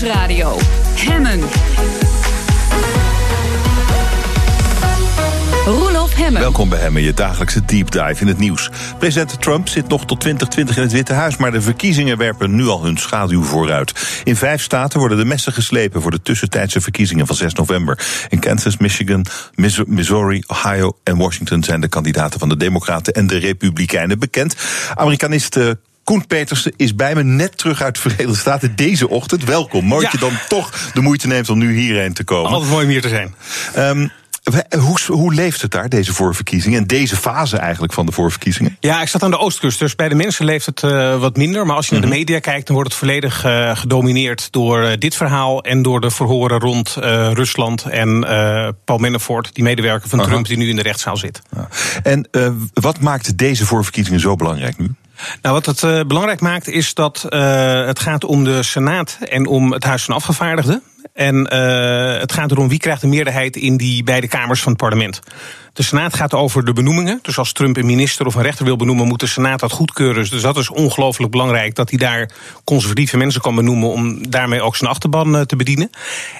Nieuwsradio. Hemmen. Roelof Hemmen. Welkom bij Hemmen, je dagelijkse deep dive in het nieuws. President Trump zit nog tot 2020 in het Witte Huis... maar de verkiezingen werpen nu al hun schaduw vooruit. In vijf staten worden de messen geslepen... voor de tussentijdse verkiezingen van 6 november. In Kansas, Michigan, Missouri, Ohio en Washington... zijn de kandidaten van de Democraten en de Republikeinen bekend. Amerikanist Koen Petersen is bij me net terug uit de Verenigde Staten deze ochtend. Welkom. Mooi dat je dan toch de moeite neemt om nu hierheen te komen. Altijd mooi om hier te zijn. Um, hoe, hoe, leeft het daar, deze voorverkiezingen? En deze fase eigenlijk van de voorverkiezingen? Ja, ik zat aan de oostkust, dus bij de mensen leeft het uh, wat minder. Maar als je naar de mhm. media kijkt, dan wordt het volledig uh, gedomineerd door uh, dit verhaal... en door de verhoren rond Rusland en Paul Manafort... die medewerker van Trump, die nu in de rechtszaal zit. Ja. En wat maakt deze voorverkiezingen zo belangrijk nu? Nou, wat het uh, belangrijk maakt is dat uh, het gaat om de Senaat en om het Huis van Afgevaardigden. En uh, het gaat erom wie krijgt de meerderheid in die beide kamers van het parlement. De Senaat gaat over de benoemingen. Dus als Trump een minister of een rechter wil benoemen, moet de Senaat dat goedkeuren. Dus dat is ongelooflijk belangrijk dat hij daar conservatieve mensen kan benoemen om daarmee ook zijn achterban eh, te bedienen.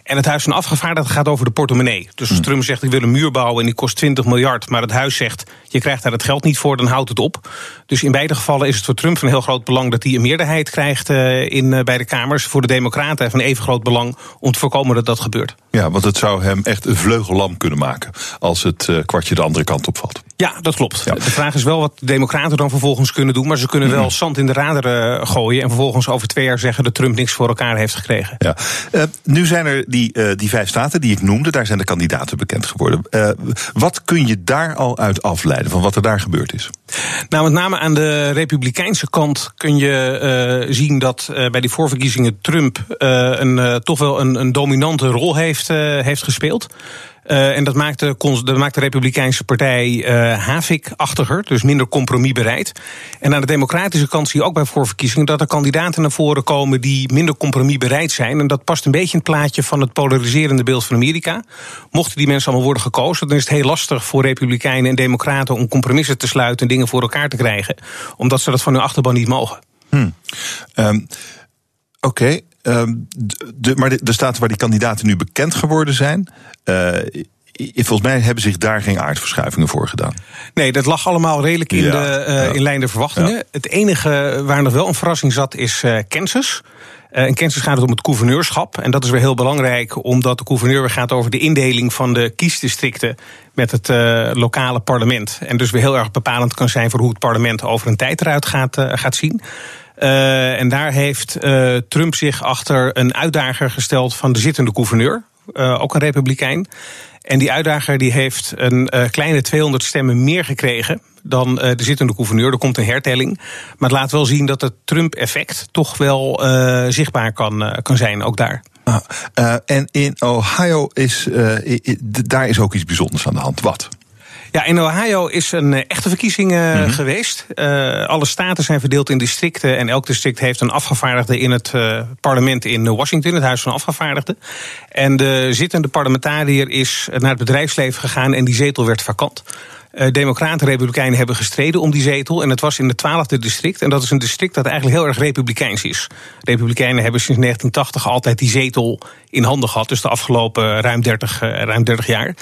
En het Huis van Afgevaardigden gaat over de portemonnee. Dus als hmm. Trump zegt ik wil een muur bouwen en die kost 20 miljard, maar het Huis zegt je krijgt daar het geld niet voor, dan houdt het op. Dus in beide gevallen is het voor Trump van heel groot belang dat hij een meerderheid krijgt uh, in uh, beide kamers. Voor de Democraten van even groot belang om te voorkomen dat dat gebeurt. Ja, want het zou hem echt een vleugellam kunnen maken als het kwartje de andere kant op valt. Ja, dat klopt. De vraag is wel wat de Democraten dan vervolgens kunnen doen. Maar ze kunnen wel mhm. zand in de raderen gooien. En vervolgens over twee jaar zeggen dat Trump niks voor elkaar heeft gekregen. Ja. Uh, nu zijn er die, uh, die vijf staten die ik noemde. Daar zijn de kandidaten bekend geworden. Uh, wat kun je daar al uit afleiden van wat er daar gebeurd is? Nou, met name aan de republikeinse kant kun je zien dat bij die voorverkiezingen Trump een, toch wel een, een dominante rol heeft, heeft gespeeld. Uh, en dat maakt de, de Republikeinse Partij uh, havik-achtiger, dus minder compromisbereid. En aan de democratische kant zie je ook bij voorverkiezingen dat er kandidaten naar voren komen die minder compromisbereid zijn. En dat past een beetje in het plaatje van het polariserende beeld van Amerika. Mochten die mensen allemaal worden gekozen, dan is het heel lastig voor Republikeinen en Democraten om compromissen te sluiten en dingen voor elkaar te krijgen, omdat ze dat van hun achterban niet mogen. Hmm. Um, Oké. Um, de, maar de, de, staten waar die kandidaten nu bekend geworden zijn. Uh, volgens mij hebben zich daar geen aardverschuivingen voor gedaan. Nee, dat lag allemaal redelijk in, ja, de, ja. in lijn der verwachtingen. Ja. Het enige waar nog wel een verrassing zat is uh, Kansas. In Kansas gaat het om het gouverneurschap. En dat is weer heel belangrijk, omdat de gouverneur weer gaat over de indeling van de kiesdistricten met het uh, lokale parlement. En dus weer heel erg bepalend kan zijn voor hoe het parlement over een tijd eruit gaat, uh, gaat zien. Uh, en daar heeft uh, Trump zich achter een uitdager gesteld van de zittende gouverneur, uh, ook een republikein. En die uitdager die heeft een kleine 200 stemmen meer gekregen dan de zittende gouverneur. Er komt een hertelling. Maar het laat wel zien dat het Trump-effect toch wel zichtbaar kan, kan zijn, ook daar. Ah, en in Ohio is, daar is ook iets bijzonders aan de hand. Wat? Ja, in Ohio is een eh, echte verkiezing uh, mm -hmm. geweest. Uh, alle staten zijn verdeeld in districten. En elk district heeft een afgevaardigde in het uh, parlement in Washington, het Huis van Afgevaardigden. En de zittende parlementariër is naar het bedrijfsleven gegaan en die zetel werd vakant. Democraten en Republikeinen hebben gestreden om die zetel. En het was in het twaalfde district. En dat is een district dat eigenlijk heel erg republikeins is. Republikeinen hebben sinds 1980 altijd die zetel in handen gehad. Dus de afgelopen ruim 30, ruim 30 jaar.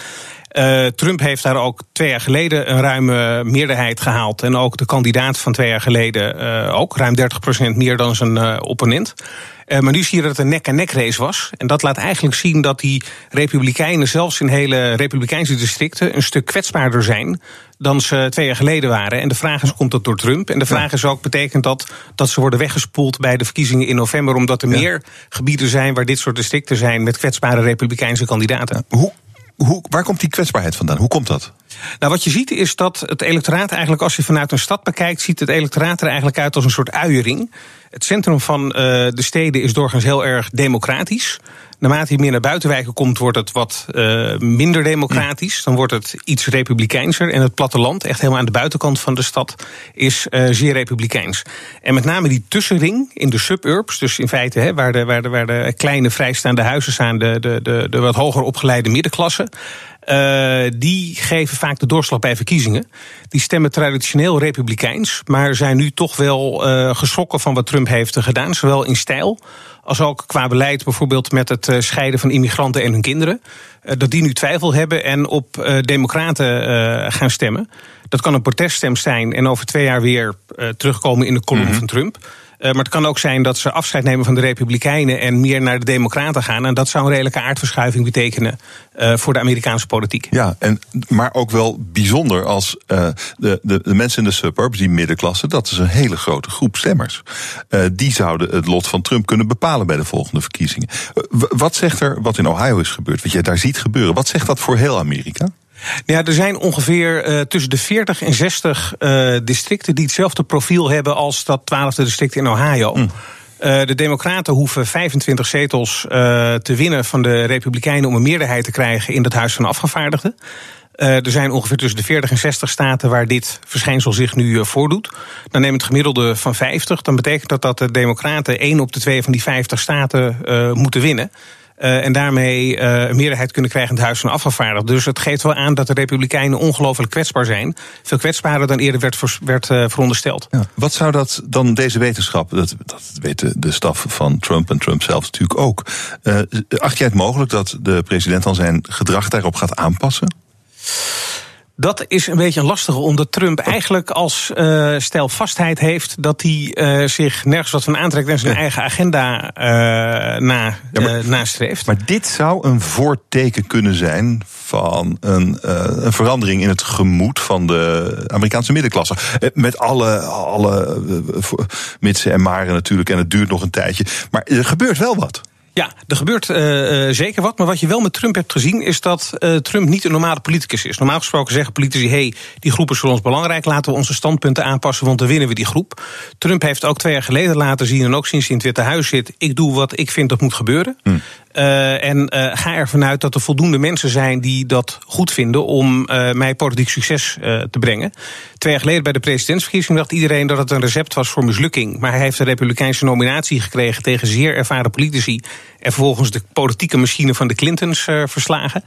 Uh, Trump heeft daar ook twee jaar geleden een ruime meerderheid gehaald. En ook de kandidaat van twee jaar geleden uh, ook. Ruim 30% meer dan zijn uh, opponent. maar nu zie je dat het een nek-en-nek race was. En dat laat eigenlijk zien dat die Republikeinen, zelfs in hele Republikeinse districten, een stuk kwetsbaarder zijn dan ze twee jaar geleden waren. En de vraag is: komt dat door Trump? En de vraag is ook: betekent dat dat ze worden weggespoeld bij de verkiezingen in november, omdat er ja. meer gebieden zijn waar dit soort districten zijn met kwetsbare Republikeinse kandidaten? Hoe hoe, waar komt die kwetsbaarheid vandaan? Hoe komt dat? Nou, wat je ziet is dat het electoraat eigenlijk, als je vanuit een stad bekijkt, ziet het electoraat er eigenlijk uit als een soort uiering. Het centrum van uh, de steden is doorgaans heel erg democratisch. Naarmate je meer naar buitenwijken komt, wordt het wat uh, minder democratisch. Dan wordt het iets republikeinser. En het platteland, echt helemaal aan de buitenkant van de stad, is uh, zeer republikeins. En met name die tussenring in de suburbs, dus in feite hè, waar, de, waar, de, waar de kleine vrijstaande huizen staan, de, de, de, de wat hoger opgeleide middenklasse. Uh, die geven vaak de doorslag bij verkiezingen. Die stemmen traditioneel republikeins, maar zijn nu toch wel uh, geschrokken van wat Trump heeft gedaan, zowel in stijl als ook qua beleid, bijvoorbeeld met het scheiden van immigranten en hun kinderen. dat die nu twijfel hebben en op Democraten gaan stemmen. Dat kan een proteststem zijn en over twee jaar weer terugkomen in de column mhm. van Trump. Eh, maar het kan ook zijn dat ze afscheid nemen van de Republikeinen en meer naar de Democraten gaan. En dat zou een redelijke aardverschuiving betekenen uh, voor de Amerikaanse politiek. Ja, en, maar ook wel bijzonder als uh, de, de, de, mensen in de suburbs, die middenklasse, dat is een hele grote groep stemmers. die zouden het lot van Trump kunnen bepalen bij de volgende verkiezingen. wat zegt er, wat in Ohio is gebeurd, wat je daar ziet gebeuren, wat zegt dat voor heel Amerika? Ja, er zijn ongeveer uh, tussen de 40 en 60 uh, districten die hetzelfde profiel hebben als dat 12e district in Ohio. Mm. Uh, de Democraten hoeven 25 zetels te winnen van de Republikeinen om een meerderheid te krijgen in het Huis van Afgevaardigden. er zijn ongeveer tussen de 40 en 60 staten waar dit verschijnsel zich nu voordoet. Dan neemt het gemiddelde van 50. Dan betekent dat dat de Democraten één op de twee van die 50 staten moeten winnen. Uh, en daarmee uh, een meerderheid kunnen krijgen in het Huis van Afgevaardigden. Dus het geeft wel aan dat de Republikeinen ongelooflijk kwetsbaar zijn. Veel kwetsbaarder dan eerder werd, werd uh, verondersteld. Wat zou dat dan, deze wetenschap, dat, dat weet de staf van Trump en Trump zelf natuurlijk ook. acht jij het mogelijk dat de president dan zijn gedrag daarop gaat aanpassen? Dat is een beetje een lastige, omdat Trump eigenlijk als uh, stijlvastheid heeft dat hij uh, zich nergens wat van aantrekt en zijn eigen agenda uh, na, ja, maar, nastreeft. Maar dit zou een voorteken kunnen zijn van een, een verandering in het gemoed van de Amerikaanse middenklasse. Met alle, alle mitsen en maren natuurlijk, en het duurt nog een tijdje. Maar er gebeurt wel wat. Ja, er gebeurt uh, zeker wat. Maar wat je wel met Trump hebt gezien, is dat uh, Trump niet een normale politicus is. Normaal gesproken zeggen politici: hey, die groep is voor ons belangrijk, laten we onze standpunten aanpassen, want dan winnen we die groep. Trump heeft ook twee jaar geleden laten zien, en ook sinds hij in het Witte Huis zit: ik doe wat ik vind dat moet gebeuren. Hm. Uh, en uh, ga ervan uit dat er voldoende mensen zijn die dat goed vinden om uh, mij politiek succes te brengen. Twee jaar geleden bij de presidentsverkiezing dacht iedereen dat het een recept was voor mislukking. Maar hij heeft de Republikeinse nominatie gekregen tegen zeer ervaren politici. En vervolgens de politieke machine van de Clintons verslagen.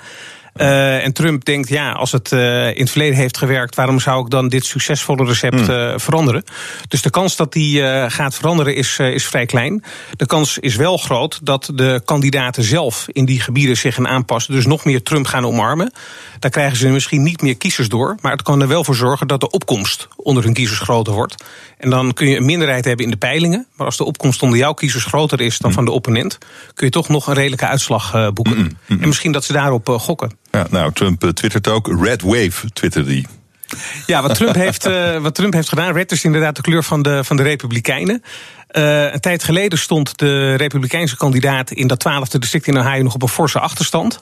Uh, en Trump denkt, ja, als het uh, in het verleden heeft gewerkt, waarom zou ik dan dit succesvolle recept uh, veranderen? Dus de kans dat die gaat veranderen is, is vrij klein. De kans is wel groot dat de kandidaten zelf in die gebieden zich gaan aanpassen, dus nog meer Trump gaan omarmen. Daar krijgen ze misschien niet meer kiezers door, maar het kan er wel voor zorgen dat de opkomst onder hun kiezers groter wordt. En dan kun je een minderheid hebben in de peilingen, maar als de opkomst onder jouw kiezers groter is dan mm. van de opponent, kun je toch nog een redelijke uitslag boeken. Mm, mm, en misschien dat ze daarop gokken. Ja, nou, Trump uh, twittert ook. Red Wave twitterde die. Ja, wat Trump heeft, uh, wat Trump heeft gedaan. Red is inderdaad de kleur van de, van de Republikeinen. Uh, een tijd geleden stond de Republikeinse kandidaat in dat twaalfde district in Ohio nog op een forse achterstand.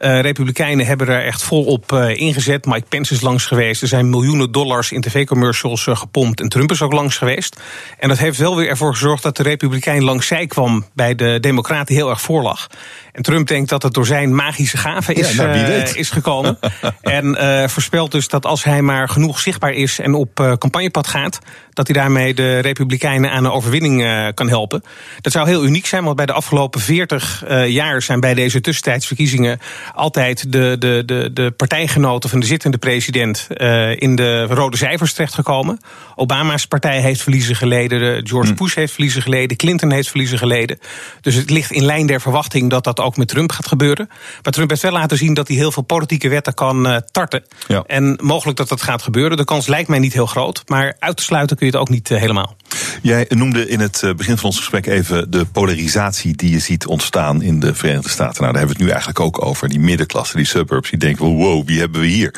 Uh, Republikeinen hebben er echt volop uh, ingezet. Mike Pence is langs geweest. Er zijn miljoenen dollars in tv-commercials uh, gepompt. En Trump is ook langs geweest. En dat heeft wel weer ervoor gezorgd dat de Republikein langs zij kwam bij de Democraten heel erg voorlag. En Trump denkt dat het door zijn magische gave is, ja, nou, is gekomen. en voorspelt dus dat als hij maar genoeg zichtbaar is en op campagnepad gaat, dat hij daarmee de Republikeinen aan een overwinning kan helpen. Dat zou heel uniek zijn, want bij de afgelopen 40 jaar zijn bij deze tussentijdsverkiezingen altijd de, de, de, de partijgenoten van de zittende president uh, in de rode cijfers terechtgekomen. Obama's partij heeft verliezen geleden, George hm. Bush heeft verliezen geleden, Clinton heeft verliezen geleden. Dus het ligt in lijn der verwachting dat dat ook met Trump gaat gebeuren. Maar Trump heeft wel laten zien dat hij heel veel politieke wetten kan uh, tarten. Ja. En mogelijk dat dat gaat gebeuren. De kans lijkt mij niet heel groot, maar uit te sluiten kun je het ook niet uh, helemaal. Jij noemde in het begin van ons gesprek even de polarisatie die je ziet ontstaan in de Verenigde Staten. Nou, daar hebben we het nu eigenlijk ook over. Die middenklasse, die suburbs, die denken, wow, wie hebben we hier?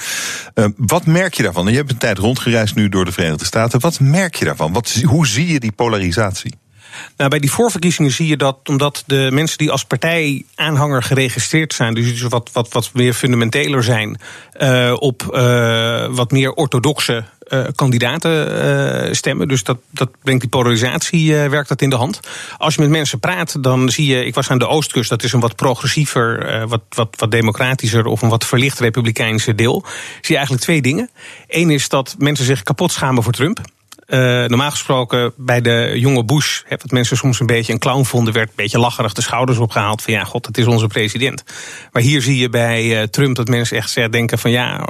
Uh, wat merk je daarvan? Je hebt een tijd rondgereisd nu door de Verenigde Staten. Wat merk je daarvan? Wat, hoe zie je die polarisatie? Nou, bij die voorverkiezingen zie je dat omdat de mensen die als partijaanhanger geregistreerd zijn, dus wat, wat, wat meer fundamenteler zijn, uh, op uh, wat meer orthodoxe uh, kandidaten stemmen. Dus dat, dat brengt die polarisatie, werkt dat in de hand. Als je met mensen praat, dan zie je, ik was aan de Oostkust, dat is een wat progressiever, wat, wat, wat democratischer of een wat verlicht republikeinse deel. Zie je eigenlijk twee dingen. Eén is dat mensen zich kapot schamen voor Trump. Normaal gesproken bij de jonge Bush, hè, wat mensen soms een beetje een clown vonden, werd een beetje lacherig de schouders opgehaald van ja, god, het is onze president. Maar hier zie je bij Trump dat mensen echt denken van ja,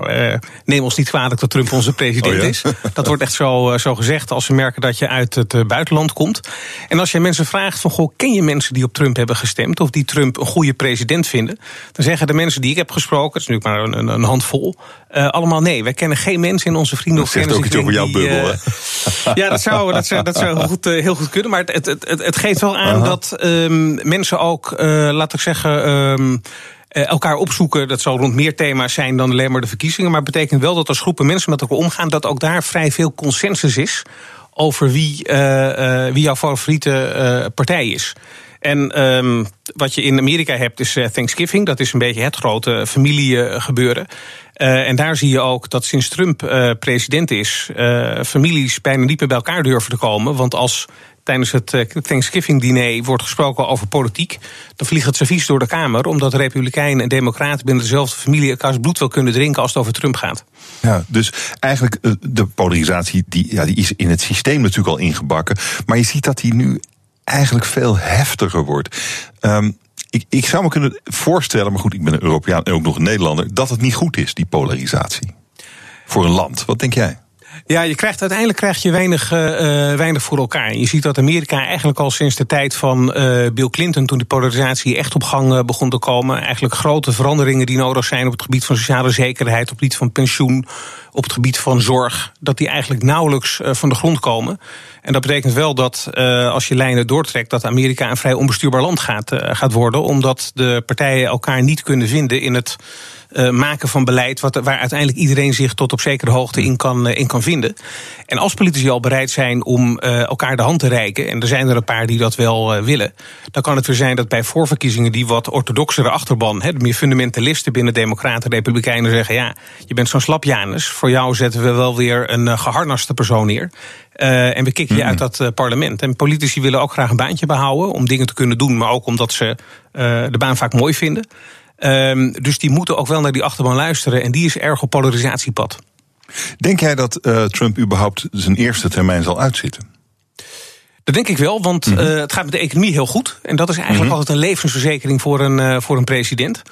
neem ons niet kwalijk dat Trump onze president oh is. Dat wordt echt zo, zo gezegd als ze merken dat je uit het buitenland komt. En als je mensen vraagt van goh, ken je mensen die op Trump hebben gestemd of die Trump een goede president vinden, dan zeggen de mensen die ik heb gesproken, het is nu maar een, een handvol, allemaal nee. Wij kennen geen mensen in onze vrienden of zegt ook iets over jouw bubbel, Ja, dat zou, dat zou, dat zou heel, goed, heel goed kunnen. Maar het, het, het, het geeft wel aan dat um, mensen ook, uh, laat ik zeggen. Um, elkaar opzoeken. Dat zal rond meer thema's zijn dan alleen maar de verkiezingen. Maar het betekent wel dat als groepen mensen met elkaar omgaan, dat ook daar vrij veel consensus is over wie, uh, uh, wie jouw favoriete partij is. En um, wat je in Amerika hebt is Thanksgiving. Dat is een beetje het grote familiegebeuren. Uh, en daar zie je ook dat sinds Trump uh, president is, uh, families bijna niet meer bij elkaar durven te komen. Want als tijdens het Thanksgiving-diner wordt gesproken over politiek, dan vliegt het servies door de Kamer, omdat Republikeinen en Democraten binnen dezelfde familie elkaars bloed wel kunnen drinken als het over Trump gaat. Ja, dus eigenlijk de polarisatie die, ja, die is in het systeem natuurlijk al ingebakken. Maar je ziet dat die nu eigenlijk veel heftiger wordt. Um, ik, ik zou me kunnen voorstellen, maar goed, ik ben een Europeaan en ook nog een Nederlander, dat het niet goed is, die polarisatie. Voor een land. Wat denk jij? Ja, je krijgt, uiteindelijk krijg je weinig, uh, weinig voor elkaar. Je ziet dat Amerika eigenlijk al sinds de tijd van uh, Bill Clinton, toen die polarisatie echt op gang begon te komen, eigenlijk grote veranderingen die nodig zijn op het gebied van sociale zekerheid, op het gebied van pensioen, op het gebied van zorg, dat die eigenlijk nauwelijks van de grond komen. En dat betekent wel dat als je lijnen doortrekt, dat Amerika een vrij onbestuurbaar land gaat, gaat worden, omdat de partijen elkaar niet kunnen vinden in het uh, maken van beleid wat, waar uiteindelijk iedereen zich tot op zekere hoogte in kan, uh, in kan vinden. En als politici al bereid zijn om uh, elkaar de hand te reiken, en er zijn er een paar die dat wel willen, dan kan het weer zijn dat bij voorverkiezingen die wat orthodoxere achterban, hè, de meer fundamentalisten binnen Democraten en Republikeinen zeggen: ja, je bent zo'n slapjanus, voor jou zetten we wel weer een geharnaste persoon neer. Uh, en we kicken je uit dat uh, parlement. En politici willen ook graag een baantje behouden om dingen te kunnen doen, maar ook omdat ze uh, de baan vaak mooi vinden. Um, dus die moeten ook wel naar die achterban luisteren. En die is erg op polarisatiepad. Denk jij dat uh, Trump überhaupt zijn eerste termijn zal uitzitten? Dat denk ik wel, want mm -hmm. uh, het gaat met de economie heel goed. En dat is eigenlijk mm -hmm. altijd een levensverzekering voor een, uh, voor een president.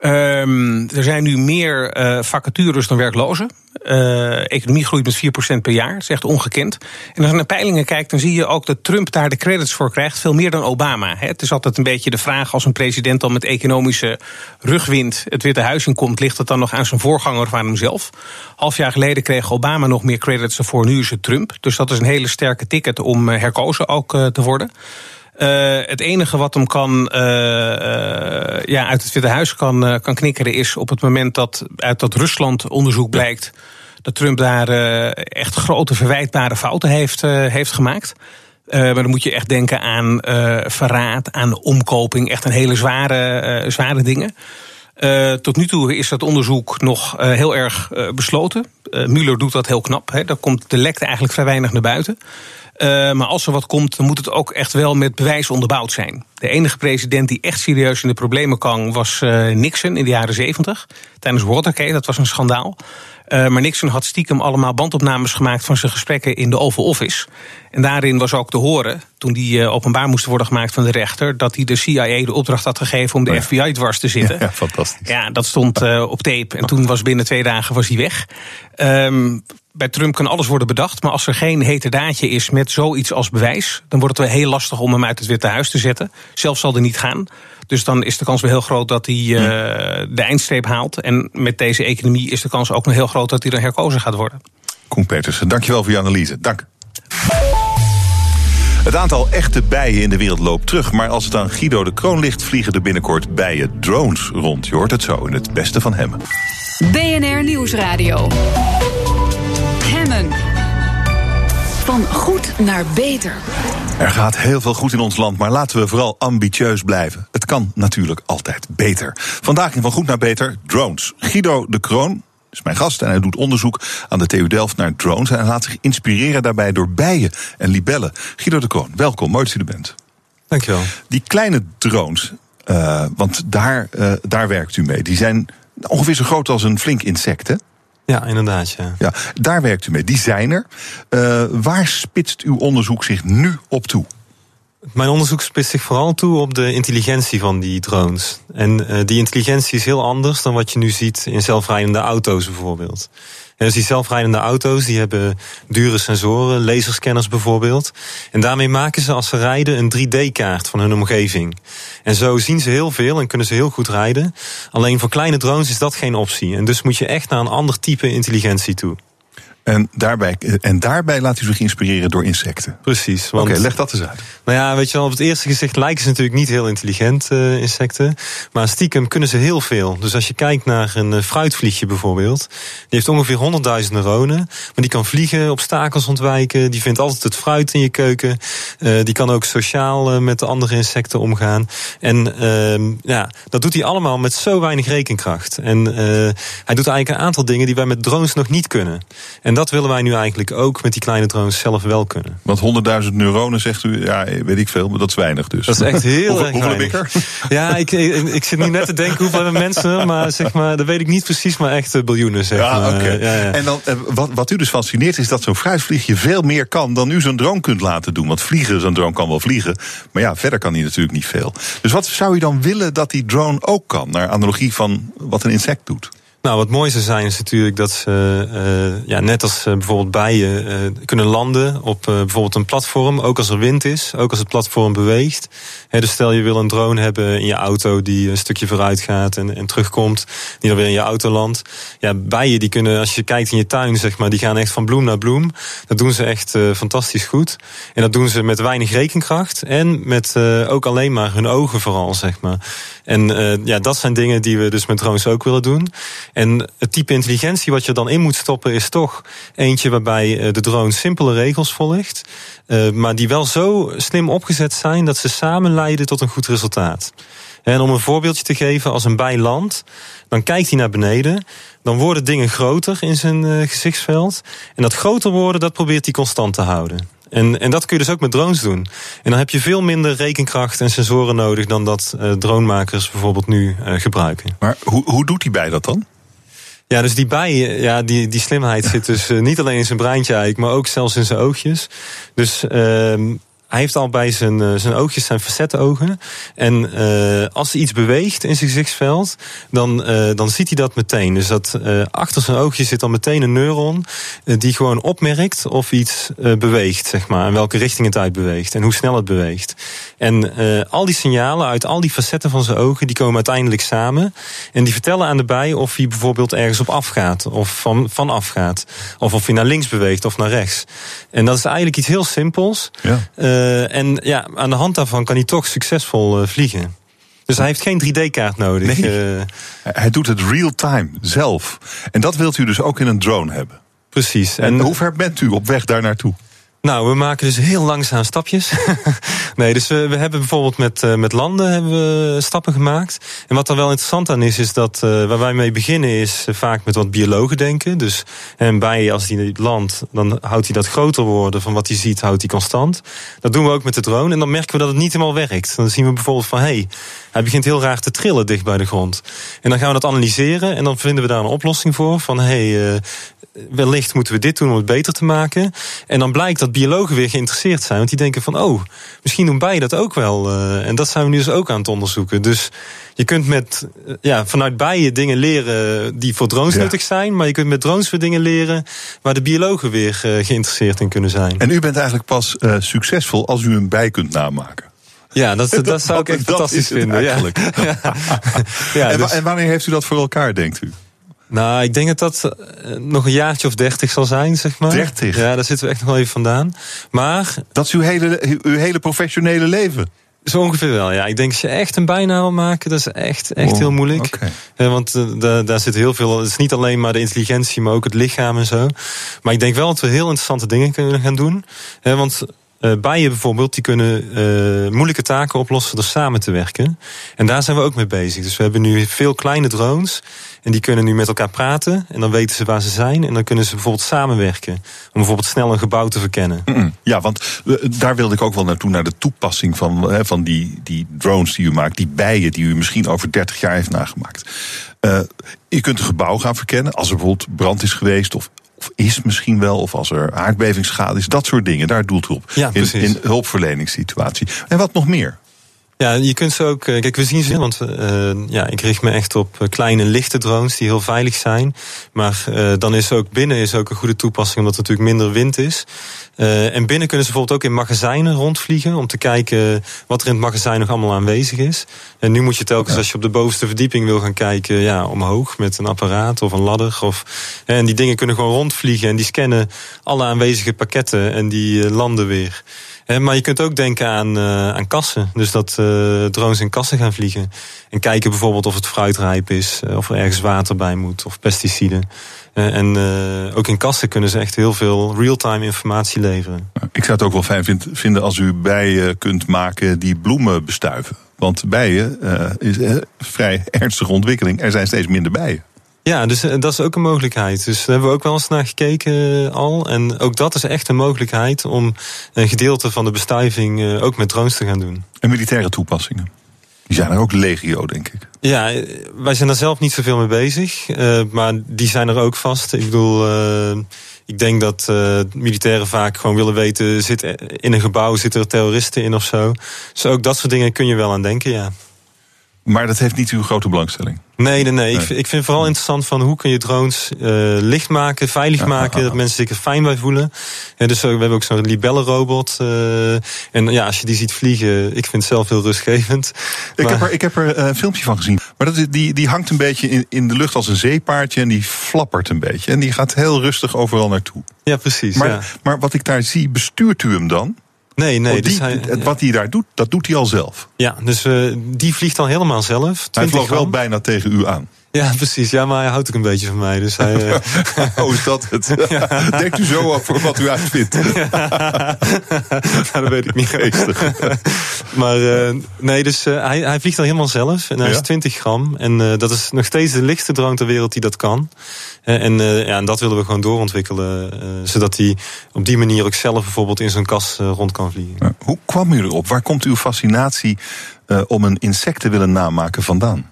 Um, er zijn nu meer uh, vacatures dan werklozen. Uh, economie groeit met 4% per jaar. Dat is echt ongekend. En als je naar peilingen kijkt, dan zie je ook dat Trump daar de credits voor krijgt. Veel meer dan Obama. Het is altijd een beetje de vraag als een president dan met economische rugwind het Witte Huis in komt. Ligt het dan nog aan zijn voorganger of aan hemzelf? Half jaar geleden kreeg Obama nog meer credits ervoor. Nu is het Trump. Dus dat is een hele sterke ticket om herkozen ook te worden. Uh, het enige wat hem kan, uh, uh, ja, uit het Witte Huis kan, kan knikkeren is op het moment dat uit dat Rusland-onderzoek blijkt dat Trump daar echt grote verwijtbare fouten heeft, heeft gemaakt. maar dan moet je echt denken aan verraad, aan omkoping, echt een hele zware, zware dingen. tot nu toe is dat onderzoek nog heel erg besloten. Mueller doet dat heel knap. Hè. Daar komt de lekte eigenlijk vrij weinig naar buiten. Uh, maar als er wat komt, dan moet het ook echt wel met bewijs onderbouwd zijn. De enige president die echt serieus in de problemen kwam was uh, Nixon in de jaren zeventig. Tijdens Watergate, dat was een schandaal. Uh, maar Nixon had stiekem allemaal bandopnames gemaakt van zijn gesprekken in de Oval Office. En daarin was ook te horen, toen die uh, openbaar moesten worden gemaakt van de rechter, dat hij de CIA de opdracht had gegeven om de oh ja. FBI dwars te zitten. Ja, fantastisch. Ja, dat stond uh, op tape. En toen was binnen twee dagen was hij weg. Um, bij Trump kan alles worden bedacht, maar als er geen heterdaadje is met zoiets als bewijs, dan wordt het wel heel lastig om hem uit het Witte Huis te zetten. Zelfs zal er niet gaan. Dus dan is de kans wel heel groot dat hij uh, de eindstreep haalt. En met deze economie is de kans ook nog heel groot dat hij dan herkozen gaat worden. Koen Petersen, dankjewel voor je analyse. Dank. Het aantal echte bijen in de wereld loopt terug. Maar als het aan Guido de Kroon ligt, vliegen er binnenkort bijen drones rond. Je hoort het zo in het beste van hem. BNR Nieuwsradio. Van goed naar beter. Er gaat heel veel goed in ons land, maar laten we vooral ambitieus blijven. Het kan natuurlijk altijd beter. Vandaag in Van Goed naar Beter, drones. Guido de Kroon is mijn gast en hij doet onderzoek aan de TU Delft naar drones. En hij laat zich inspireren daarbij door bijen en libellen. Guido de Kroon, welkom, mooi dat u er bent. Dankjewel. Die kleine drones, uh, want daar, uh, daar werkt u mee, die zijn ongeveer zo groot als een flink insect, hè? Ja, inderdaad. Ja. Ja, daar werkt u mee. Die zijn er. Uh, waar spitst uw onderzoek zich nu op toe? Mijn onderzoek spitst zich vooral toe op de intelligentie van die drones. En uh, die intelligentie is heel anders dan wat je nu ziet in zelfrijdende auto's bijvoorbeeld. Dus die zelfrijdende auto's die hebben dure sensoren, laserscanners bijvoorbeeld. En daarmee maken ze als ze rijden een 3D-kaart van hun omgeving. En zo zien ze heel veel en kunnen ze heel goed rijden. Alleen voor kleine drones is dat geen optie. En dus moet je echt naar een ander type intelligentie toe. En daarbij, en daarbij laat u zich inspireren door insecten. Precies. Oké, leg dat eens uit. Nou ja, weet je wel, op het eerste gezicht lijken ze natuurlijk niet heel intelligent, uh, insecten. Maar stiekem kunnen ze heel veel. Dus als je kijkt naar een uh, fruitvliegje bijvoorbeeld. Die heeft ongeveer 100.000 neuronen. Maar die kan vliegen, obstakels ontwijken. Die vindt altijd het fruit in je keuken. Uh, die kan ook sociaal met de andere insecten omgaan. En ehm, ja, dat doet hij allemaal met zo weinig rekenkracht. En hij doet eigenlijk een aantal dingen die wij met drones nog niet kunnen. En dat willen wij nu eigenlijk ook met die kleine drones zelf wel kunnen. Want 100.000 neuronen zegt u, ja, weet ik veel, maar dat is weinig dus. Dat is echt heel hoeveel, erg Hoeveel heb ik er? Ja, ik, ik, zit nu net te denken hoeveel mensen, maar zeg maar, dat weet ik niet precies, maar echt biljoenen zeg ja, maar. Okay. Ja, ja. En dan, eh, wat, wat u dus fascineert is dat zo'n fruitvliegje veel meer kan dan u zo'n drone kunt laten doen. Want vliegen, zo'n drone kan wel vliegen, maar ja, verder kan hij natuurlijk niet veel. Dus wat zou u dan willen dat die drone ook kan, naar analogie van wat een insect doet? Nou, wat mooi zou zijn is natuurlijk dat ze, uh, ja, net als uh, bijvoorbeeld bijen, uh, kunnen landen op bijvoorbeeld een platform. Ook als er wind is, ook als het platform beweegt. Dus stel je wil een drone hebben in je auto die een stukje vooruit gaat en, en terugkomt, die dan weer in je auto landt. Ja, bijen die kunnen, als je kijkt in je tuin, zeg maar, die gaan echt van bloem naar bloem. Dat doen ze echt fantastisch goed. En dat doen ze met weinig rekenkracht en met ook alleen maar hun ogen vooral, zeg maar. En ja, dat zijn dingen die we dus met drones ook willen doen. En het type intelligentie wat je dan in moet stoppen is toch eentje waarbij eh, de drone simpele regels volgt, eh, maar die wel zo slim opgezet zijn dat ze samen leiden tot een goed resultaat. En om een voorbeeldje te geven, als een bij landt, dan kijkt hij naar beneden. Dan worden dingen groter in zijn uh, gezichtsveld. En dat groter worden, dat probeert hij constant te houden. En, en dat kun je dus ook met drones doen. En dan heb je veel minder rekenkracht en sensoren nodig dan dat uh, dronemakers bijvoorbeeld nu uh, gebruiken. Maar hoe, hoe doet hij bij dat dan? Ja, dus die bij, ja, die, die slimheid zit dus uh, niet alleen in zijn breintje eigenlijk, maar ook zelfs in zijn oogjes. Dus uh, hij heeft al bij zijn, uh, zijn oogjes zijn facetogen. En uh, als hij iets beweegt in zijn gezichtsveld, dan, uh, dan ziet hij dat meteen. Dus dat achter zijn oogjes zit dan meteen een neuron die gewoon opmerkt of iets beweegt, zeg maar. En welke richting het uitbeweegt en hoe snel het beweegt. En al die signalen uit al die facetten van zijn ogen, die komen uiteindelijk samen. En die vertellen aan de bij of hij bijvoorbeeld ergens op afgaat of van, van afgaat. Of of hij naar links beweegt of naar rechts. En dat is eigenlijk iets heel simpels. Ja. Uh, en ja, aan de hand daarvan kan hij toch succesvol uh, vliegen. Dus hij heeft geen 3D-kaart nodig. Nee. Uh, hij doet het real-time zelf. En dat wilt u dus ook in een drone hebben. Precies. En, en hoe ver bent u op weg daar naartoe? Nou, we maken dus heel langzaam stapjes. nee, dus we, we, hebben bijvoorbeeld met, uh, met landen hebben we stappen gemaakt. En wat er wel interessant aan is, is dat uh, waar wij mee beginnen is uh, vaak met wat biologen denken. Dus en bij als die landt, dan houdt hij dat groter worden van wat hij ziet, houdt hij constant. Dat doen we ook met de drone. En dan merken we dat het niet helemaal werkt. Dan zien we bijvoorbeeld van hé, hey, hij begint heel raar te trillen dicht bij de grond. En dan gaan we dat analyseren en dan vinden we daar een oplossing voor. Van hé, hey, wellicht moeten we dit doen om het beter te maken. En dan blijkt dat biologen weer geïnteresseerd zijn. Want die denken van, oh, misschien doen bijen dat ook wel. Uh, en dat zijn we nu dus ook aan het onderzoeken. Dus je kunt met, ja, vanuit bijen dingen leren die voor drones ja. nuttig zijn. Maar je kunt met drones weer dingen leren waar de biologen weer uh, geïnteresseerd in kunnen zijn. En u bent eigenlijk pas uh, succesvol als u een bij kunt namaken. Ja, dat, dat, dat zou ik echt fantastisch vinden. Eigenlijk. Ja. ja, en, dus... en wanneer heeft u dat voor elkaar, denkt u? Nou, ik denk dat dat uh, nog een jaartje of dertig zal zijn, zeg maar. 30? Ja, daar zitten we echt nog wel even vandaan. Maar... Dat is uw hele, uw hele professionele leven? Zo ongeveer wel, ja. Ik denk als je echt een bijnaam maken, dat is echt, echt Oh, heel moeilijk. oké. Ja, want uh, daar, zit heel veel. Het is niet alleen maar de intelligentie, maar ook het lichaam en zo. Maar ik denk wel dat we heel interessante dingen kunnen gaan doen. Want bijen bijvoorbeeld, die kunnen moeilijke taken oplossen door samen te werken. En daar zijn we ook mee bezig. Dus we hebben nu veel kleine drones. En die kunnen nu met elkaar praten. En dan weten ze waar ze zijn. En dan kunnen ze bijvoorbeeld samenwerken. Om bijvoorbeeld snel een gebouw te verkennen. Ja, want daar wilde ik ook wel naartoe. Naar de toepassing van, van die, die drones die u maakt. Die bijen die u misschien over 30 jaar heeft nagemaakt. Je kunt een gebouw gaan verkennen. Als er bijvoorbeeld brand is geweest. Of is misschien wel, of als er aardbevingsschade is, dat soort dingen. Daar doelt het op. Ja, in, in hulpverleningssituatie. En wat nog meer? Ja, je kunt ze ook. Eh, kijk, we zien ze, want uh, ja, ik richt me echt op eh, kleine lichte drones die heel veilig zijn. Maar uh, dan is ook binnen is ook een goede toepassing, omdat er natuurlijk minder wind is. Uh, en binnen kunnen ze bijvoorbeeld ook in magazijnen rondvliegen om te kijken wat er in het magazijn nog allemaal aanwezig is. En nu moet je telkens, als je op de bovenste verdieping wil gaan kijken, ja, omhoog met een apparaat of een ladder. Of, en die dingen kunnen gewoon rondvliegen en die scannen alle aanwezige pakketten en die landen weer. Maar je kunt ook denken aan, uh, aan kassen. Dus dat uh, drones in kassen gaan vliegen. En kijken bijvoorbeeld of het fruitrijp is, uh, of er ergens water bij moet, of pesticiden. en ook in kassen kunnen ze echt heel veel real-time informatie leveren. Ik zou het ook wel fijn vinden als u bijen kunt maken die bloemen bestuiven. Want bijen is een vrij ernstige ontwikkeling. Er zijn steeds minder bijen. Ja, dus dat is ook een mogelijkheid. Dus daar hebben we ook wel eens naar gekeken al. En ook dat is echt een mogelijkheid om een gedeelte van de bestuiving ook met drones te gaan doen. En militaire toepassingen? Die zijn er ook legio, denk ik. Ja, wij zijn daar zelf niet zoveel mee bezig. Maar die zijn er ook vast. Ik bedoel, ik denk dat militairen vaak gewoon willen weten... Zit in een gebouw zitten er terroristen in of zo. Dus ook dat soort dingen kun je wel aan denken, ja. Maar dat heeft niet uw grote belangstelling? Nee, nee, nee. Ik, ik vind vooral interessant van hoe kun je drones uh, licht maken, veilig maken, dat mensen zich er fijn bij voelen. Ja, dus we hebben ook zo'n libellenrobot. Uh, en ja, als je die ziet vliegen, ik vind het zelf heel rustgevend. Ik maar... heb er, ik heb er een filmpje van gezien. Maar dat, die, die hangt een beetje in, in de lucht als een zeepaardje en die flappert een beetje. En die gaat heel rustig overal naartoe. Ja, precies. Maar, maar wat ik daar zie, bestuurt u hem dan? Nee, nee. Oh, die, dus hij, wat hij daar doet, dat doet hij al zelf. Ja, dus uh, die vliegt dan helemaal zelf. Hij vloog wel bijna tegen u aan. Ja, precies. Ja, maar hij houdt ook een beetje van mij. Dus hij, uh... oh, is dat het? Ja. Denkt u zo over wat u uitvindt? Ja. nou, dat weet ik niet. Geestig. maar uh, nee, dus uh, hij, hij vliegt dan helemaal zelf. En hij ja? is 20 gram. En dat is nog steeds de lichtste drone ter wereld die dat kan. En, ja, en dat willen we gewoon doorontwikkelen. zodat hij op die manier ook zelf bijvoorbeeld in zo'n kas rond kan vliegen. hoe kwam u erop? Waar komt uw fascinatie om een insect te willen namaken vandaan?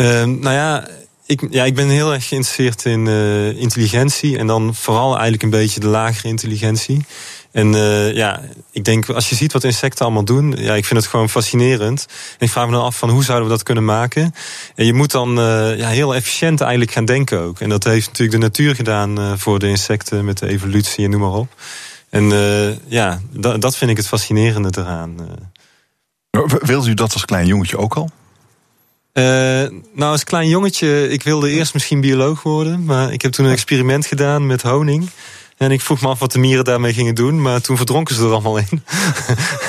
Uh, nou ja ik, ja, ik ben heel erg geïnteresseerd in uh, intelligentie. En dan vooral eigenlijk een beetje de lagere intelligentie. En uh, ja, ik denk, als je ziet wat insecten allemaal doen, ja, ik vind het gewoon fascinerend. En ik vraag me dan af van hoe zouden we dat kunnen maken? En je moet dan uh, ja, heel efficiënt eigenlijk gaan denken ook. En dat heeft natuurlijk de natuur gedaan voor de insecten met de evolutie en noem maar op. En ja, dat, dat vind ik het fascinerende eraan. Wilde u dat als klein jongetje ook al? Uh, nou, als klein jongetje, ik wilde eerst misschien bioloog worden. Maar ik heb toen een experiment gedaan met honing. En ik vroeg me af wat de mieren daarmee gingen doen. Maar toen verdronken ze er allemaal in.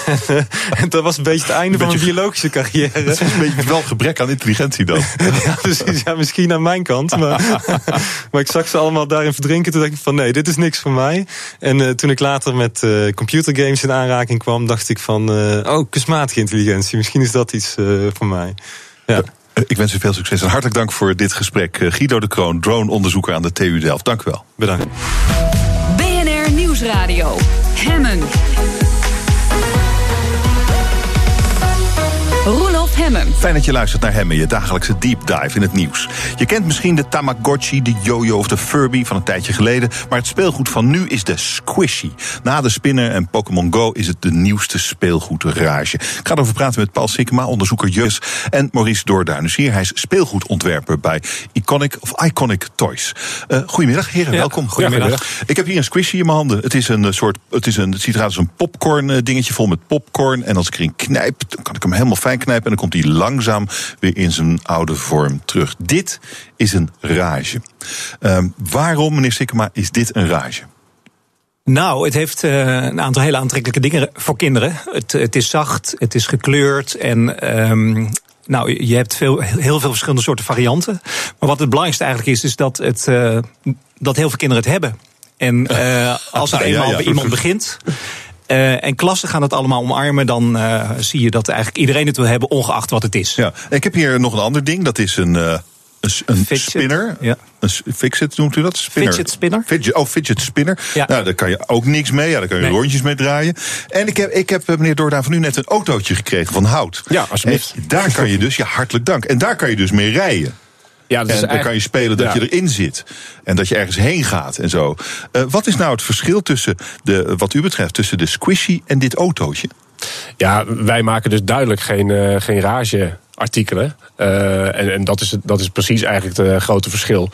en dat was een beetje het einde van mijn biologische carrière. Dat is een beetje wel gebrek aan intelligentie dan. ja, precies. Ja, misschien aan mijn kant. Maar, maar ik zag ze allemaal daarin verdrinken. Toen dacht ik van nee, dit is niks voor mij. En uh, toen ik later met uh, computergames in aanraking kwam... dacht ik van, uh, oh, kunstmatige intelligentie. Misschien is dat iets voor mij. Ja. Ik wens u veel succes en hartelijk dank voor dit gesprek. Guido de Kroon, drone-onderzoeker aan de TU Delft. Dank u wel. Bedankt. BNR Nieuwsradio. Hemmen. Hemmen. Fijn dat je luistert naar Hemmen, je dagelijkse deep dive in het nieuws. Je kent misschien de Tamagotchi, de Yo-Yo of de Furby van een tijdje geleden. Maar het speelgoed van nu is de Squishy. Na de Spinner en Pokémon Go is het de nieuwste speelgoedrage. Ik ga erover praten met Paul Sikkema, onderzoeker Jus. En Maurice Doorduiners hier. Hij is speelgoedontwerper bij Iconic of Iconic Toys. Uh, goedemiddag, heren. Ja, welkom. Goedemiddag. Ik heb hier een Squishy in mijn handen. Het is een soort, het, is een, het ziet eruit als een popcorn dingetje vol met popcorn. En als ik erin knijp, dan kan ik hem helemaal fijn knijpen en dan komt hij langzaam weer in zijn oude vorm terug. Dit is een rage. Uh, waarom, meneer Sikkema, is dit een rage? Nou, het heeft uh, een aantal hele aantrekkelijke dingen voor kinderen. Het, het is zacht, het is gekleurd en um, nou, je hebt veel, heel veel verschillende soorten varianten. Maar wat het belangrijkste eigenlijk is, is dat, het, uh, dat heel veel kinderen het hebben. En uh, als het eenmaal bij iemand begint, Uh, en klassen gaan het allemaal omarmen. Dan uh, zie je dat eigenlijk iedereen het wil hebben, ongeacht wat het is. Ja, ik heb hier nog een ander ding. Dat is een. Uh, een, een spinner. Ja. Een fidget noemt u dat? Spinner. Fidget spinner. Fidget, oh, fidget spinner. Ja. Nou, daar kan je ook niks mee. Ja, daar kan je Nee. rondjes mee draaien. En ik heb, ik heb eh, meneer Doordaan van u net een autootje gekregen van hout. Ja, alsjeblieft. En daar kan je dus, ja, hartelijk dank. En daar kan je dus mee rijden. Ja, En dan kan je spelen dat Ja. je erin zit. En dat je ergens heen gaat en zo. Eh, wat is nou het verschil tussen, de, wat u betreft, tussen de squishy en dit autootje? Ja, wij maken dus duidelijk geen, eh, geen rage-artikelen. Eh, en en dat, is, dat is precies eigenlijk het grote verschil.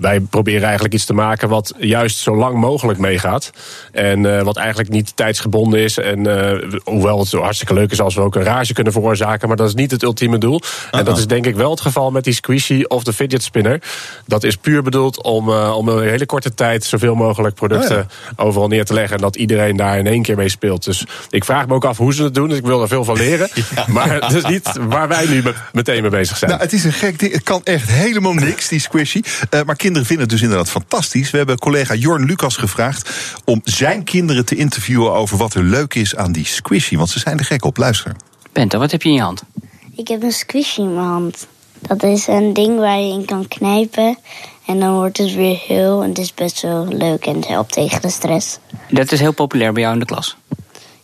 Wij proberen eigenlijk iets te maken wat juist zo lang mogelijk meegaat. En eh, wat eigenlijk niet tijdsgebonden is. En eh, hoewel het zo hartstikke leuk is als we ook een rage kunnen veroorzaken. Maar dat is niet het ultieme doel. En dat is denk ik wel het geval met die squishy of de fidget spinner. Dat is puur bedoeld om, eh, om een hele korte tijd zoveel mogelijk producten Oh overal neer te leggen. En dat iedereen daar in één keer mee speelt. Dus ik vraag me ook af hoe ze het doen. Dus ik wil er veel van leren. Maar het is niet waar wij nu met- meteen mee bezig zijn. Nou, het is een gek ding. Het kan echt helemaal niks, die squishy. Eh, maar kinderen vinden het dus inderdaad fantastisch. We hebben collega Jorn Lucas gevraagd om zijn kinderen te interviewen over wat er leuk is aan die squishy. Want ze zijn er gek op. Luister. Bente, wat heb je in je hand? Ik heb een squishy in mijn hand. Dat is een ding waar je in kan knijpen. En dan wordt het weer heel. En het is best wel leuk en het helpt tegen de stress. Dat is heel populair bij jou in de klas.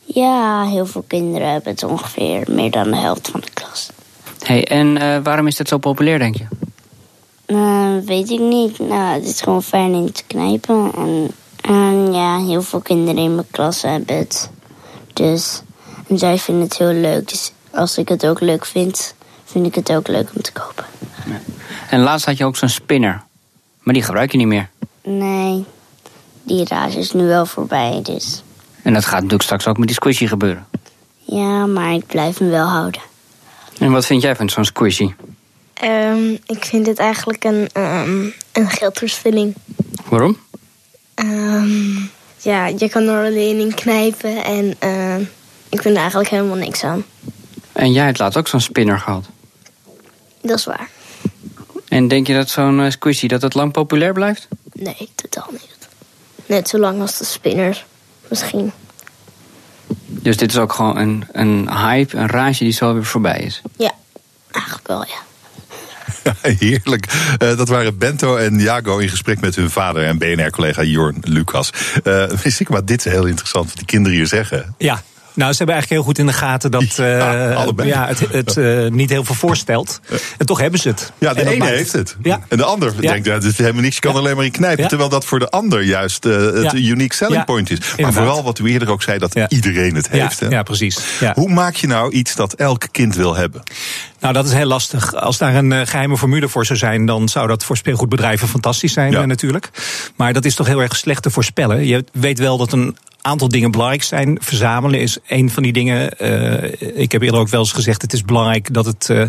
Ja, heel veel kinderen hebben het ongeveer meer dan de helft van de klas. Hey, en eh, waarom is dat zo populair, denk je? Nou, weet ik niet. Nou, het is gewoon fijn in te knijpen. En, en ja, heel veel kinderen in mijn klas hebben het. Dus en zij vinden het heel leuk. Dus als ik het ook leuk vind, vind ik het ook leuk om te kopen. En laatst had je ook zo'n spinner. Maar die gebruik je niet meer. Nee, die rage is nu wel voorbij. Dus En dat gaat natuurlijk straks ook met die squishy gebeuren. ja, maar ik blijf hem wel houden. En wat vind jij van zo'n squishy? Ehm, ik vind het eigenlijk een, ehm, een geldverspilling. Waarom? Ehm, ja, je kan er alleen in knijpen en ik vind er eigenlijk helemaal niks aan. En jij hebt laatst ook zo'n spinner gehad. Dat is waar. En denk je dat zo'n eh, squishy dat het lang populair blijft? Nee, totaal niet. Net zo lang als de spinners, misschien. Dus dit is ook gewoon een, een hype, een rage die zo weer voorbij is. Ja, eigenlijk wel, ja. Heerlijk. Eh, dat waren Bento en Jago in gesprek met hun vader en BNR-collega Jorn Lucas. Eh wist ik, maar dit is heel interessant wat die kinderen hier zeggen. Ja. Nou, ze hebben eigenlijk heel goed in de gaten dat Ja, eh, allebei. ja, het, het eh, niet heel veel voorstelt. En toch hebben ze het. Ja, de ene maakt- heeft het. Ja. En de ander denkt, ja, dit is helemaal niks, je kan alleen maar in knijpen. Terwijl dat voor de ander juist eh, het unique selling point is. Maar Inderdaad. vooral wat u eerder ook zei, dat iedereen het heeft. hè? ja, precies. Ja. Hoe maak je nou iets dat elk kind wil hebben? Nou, dat is heel lastig. Als daar een eh, geheime formule voor zou zijn, dan zou dat voor speelgoedbedrijven fantastisch zijn, Ja. natuurlijk. Maar dat is toch heel erg slecht te voorspellen. Je weet wel dat een aantal dingen belangrijk zijn. Verzamelen is een van die dingen. Eh, ik heb eerder ook wel eens gezegd: het is belangrijk dat het eh,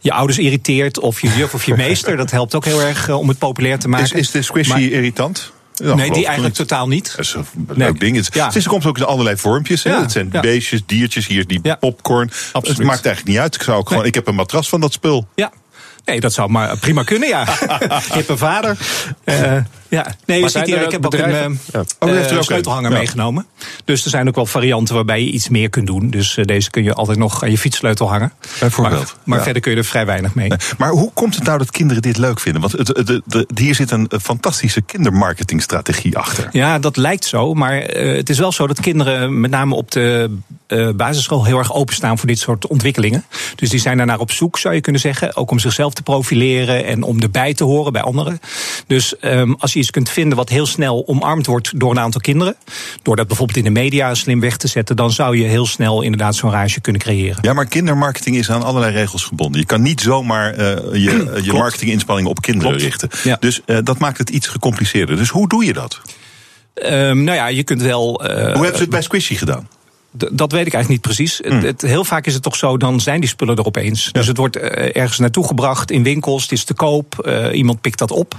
je ouders irriteert, of je juf of je meester. Dat helpt ook heel erg eh, om het populair te maken. Is, is de squishy Maar- irritant? Ja, nee, die eigenlijk niet. totaal niet. Dat is een leuk Nee. ding. Het, Ja. Ze komt ook in allerlei vormpjes. Hè? Ja, Het zijn ja. beestjes, diertjes. Hier die Ja. popcorn. Absoluut. Het maakt eigenlijk niet uit. Ik, zou ook gewoon, ik heb een matras van dat spul. Ja. Nee, dat zou maar prima kunnen, ja. je hebt een vader. Eh, ja. Nee, je Maar ziet hier, er ik heb ook een eh, Ja. Oh, er eh, ook sleutelhanger een. Meegenomen. Dus er zijn ook wel varianten waarbij je iets meer kunt doen. Dus deze kun je altijd nog aan je fietssleutel hangen. Bijvoorbeeld, Maar, maar ja. verder kun je er vrij weinig mee. Maar hoe komt het nou dat kinderen dit leuk vinden? Want het, het, het- het- hier zit een fantastische kindermarketingstrategie achter. Ja, dat lijkt zo. Maar eh, het is wel zo dat kinderen met name op de eh, basisschool heel erg openstaan voor dit soort ontwikkelingen. Dus die zijn daarnaar op zoek, zou je kunnen zeggen. Ook om zichzelf te profileren en om erbij te horen bij anderen. Dus ehm, als je iets kunt vinden wat heel snel omarmd wordt door een aantal kinderen. Door dat bijvoorbeeld in de media slim weg te zetten. Dan zou je heel snel inderdaad zo'n rage kunnen creëren. Ja, maar kindermarketing is aan allerlei regels gebonden. Je kan niet zomaar eh, je, eh, je marketinginspanningen op kinderen Klopt. richten. Ja. Dus dat maakt het iets gecompliceerder. Dus hoe doe je dat? Ehm, nou ja, je kunt wel. hoe hebben ze het bij Squishy gedaan? Dat weet ik eigenlijk niet precies. Hmm. Het, het- heel vaak is het toch zo, dan zijn die spullen er opeens. Dus het wordt eh, ergens naartoe gebracht in winkels, het is te koop, eh, iemand pikt dat op.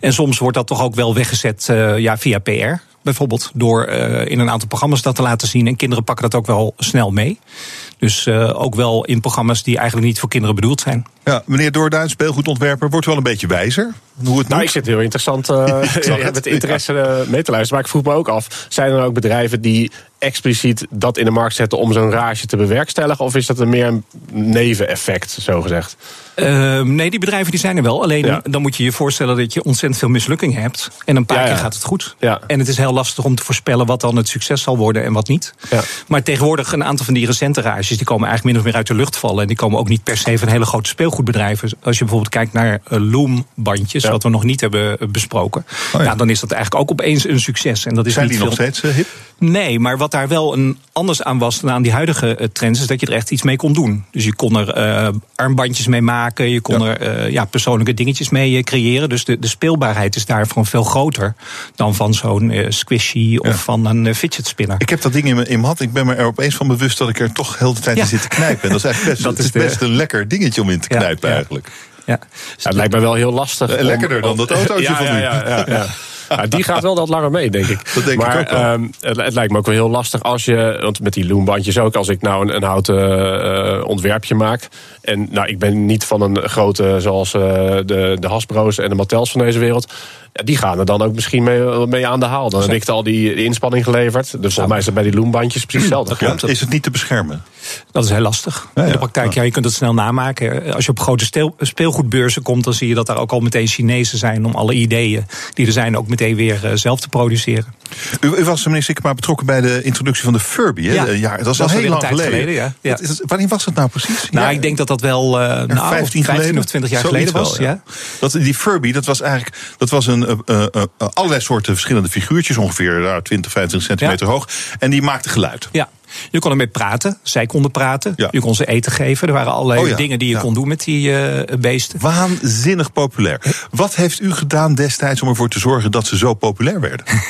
En soms wordt dat toch ook wel weggezet eh, ja, via PR. Bijvoorbeeld door eh, in een aantal programma's dat te laten zien. En kinderen pakken dat ook wel snel mee. Dus eh, ook wel in programma's die eigenlijk niet voor kinderen bedoeld zijn. Ja, meneer Doorduin, speelgoedontwerper, wordt wel een beetje wijzer. Hoe het Nou, moet. ik zit heel interessant eh, Ik zag ja, het. met interesse mee te luisteren. Maar ik vroeg me ook af, zijn er ook bedrijven die expliciet dat in de markt zetten om zo'n rage te bewerkstelligen? Of is dat een meer een neveneffect, zo gezegd? Ehm, nee, die bedrijven die zijn er wel. Alleen Ja. dan moet je je voorstellen dat je ontzettend veel mislukking hebt. En een paar Ja, ja. keer gaat het goed. Ja. En het is heel lastig om te voorspellen wat dan het succes zal worden en wat niet. Ja. Maar tegenwoordig een aantal van die recente rages... die komen eigenlijk min of meer uit de lucht vallen. En die komen ook niet per se van hele grote speelgoedbedrijven. Als je bijvoorbeeld kijkt naar eh, Loom-bandjes... Ja. wat we nog niet hebben eh, besproken... ja. nou, dan is dat eigenlijk ook opeens een succes. En dat is Zijn niet die nog veel- steeds eh, hip? Nee, maar wat daar wel een anders aan was dan aan die huidige eh, trends, is dat je er echt iets mee kon doen. Dus je kon er eh, armbandjes mee maken, je kon Ja. er eh, ja, persoonlijke dingetjes mee creëren. Dus de, de speelbaarheid is daarvan veel groter dan van zo'n squishy of Ja. van een fidget spinner. Ik heb dat ding in mijn, in mijn hand. Ik ben me er opeens van bewust dat ik er toch heel de tijd Ja. in zit te knijpen. En dat is eigenlijk best, Dat het is de- een lekker dingetje om in te knijpen ja. eigenlijk. Ja. Ja, het lijkt me wel heel lastig. Om- lekkerder dan dat autootje ja, van ja, u. Ja, ja, ja. Ja, die gaat wel wat langer mee, denk ik. Dat denk ik maar, ook wel. ehm, het, het lijkt me ook wel heel lastig als je, want met die loombandjes ook, als ik nou een, een houten eh, ontwerpje maak. En nou, ik ben niet van een grote zoals eh, de, de Hasbro's en de Mattels van deze wereld. Ja, die gaan er dan ook misschien mee, mee aan de haal. Dan heb ik al die, inspanning geleverd. Dus volgens mij is het bij die loombandjes precies hetzelfde. Ja, is het niet te beschermen? Dat is heel lastig. Ja, In de praktijk, ja, je kunt het snel namaken. Als je op grote speelgoedbeurzen komt, dan zie je dat daar ook al meteen Chinezen zijn om alle ideeën die er zijn ook meteen weer eh, zelf te produceren. U, u was, meneer Sikkema, betrokken bij de introductie van de Furby. Hè? Ja. Eh, ja, dat Dat al heel lang tijd geleden. geleden, ja. Ja. Is wanneer was dat nou precies? Nou, Ja, ik denk dat dat wel eh nou, 15 geleden? of 20 jaar geleden wel, was. ja. Dat, die Furby, dat was eigenlijk dat was een, allerlei soorten verschillende figuurtjes, ongeveer nou, 20, 25 centimeter hoog. En die maakten geluid. Ja. Je kon ermee praten, zij konden praten. Ja. Je kon ze eten geven. Er waren allerlei Oh ja, dingen die je ja. kon doen met die eh, beesten. Waanzinnig populair. Wat heeft u gedaan destijds om ervoor te zorgen dat ze zo populair werden?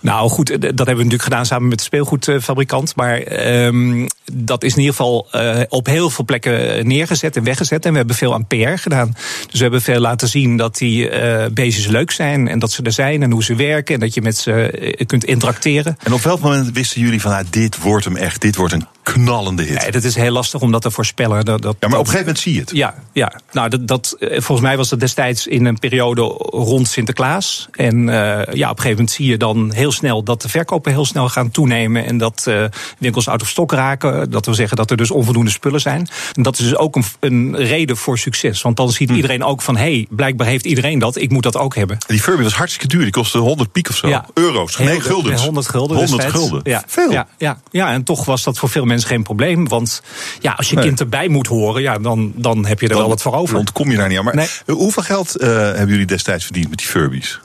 Nou goed, eh, dat hebben we natuurlijk gedaan samen met de speelgoedfabrikant. Maar ehm, dat is in ieder geval eh, op heel veel plekken neergezet en weggezet. En we hebben veel aan PR gedaan. Dus we hebben veel laten zien dat die eh beestjes leuk zijn. En dat ze er zijn en hoe ze werken. En dat je met ze kunt interacteren. En op welk moment wisten jullie van, ah, dit wordt hem echt, dit wordt een knallende hit? Nee, dat is heel lastig om dat te voorspellen. Dat, dat, ja, maar op een gegeven moment zie je het. Ja, ja. nou, dat, dat, eh, volgens mij was dat destijds in een periode rond Sinterklaas. En eh, ja, op een gegeven moment zie je dan heel snel dat de verkopen heel snel gaan toenemen. En dat eh, winkels out of stock raken. Dat wil zeggen dat er dus onvoldoende spullen zijn. En dat is dus ook een, een reden voor succes. Want dan ziet iedereen ook van, hé, hey, blijkbaar heeft iedereen dat. Ik moet dat ook hebben. Die Furby was hartstikke duur. Die kostte 100 piek of zo. Ja. Euro's. Nee, guldens. 100 gulden 100 destijds. gulden. Ja, Veel. Ja, ja, ja, en toch was dat voor veel mensen geen probleem. Want ja, als je Nee. kind erbij moet horen, ja, dan, dan heb je er Dan wel wat voor over. ontkom je daar niet aan. Maar Nee. hoeveel geld eh, hebben jullie destijds verdiend met die Furbies?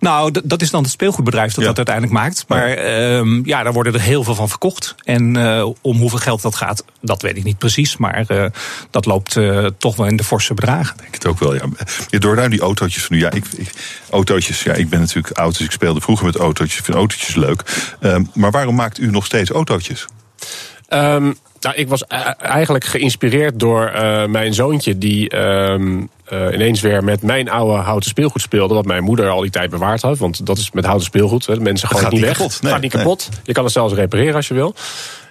Nou, dat is dan het speelgoedbedrijf dat Ja. dat uiteindelijk maakt. Maar ehm, ja, daar worden er heel veel van verkocht. En eh, om hoeveel geld dat gaat, dat weet ik niet precies. Maar eh, dat loopt toch wel in de forse bedragen. Ik het ook wel, ja. Je Doorduin, die autootjes van nu. Ja, ik, ik, autootjes, ja, ik ben natuurlijk oud, dus ik speelde vroeger met autootjes. Ik vind autootjes leuk. Ehm, maar waarom maakt u nog steeds autootjes? Nou, ik was eigenlijk geïnspireerd door eh, mijn zoontje, die ehm, eh, ineens weer met mijn oude houten speelgoed speelde. Wat mijn moeder al die tijd bewaard had. Want dat is met houten speelgoed. Hè. Mensen het niet weg. kapot. Nee, gaat niet nee. kapot. Je kan het zelfs repareren als je wil.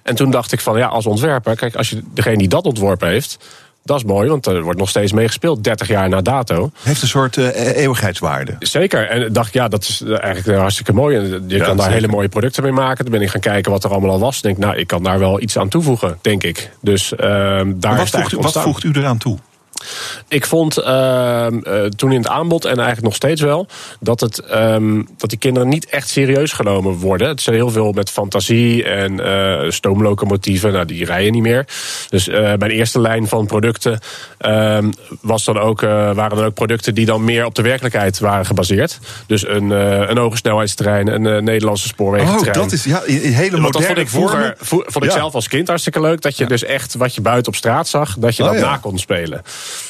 En toen dacht ik van ja, als ontwerper, kijk, als je degene die dat ontworpen heeft. Dat is mooi, want er wordt nog steeds mee gespeeld, 30 jaar na dato. Heeft een soort eh, eeuwigheidswaarde. Zeker. En dacht ik, ja, dat is eigenlijk eh, hartstikke mooi. En Je Ja, kan daar zeker. hele mooie producten mee maken. Toen ben ik gaan kijken wat er allemaal al was. Denk, nou, ik kan daar wel iets aan toevoegen, denk ik. Dus ehm, daar Maar is wat, het wat voegt u eraan toe? Ik vond ehm, eh, toen in het aanbod, en eigenlijk nog steeds wel, dat, het, ehm, dat die kinderen niet echt serieus genomen worden. Het is heel veel met fantasie en eh, stoomlocomotieven, nou, die rijden niet meer. Dus eh, mijn eerste lijn van producten ehm, was dan ook, waren dan ook producten die dan meer op de werkelijkheid waren gebaseerd. Dus een, een hoge snelheidstrein, een Nederlandse spoorwegentrein. Oh, dat is ja, hele Want dat moderne vond ik vroeger vormen. vond ik Ja. zelf als kind hartstikke leuk. Dat je dus echt wat je buiten op straat zag, dat je Oh, dat ja. na kon spelen.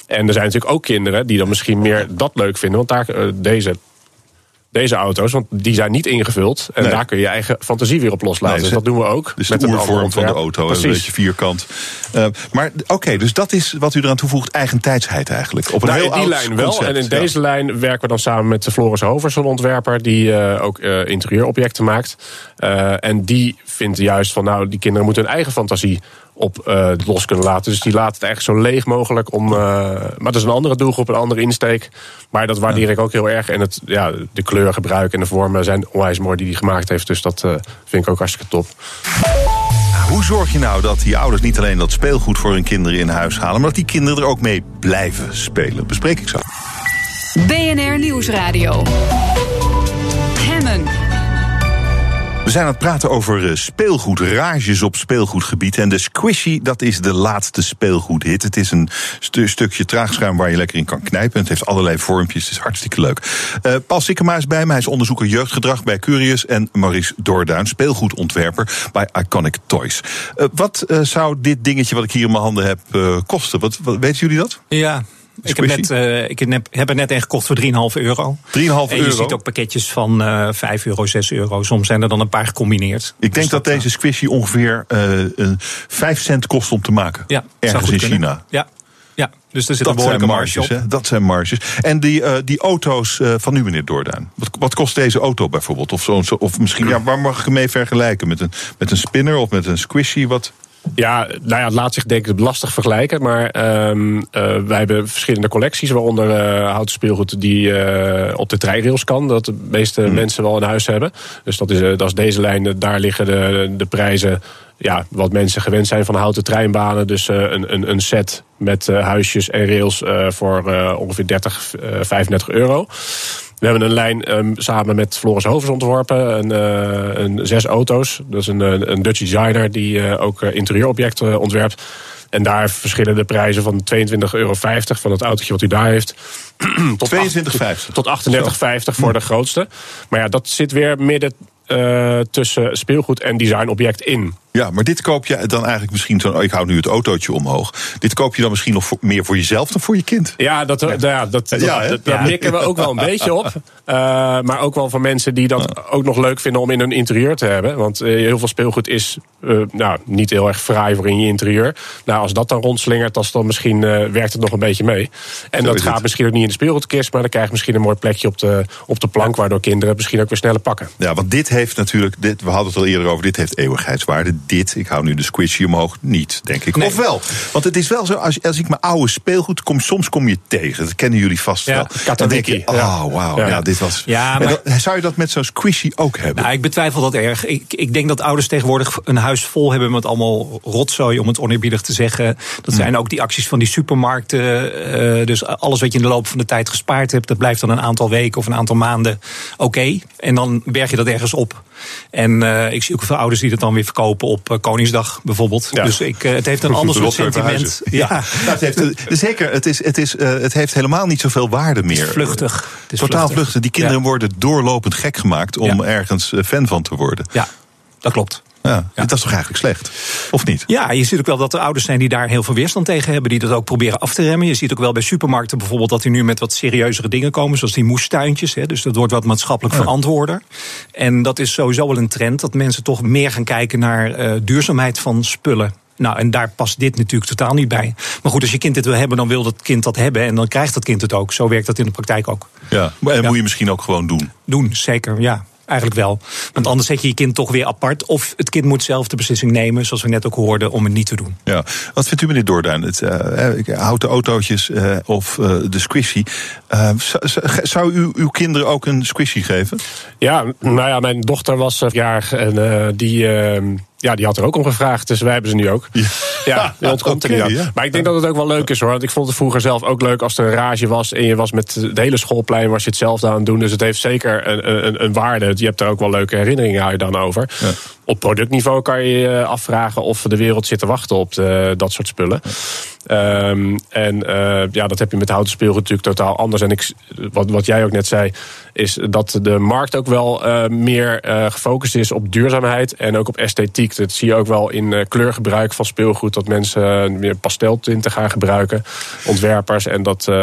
En er zijn natuurlijk ook kinderen die dan misschien meer dat leuk vinden. Want daar, eh, deze, deze auto's, want die zijn niet ingevuld. En Nee. daar kun je je eigen fantasie weer op loslaten. Nee, dus dat doen we ook. Dus met de oervorm van de auto, een beetje vierkant. Eh, maar oké, dus dat is wat u eraan toevoegt, eigentijdsheid eigenlijk. Op een Nou, heel in die lijn wel. en in ja. deze lijn werken we dan samen met Floris Hovers, een ontwerper die eh, ook interieurobjecten maakt. En die vindt juist van nou, die kinderen moeten hun eigen fantasie op eh, los kunnen laten. Dus die laten het eigenlijk zo leeg mogelijk om. eh, maar dat is een andere doelgroep, een andere insteek. Maar dat waardeer ik ook heel erg. En het, ja, de kleurgebruik en de vormen zijn onwijs mooi die hij gemaakt heeft. Dus dat eh, vind ik ook hartstikke top. Hoe zorg je nou dat die ouders niet alleen dat speelgoed voor hun kinderen in huis halen, maar dat die kinderen er ook mee blijven spelen? Bespreek ik zo. BNR Nieuwsradio. Zijn aan het praten over eh, speelgoed, rages op speelgoedgebied. En de Squishy, dat is de laatste speelgoedhit. Het is een stu- stukje traagschuim waar je lekker in kan knijpen. En het heeft allerlei vormpjes, het is hartstikke leuk. Eh, Paul Sikkema is bij me, hij is onderzoeker jeugdgedrag bij Curious. En Maurice Doorduin, speelgoedontwerper bij Iconic Toys. Eh, wat zou dit dingetje wat ik hier in mijn handen heb kosten? Wat, wat, weten jullie dat? Ja, ik heb, net, eh, ik heb, er net een gekocht voor 3,5 euro. 3,5 En je euro. ziet ook pakketjes van eh 5 euro, 6 euro. Soms zijn er dan een paar gecombineerd. Ik denk Dus dat deze Squishy ongeveer eh, een 5 cent kost om te maken. Ja, Ergens in kunnen. China. Ja, ja, dus er zit Dat een marge op. hè? Dat zijn marges. En die, eh, die auto's eh, van u, meneer Doorduin. Wat, wat kost deze auto bijvoorbeeld? Of, zo- of misschien, ja, waar mag ik hem mee vergelijken? Met een, met een spinner of met een squishy? Wat? Ja, nou ja, het laat zich denk ik lastig vergelijken. Maar ehm, eh, wij hebben verschillende collecties, waaronder eh, houten speelgoed die eh, op de treinrails kan. Dat de meeste mensen wel in huis hebben. Dus dat is, dat is deze lijn. Daar liggen de, de prijzen. Ja, wat mensen gewend zijn van houten treinbanen. Dus een, een, een set met huisjes en rails voor ongeveer 30, eh, 35 euro. We hebben een lijn ehm, samen met Floris Hovers ontworpen. Een, eh, een zes auto's. Dat is een, eh, een Dutch designer die eh, ook interieurobjecten ontwerpt. En daar verschillen de prijzen van 22,50 euro van het autootje wat u daar heeft. tot 22,50. Tot 38,50 voor de grootste. Maar ja, dat zit weer midden tussen speelgoed en designobject in. Ja, maar dit koop je dan eigenlijk misschien zo. Ik hou nu het autootje omhoog. Dit koop je dan misschien nog voor- meer voor jezelf dan voor je kind? Ja, dat, ja. Ja, dat, dat, Ja, dat- daar mikken we ook wel een beetje op. Eh, maar ook wel voor mensen die dat ook nog leuk vinden om in hun interieur te hebben. Want eh, heel veel speelgoed is eh, nou, niet heel erg fraai voor in je interieur. Nou, als dat dan rondslingert, dan, dan misschien eh, werkt het nog een beetje mee. En Zo dat gaat het. misschien ook niet in de speelgoedkist, maar dan krijg je misschien een mooi plekje op de, op de plank, waardoor kinderen misschien ook weer sneller pakken. Ja, want dit heeft natuurlijk, dit, we hadden het al eerder over, dit heeft eeuwigheidswaarde. Dit, ik hou nu de squishy omhoog, niet, denk ik. Nee. Of wel? Want het is wel zo, als, als ik mijn oude speelgoed kom, soms kom je tegen. Dat kennen jullie vast Ja, wel. Dan denk je, oh, wauw, Ja. ja. dit was... Ja, maar- dat- zou je dat met zo'n squishy ook hebben? Nou, ik betwijfel dat erg. Ik, ik denk dat ouders tegenwoordig een huis vol hebben met allemaal rotzooi, om het oneerbiedig te zeggen. Dat zijn ook die acties van die supermarkten. eh, dus alles wat je in de loop van de tijd gespaard hebt, dat blijft dan een aantal weken of een aantal maanden oké. En dan berg je dat ergens op. En eh, ik zie ook veel ouders die dat dan weer verkopen op eh, Koningsdag bijvoorbeeld. Ja. Dus ik, eh, het heeft een ander soort sentiment. Ja, nou, het heeft, zeker. Het, is, het, is, het heeft helemaal niet zoveel waarde meer. Het is vluchtig. Het is Totaal vluchtig. Die kinderen Ja. worden doorlopend gek gemaakt om ergens fan van te worden. Ja, dat klopt. Ja, Dat is toch eigenlijk slecht? Of niet? Ja, je ziet ook wel dat er ouders zijn die daar heel veel weerstand tegen hebben. Die dat ook proberen af te remmen. Je ziet ook wel bij supermarkten bijvoorbeeld dat die nu met wat serieuzere dingen komen. Zoals die moestuintjes. Hè, dus dat wordt wat maatschappelijk verantwoorder. En dat is sowieso wel een trend. Dat mensen toch meer gaan kijken naar eh, duurzaamheid van spullen. Nou, en daar past dit natuurlijk totaal niet bij. Maar goed, als je kind dit wil hebben, dan wil dat kind dat hebben. En dan krijgt dat kind het ook. Zo werkt dat in de praktijk ook. Ja. En Ja. moet je misschien ook gewoon doen. Doen, zeker, ja. Eigenlijk wel. Want anders zet je je kind toch weer apart. Of het kind moet zelf de beslissing nemen, zoals we net ook hoorden, om het niet te doen. Ja. Wat vindt u, meneer Doorduin? Het eh, eh, houten autootjes eh, of eh, de squishy. Zou- u uw kinderen ook een squishy geven? Ja, nou ja, mijn dochter was jarig en eh, die, eh, ja, die had er ook om gevraagd. Dus wij hebben ze nu ook. Ja, die ontkomt er niet ja. Maar ik denk dat het ook wel leuk is hoor. Want ik vond het vroeger zelf ook leuk als er een rage was. En je was met het hele schoolplein was je hetzelfde aan het doen. Dus het heeft zeker een, een, een waarde. Je hebt er ook wel leuke herinneringen je dan over. Ja. Op productniveau kan je je afvragen of de wereld zit te wachten op de- dat soort spullen. Ehm, en eh, ja, dat heb je met houten speelgoed natuurlijk totaal anders. En ik, wat, wat jij ook net zei, is dat de markt ook wel eh, meer eh, gefocust is op duurzaamheid en ook op esthetiek. Dat zie je ook wel in eh, kleurgebruik van speelgoed. Dat mensen eh, meer pasteltinten gaan gebruiken, ontwerpers. En dat, eh,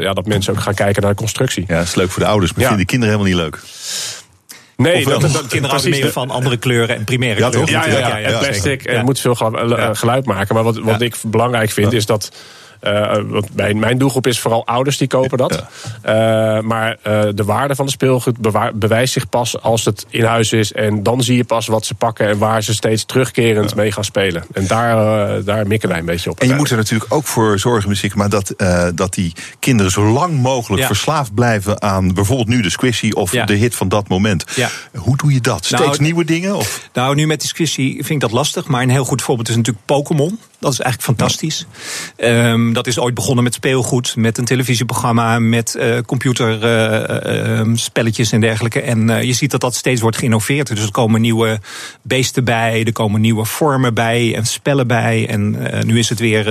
ja, dat mensen ook gaan kijken naar de constructie. Ja, dat is leuk voor de ouders, maar Ja. vinden de kinderen helemaal niet leuk. Nee, dat, dat, Kinderen meer van andere kleuren en primaire Ja, kleuren. Ja, ja, ja, Ja, plastic. En het moet veel eh, geluid maken. Maar wat, wat ik belangrijk vind is dat want mijn, mijn doelgroep is vooral ouders die kopen dat. maar de waarde van de speelgoed bewijst zich pas als het in huis is. En dan zie je pas wat ze pakken en waar ze steeds terugkerend mee gaan spelen. En daar, daar mikken wij een beetje op. En je moet er natuurlijk ook voor zorgen, muziek, maar dat, dat die kinderen zo lang mogelijk verslaafd blijven aan bijvoorbeeld nu de squishy of de hit van dat moment. Hoe doe je dat? Steeds nou, nieuwe dingen? Of? Nou, nu met die squishy vind ik dat lastig. Maar een heel goed voorbeeld is natuurlijk Pokémon. Dat is eigenlijk fantastisch. Um, dat is ooit begonnen met speelgoed, met een televisieprogramma, met uh, computerspelletjes uh, en dergelijke. En je ziet dat dat steeds wordt geïnnoveerd. Dus er komen nieuwe beesten bij, er komen nieuwe vormen bij en spellen bij. En nu is het weer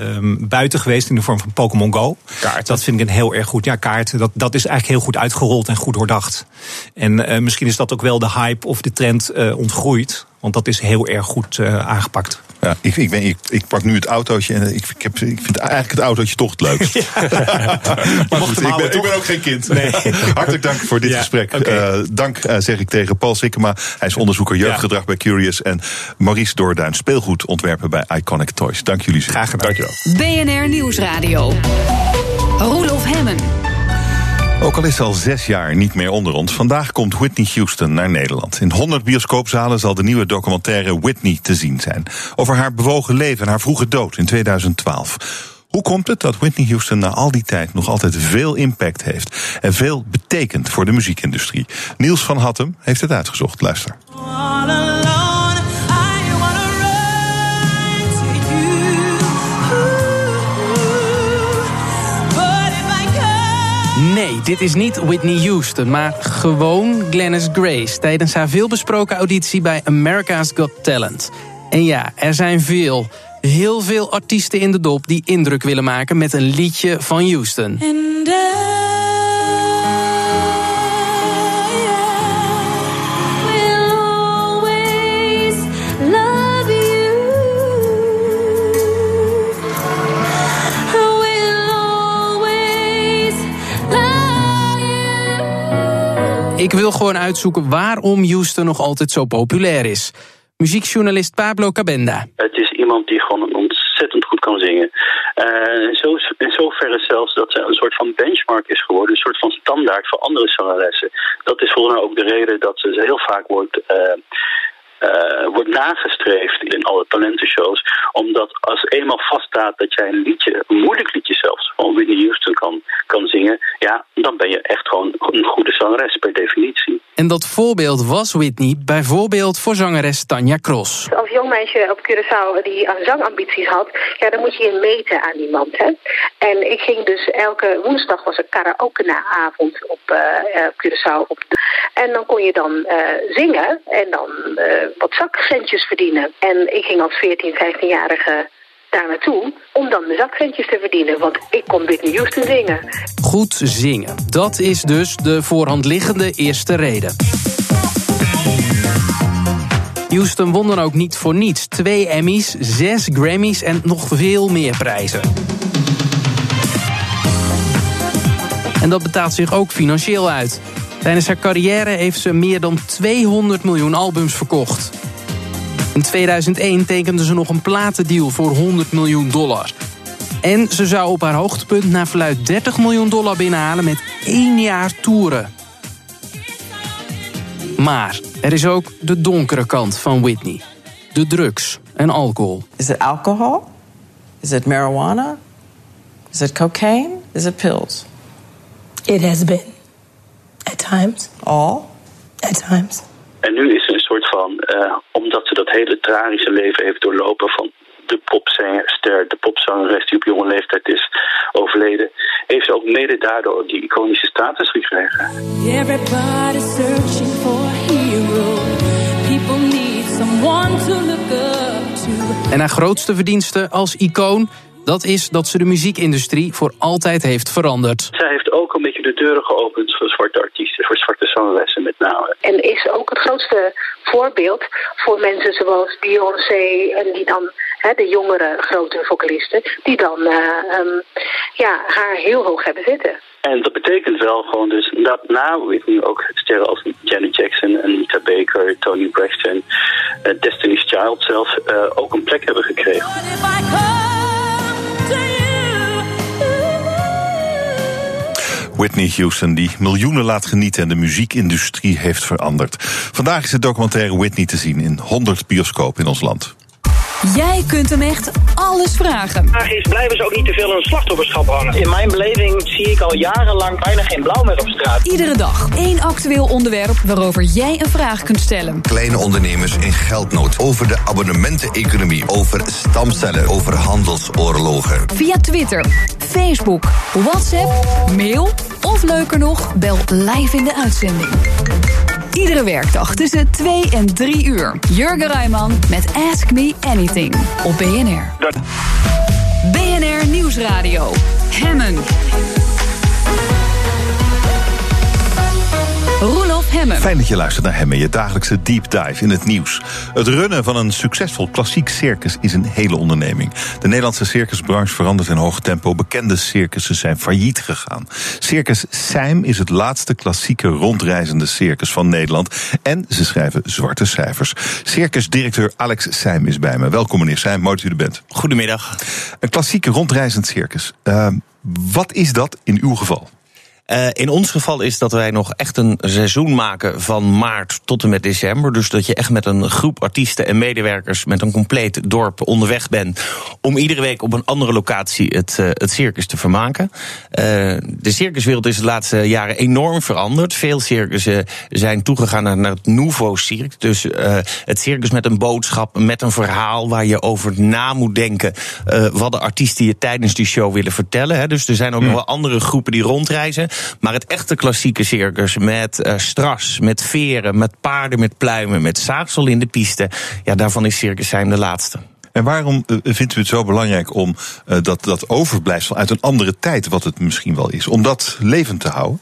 um, buiten geweest in de vorm van Pokémon Go. Kaart. Dat vind ik een heel erg goed. Ja, kaart. Dat, dat is eigenlijk heel goed uitgerold en goed doordacht. En misschien is dat ook wel de hype of de trend ontgroeid. Want dat is heel erg goed uh, aangepakt. Ja, ik, ik, ben, ik, ik, pak nu het autootje en ik, ik, heb, ik vind eigenlijk het autootje toch het leukst. maar goed, ik ben, ik ben, ook geen kind. Nee. Hartelijk dank voor dit gesprek. Okay. Uh, dank uh, zeg ik tegen Paul Sikkema. Hij is onderzoeker jeugdgedrag ja. bij Curious. En Maurice Doorduin, speelgoedontwerper bij Iconic Toys. Dank jullie zeer. Graag gedaan. Dankjewel. BNR Nieuwsradio. Roelof Hemmen. Ook al is ze al zes jaar niet meer onder ons, vandaag komt Whitney Houston naar Nederland. In 100 bioscoopzalen zal de nieuwe documentaire Whitney te zien zijn. Over haar bewogen leven en haar vroege dood in 2012. Hoe komt het dat Whitney Houston na al die tijd nog altijd veel impact heeft en veel betekent voor de muziekindustrie? Niels van Hattem heeft het uitgezocht. Luister. Dit is niet Whitney Houston, maar gewoon Glennis Grace... tijdens haar veelbesproken auditie bij America's Got Talent. En ja, er zijn veel, heel veel artiesten in de dop... die indruk willen maken met een liedje van Houston. Ik wil gewoon uitzoeken waarom Houston nog altijd zo populair is. Muziekjournalist Pablo Cabenda. Het is iemand die gewoon ontzettend goed kan zingen. Uh, in zoverre zelfs dat ze een soort van benchmark is geworden. Een soort van standaard voor andere zangeressen. Dat is volgens mij ook de reden dat ze heel vaak wordt... Uh, uh, wordt nagestreefd in alle talentenshows. Omdat als eenmaal vaststaat dat jij een liedje, een moeilijk liedje zelfs, van Whitney Houston kan, kan zingen, ja, dan ben je echt gewoon een goede zangeres per definitie. En dat voorbeeld was Whitney bijvoorbeeld voor zangeres Tanja Cross. Als jong meisje op Curaçao die zangambities had, ja, dan moet je je meten aan iemand. Hè? En ik ging dus elke woensdag was een karaoke-avond op uh, Curaçao. Op en dan kon je dan uh, zingen en dan uh, wat zakcentjes verdienen. En ik ging als 14, 15-jarige daar naartoe om dan de zakcentjes te verdienen. Want ik kon Whitney Houston zingen. Goed zingen. Dat is dus de voorhand liggende eerste reden. Houston won dan ook niet voor niets. Twee Emmys, zes Grammys en nog veel meer prijzen. En dat betaalt zich ook financieel uit. Tijdens haar carrière heeft ze meer dan 200 miljoen albums verkocht. In 2001 tekende ze nog een platendeal voor 100 miljoen dollar. En ze zou op haar hoogtepunt naar verluid 30 miljoen dollar binnenhalen met één jaar toeren. Maar er is ook de donkere kant van Whitney. De drugs en alcohol. Is it alcohol? Is it marijuana? Is it cocaine? Is it pills? It has been. At times. All? At times. En nu is er een soort van, uh, omdat ze dat hele tragische leven heeft doorlopen van de popster, de popzangeres die op jonge leeftijd is overleden, heeft ze ook mede daardoor die iconische status gekregen. Everybody's searching for a hero. People need someone to look up to. En haar grootste verdienste als icoon dat is dat ze de muziekindustrie voor altijd heeft veranderd. Zij heeft ook een beetje de deuren geopend voor zwarte artiesten, voor zwarte zangeressen met name. En is ook het grootste voorbeeld voor mensen zoals Beyoncé en die dan hè, de jongere grote vocalisten, die dan uh, um, ja, haar heel hoog hebben zitten. En dat betekent wel gewoon dus dat na Whitney ook sterren als Janet Jackson, Anita Baker, Tony Braxton, uh, Destiny's Child zelfs uh, ook een plek hebben gekregen. Whitney Houston, die miljoenen laat genieten en de muziekindustrie heeft veranderd. Vandaag is de documentaire Whitney te zien in 100 bioscopen in ons land. Jij kunt hem echt alles vragen. De vraag is, blijven ze ook niet te veel in het slachtofferschap hangen? In mijn beleving zie ik al jarenlang bijna geen blauw meer op straat. Iedere dag één actueel onderwerp waarover jij een vraag kunt stellen. Kleine ondernemers in geldnood. Over de abonnementeneconomie. Over stamcellen. Over handelsoorlogen. Via Twitter, Facebook, WhatsApp, mail of leuker nog, bel live in de uitzending. Iedere werkdag tussen 2 en 3 uur. Jurgen Rijman met Ask Me Anything op BNR. BNR Nieuwsradio. Hemmen. Roelof Hemmen. Fijn dat je luistert naar Hemmen, je dagelijkse deep dive in het nieuws. Het runnen van een succesvol klassiek circus is een hele onderneming. De Nederlandse circusbranche verandert in hoog tempo. Bekende circussen zijn failliet gegaan. Circus Seim is het laatste klassieke rondreizende circus van Nederland. En ze schrijven zwarte cijfers. Circusdirecteur Alex Seim is bij me. Welkom meneer Seim, mooi dat u er bent. Goedemiddag. Een klassieke rondreizend circus. Uh, wat is dat in uw geval? Uh, in ons geval is dat wij nog echt een seizoen maken van maart tot en met december. Dus dat je echt met een groep artiesten en medewerkers met een compleet dorp onderweg bent. om iedere week op een andere locatie het, uh, het circus te vermaken. Uh, de circuswereld is de laatste jaren enorm veranderd. Veel circussen zijn toegegaan naar, naar het nouveau cirque. Dus het circus met een boodschap, met een verhaal waar je over na moet denken. wat de artiesten je tijdens die show willen vertellen. Hè. Dus er zijn ook nog wel andere groepen die rondreizen. Maar het echte klassieke circus met uh, stras, met veren, met paarden, met pluimen, met zaagsel in de piste. Ja, daarvan is Circus zijn de laatste. En waarom uh, vindt u het zo belangrijk om uh, dat, dat overblijfsel uit een andere tijd, wat het misschien wel is, om dat levend te houden?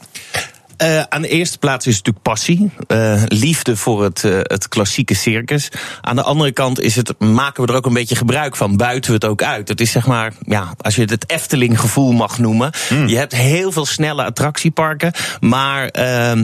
Uh, aan de eerste plaats is het natuurlijk passie. Uh, liefde voor het, uh, het klassieke circus. Aan de andere kant is het, maken we er ook een beetje gebruik van. Buiten we het ook uit. Het is zeg maar, ja, als je het het Efteling gevoel mag noemen. Mm. Je hebt heel veel snelle attractieparken. Maar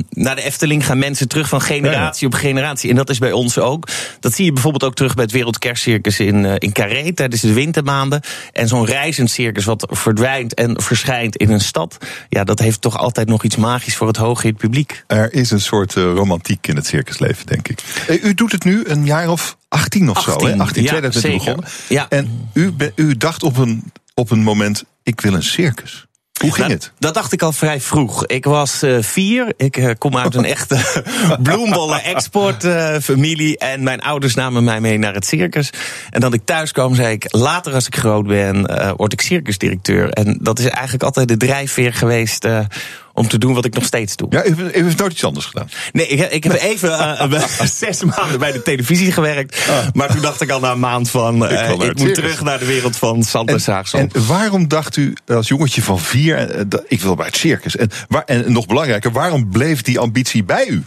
naar de Efteling gaan mensen terug van generatie ja. op generatie. En dat is bij ons ook. Dat zie je bijvoorbeeld ook terug bij het Wereldkerstcircus in, in Carré tijdens de wintermaanden. En zo'n reizend circus wat verdwijnt en verschijnt in een stad. Ja, dat heeft toch altijd nog iets magisch voor het hoog in het publiek. Er is een soort uh, romantiek in het circusleven, denk ik. Uh, u doet het nu een jaar of 18 of 18, zo, hè? 18, ja, 2000 zeker. begonnen. Ja. En u, u dacht op een, op een moment, ik wil een circus. Hoe ging nou, het? Dat dacht ik al vrij vroeg. Ik was uh, vier. Ik uh, kom uit een echte bloembollen exportfamilie. Uh, en mijn ouders namen mij mee naar het circus. En dat ik thuis kwam, zei ik: later als ik groot ben, word ik circusdirecteur. En dat is eigenlijk altijd de drijfveer geweest om te doen wat ik nog steeds doe. Ja, u, u heeft nooit iets anders gedaan. Nee, ik, ik heb even uh, zes maanden bij de televisie gewerkt. Ah. Maar toen dacht ik al na een maand van... Uh, ik, ik moet terug naar de wereld van Zand en Zaagsel. En waarom dacht u als jongetje van vier... Uh, ik wil bij het circus. En, waar, en nog belangrijker, waarom bleef die ambitie bij u?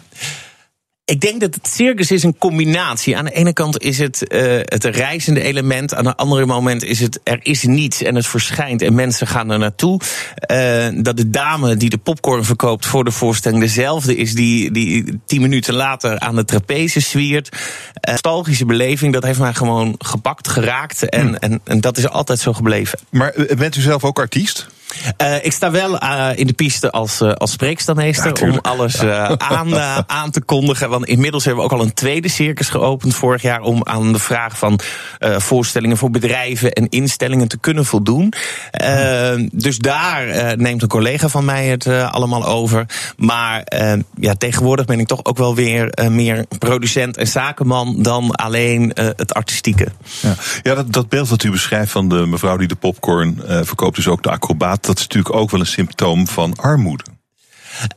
Ik denk dat het circus is een combinatie. Aan de ene kant is het uh, het reizende element. Aan de andere moment is het er is niets en het verschijnt en mensen gaan er naartoe. Uh, dat de dame die de popcorn verkoopt voor de voorstelling dezelfde is die, die tien minuten later aan de trapeze zwiert. Uh, nostalgische beleving, dat heeft mij gewoon gepakt, geraakt. En, hm. en, en dat is altijd zo gebleven. Maar bent u zelf ook artiest? Uh, ik sta wel uh, in de piste als, uh, als spreekstanmeester ja, om alles aan, aan te kondigen. Want inmiddels hebben we ook al een tweede circus geopend vorig jaar om aan de vraag van voorstellingen voor bedrijven en instellingen te kunnen voldoen. dus daar neemt een collega van mij het allemaal over. Maar ja, tegenwoordig ben ik toch ook wel weer meer producent en zakenman dan alleen het artistieke. Ja, ja dat, dat beeld dat u beschrijft van de mevrouw die de popcorn verkoopt, dus ook de acrobaat dat is natuurlijk ook wel een symptoom van armoede.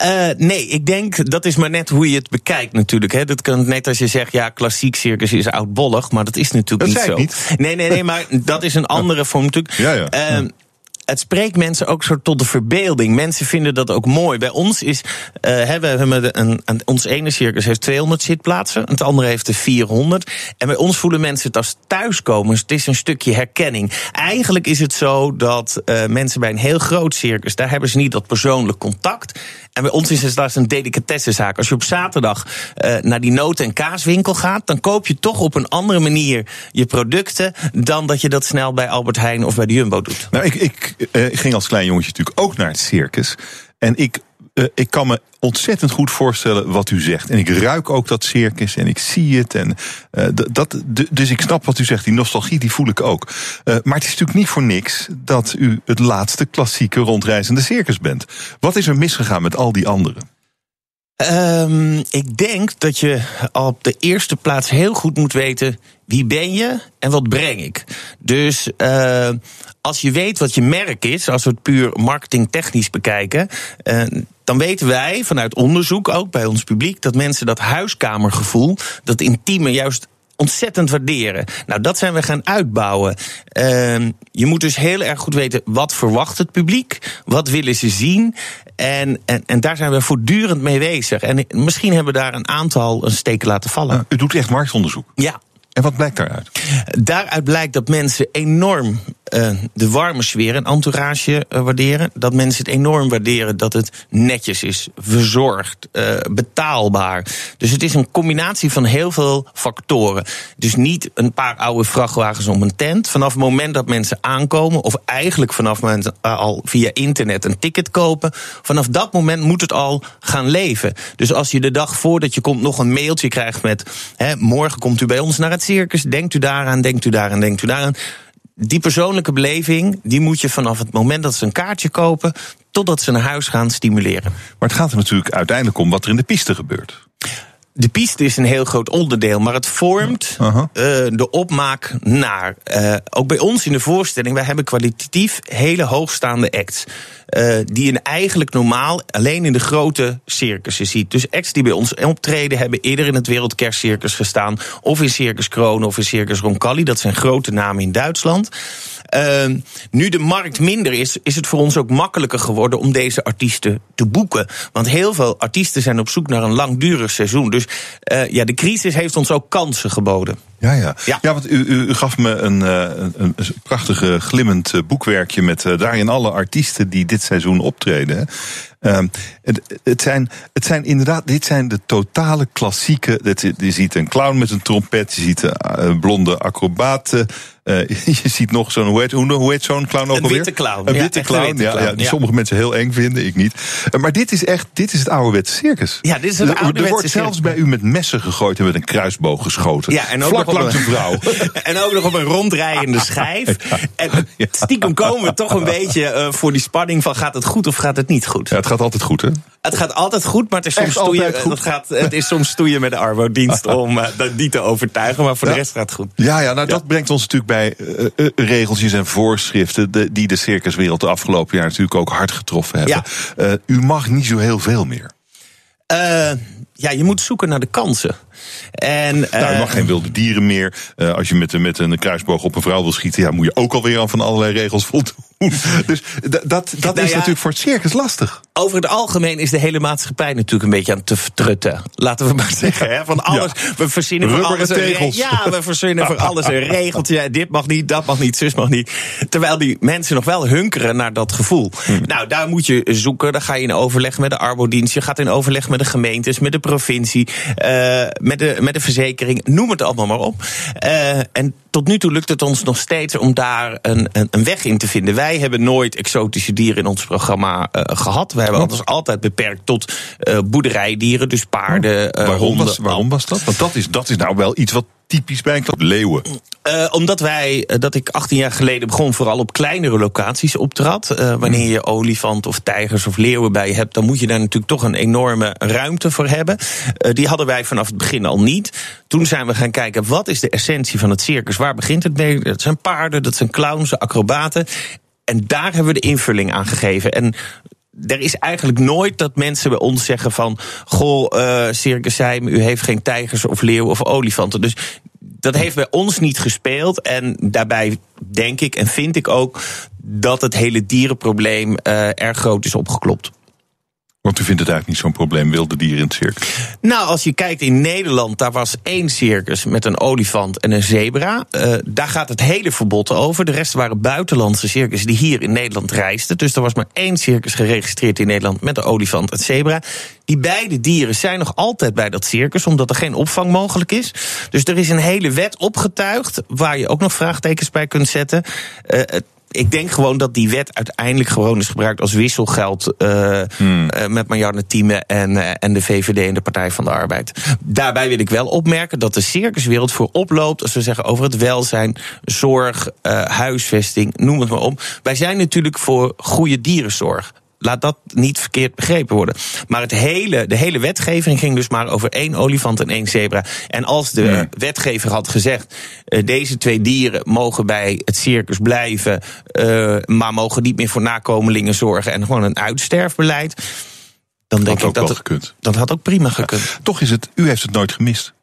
Uh, nee, ik denk dat is maar net hoe je het bekijkt natuurlijk. Hè. Dat kan net als je zegt, ja, klassiek circus is oudbollig, maar dat is natuurlijk dat niet zo. Niet. Nee, nee, nee, maar dat is een andere vorm natuurlijk. Ja, ja. Uh, het spreekt mensen ook zo tot de verbeelding. Mensen vinden dat ook mooi. Bij ons is, uh, we hebben een, ons ene circus heeft 200 zitplaatsen, het andere heeft er 400. En bij ons voelen mensen het als thuiskomers. Het is een stukje herkenning. Eigenlijk is het zo dat uh, mensen bij een heel groot circus, daar hebben ze niet dat persoonlijk contact. En bij ons is het dat een delicatessenzaak. Als je op zaterdag uh, naar die noten- en kaaswinkel gaat, dan koop je toch op een andere manier je producten dan dat je dat snel bij Albert Heijn of bij de Jumbo doet. Nou, ik, ik eh, ging als klein jongetje natuurlijk ook naar het circus. En ik, eh, ik kan me ontzettend goed voorstellen wat u zegt. En ik ruik ook dat circus en ik zie het. En, eh, dat, dus ik snap wat u zegt. Die nostalgie die voel ik ook. Maar het is natuurlijk niet voor niks dat u het laatste klassieke rondreizende circus bent. Wat is er misgegaan met al die anderen? Ehm, ik denk dat je op de eerste plaats heel goed moet weten wie ben je en wat breng ik. Dus eh, als je weet wat je merk is, als we het puur marketingtechnisch bekijken, eh, dan weten wij vanuit onderzoek ook bij ons publiek dat mensen dat huiskamergevoel, dat intieme juist ontzettend waarderen. Nou, dat zijn we gaan uitbouwen. Ehm, je moet dus heel erg goed weten wat verwacht het publiek, wat willen ze zien. En, en, en daar zijn we voortdurend mee bezig. En misschien hebben we daar een aantal een steken laten vallen. u doet echt marktonderzoek. Ja. En wat blijkt daaruit? Daaruit blijkt dat mensen enorm eh, de warme sfeer en entourage eh, waarderen. Dat mensen het enorm waarderen dat het netjes is, verzorgd, eh, betaalbaar. Dus het is een combinatie van heel veel factoren. Dus niet een paar oude vrachtwagens om een tent. Vanaf het moment dat mensen aankomen, of eigenlijk vanaf eh, al via internet een ticket kopen, vanaf dat moment moet het al gaan leven. Dus als je de dag voordat je komt nog een mailtje krijgt met: hè, morgen komt u bij ons naar het circus, denkt u daaraan, denkt u daaraan, denkt u daaraan. Die persoonlijke beleving, die moet je vanaf het moment dat ze een kaartje kopen, totdat ze naar huis gaan, stimuleren. Maar het gaat er natuurlijk uiteindelijk om wat er in de piste gebeurt. De piste is een heel groot onderdeel, maar het vormt uh, de opmaak naar. Uh, ook bij ons in de voorstelling, wij hebben kwalitatief hele hoogstaande acts. Uh, die je eigenlijk normaal alleen in de grote circussen ziet. Dus acts die bij ons optreden hebben eerder in het Wereldkerstcircus gestaan. Of in Circus Kroon of in Circus Roncalli. Dat zijn grote namen in Duitsland. Uh, nu de markt minder is, is het voor ons ook makkelijker geworden om deze artiesten te boeken. Want heel veel artiesten zijn op zoek naar een langdurig seizoen. Dus uh, ja, de crisis heeft ons ook kansen geboden. Ja, ja. ja. ja want u, u, gaf me een, een, een prachtige glimmend boekwerkje met daarin alle artiesten die dit seizoen optreden. Um, het, het, zijn, het zijn inderdaad, dit zijn de totale klassieke. Dit, je ziet een clown met een trompet, je ziet een blonde acrobaten. Uh, je ziet nog zo'n, hoe heet, hoe, hoe heet zo'n clown ook een alweer? Witte clown. Een ja, witte clown, een witte ja, clown. ja, die ja. sommige mensen heel eng vinden, ik niet. Uh, maar dit is echt, dit is het ouderwetse circus. Ja, dit is het er, ouderwetse Er wordt zelfs bij u met messen gegooid en met een kruisboog geschoten. Ja, en ook Vlak nog langs een vrouw. en ook nog op een ronddraaiende schijf. En stiekem komen we toch een beetje uh, voor die spanning van gaat het goed of gaat het niet goed? Het gaat altijd goed, hè? Het gaat altijd goed, maar het is soms, stoeien, het gaat, het is soms stoeien met de arbodienst om uh, die te overtuigen. Maar voor Ja. de rest gaat het goed. Ja, ja, nou dat brengt ons natuurlijk bij eh, eh, regeltjes en voorschriften de, die de circuswereld de afgelopen jaar natuurlijk ook hard getroffen hebben. Eh, u mag niet zo heel veel meer. Uh, ja, je moet zoeken naar de kansen. En, Nou, er mag geen wilde dieren meer. Uh, als je met, met een kruisboog op een vrouw wil schieten, ja, moet je ook alweer aan van allerlei regels voldoen. Dus dat, dat, Nou is ja. natuurlijk voor het circus lastig. Over het algemeen is de hele maatschappij natuurlijk een beetje aan te vertrutten. Laten we maar zeggen. Hè? Van alles, we verzinnen voor alles een re- tegels. Ja, we verzinnen voor alles een regeltje. Dit mag niet, dat mag niet, zus mag niet. Terwijl die mensen nog wel hunkeren naar dat gevoel. Hmm. Nou, daar moet je zoeken. Dan ga je in overleg met de arbodienst. Je gaat in overleg met de gemeentes, met de provincie, uh, met, de, met de verzekering. Noem het allemaal maar op. Uh, en tot nu toe lukt het ons nog steeds om daar een, een, een weg in te vinden. Wij hebben nooit exotische dieren in ons programma uh, gehad. We hebben ons altijd beperkt tot uh, boerderijdieren, dus paarden, uh, waarom, honden. was, waarom was dat? Want dat is, dat is nou wel iets wat typisch bij een klas- leeuwen. Uh, omdat wij, uh, dat ik 18 jaar geleden begon, vooral op kleinere locaties optrad. Uh, wanneer je olifant of tijgers of leeuwen bij je hebt, dan moet je daar natuurlijk toch een enorme ruimte voor hebben. Die hadden wij vanaf het begin al niet. Toen zijn we gaan kijken, wat is de essentie van het circus? Waar begint het mee? Dat zijn paarden, dat zijn clowns, acrobaten. En daar hebben we de invulling aan gegeven. En er is eigenlijk nooit dat mensen bij ons zeggen van... goh, uh, Circus Heim, u heeft geen tijgers of leeuwen of olifanten. Dus dat heeft bij ons niet gespeeld. En daarbij denk ik en vind ik ook... dat het hele dierenprobleem uh, erg groot is opgeklopt. Want u vindt het eigenlijk niet zo'n probleem, wilde dieren in het circus? Nou, als je kijkt in Nederland, daar was één circus met een olifant en een zebra. Uh, daar gaat het hele verbod over. De rest waren buitenlandse circus die hier in Nederland reisden. Dus er was maar één circus geregistreerd in Nederland met een olifant en zebra. Die beide dieren zijn nog altijd bij dat circus, omdat er geen opvang mogelijk is. Dus er is een hele wet opgetuigd, waar je ook nog vraagtekens bij kunt zetten. Uh, ik denk gewoon dat die wet uiteindelijk gewoon is gebruikt als wisselgeld uh, hmm. uh, met Marianne Thieme en, uh, en de VVD en de Partij van de Arbeid. Daarbij wil ik wel opmerken dat de circuswereld voor oploopt als we zeggen over het welzijn, zorg, huisvesting, noem het maar op. Wij zijn natuurlijk voor goede dierenzorg. Laat dat niet verkeerd begrepen worden. Maar het hele, de hele wetgeving ging dus maar over één olifant en één zebra. En als de wetgever had gezegd: uh, deze twee dieren mogen bij het circus blijven, uh, maar mogen niet meer voor nakomelingen zorgen en gewoon een uitsterfbeleid. Dan denk had ik dat het, gekund. dat had ook prima gekund. Ja, toch is het, u heeft het nooit gemist.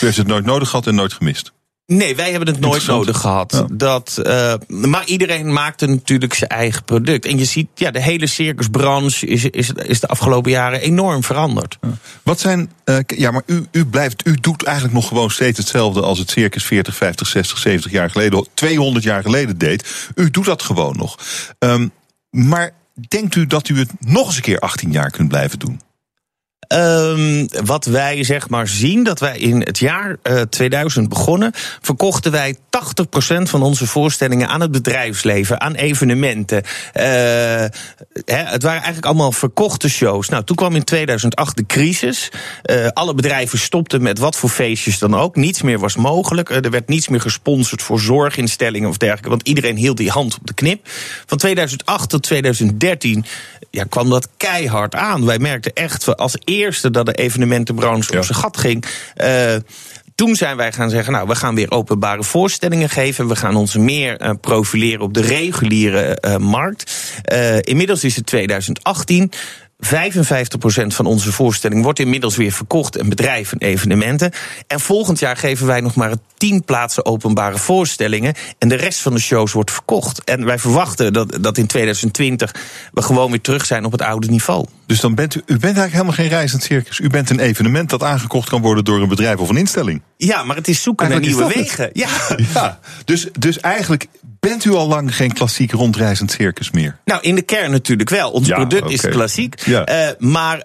U heeft het nooit nodig gehad en nooit gemist. Nee, wij hebben het nooit nodig gehad. Ja. Dat, uh, maar iedereen maakte natuurlijk zijn eigen product. En je ziet, ja, de hele circusbranche is, is, is de afgelopen jaren enorm veranderd. Ja. Wat zijn, uh, ja, maar u, u blijft, u doet eigenlijk nog gewoon steeds hetzelfde als het circus 40, 50, 60, 70 jaar geleden, 200 jaar geleden deed. U doet dat gewoon nog. Um, maar denkt u dat u het nog eens een keer 18 jaar kunt blijven doen? Um, wat wij zeg maar zien, dat wij in het jaar uh, 2000 begonnen, verkochten wij 80% van onze voorstellingen aan het bedrijfsleven, aan evenementen. Uh, het waren eigenlijk allemaal verkochte shows. Nou, toen kwam in 2008 de crisis. Uh, alle bedrijven stopten met wat voor feestjes dan ook. Niets meer was mogelijk. er werd niets meer gesponsord voor zorginstellingen of dergelijke, want iedereen hield die hand op de knip. Van 2008 tot 2013 ja, kwam dat keihard aan. Wij merkten echt als eerste dat de evenementenbranche ja. op zijn gat ging. Uh, toen zijn wij gaan zeggen, nou, we gaan weer openbare voorstellingen geven. We gaan ons meer uh, profileren op de reguliere uh, markt. inmiddels is het 2018. 55% van onze voorstelling wordt inmiddels weer verkocht en bedrijven en evenementen. En volgend jaar geven wij nog maar 10 plaatsen openbare voorstellingen. En de rest van de shows wordt verkocht. En wij verwachten dat, dat in 2020 we gewoon weer terug zijn op het oude niveau. Dus dan bent u, u bent eigenlijk helemaal geen reizend circus. U bent een evenement dat aangekocht kan worden door een bedrijf of een instelling. Ja, maar het is zoeken naar nieuwe wegen. Ja. ja. Dus, dus eigenlijk bent u al lang geen klassiek rondreizend circus meer? Nou, in de kern natuurlijk wel. Ons ja, product okay. is klassiek. Ja. Uh, maar uh,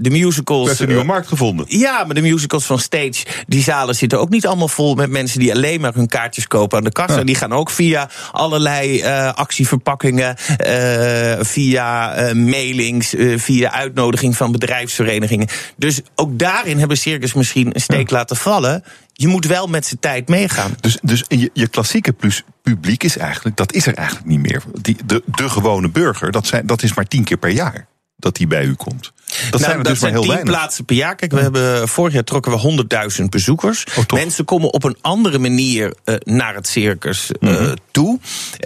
de musicals. Er is een nieuwe markt gevonden. Ja, maar de musicals van Stage, die zalen zitten ook niet allemaal vol met mensen die alleen maar hun kaartjes kopen aan de kassa. Die gaan ook via allerlei uh, actieverpakkingen, via mailings, via uitnodiging van bedrijfsverenigingen. Dus ook daarin hebben circus misschien een steek laten vallen je moet wel met zijn tijd meegaan. Dus, dus je, je klassieke plus publiek is eigenlijk, dat is er eigenlijk niet meer. Die, de, de gewone burger, dat, zijn, dat is maar tien keer per jaar dat die bij u komt. Dat nou, zijn er dat dus maar heel weinig. plaatsen per jaar. Kijk, we hebben, vorig jaar trokken we 100.000 bezoekers. Oh, Mensen komen op een andere manier uh, naar het circus uh, mm -hmm. toe.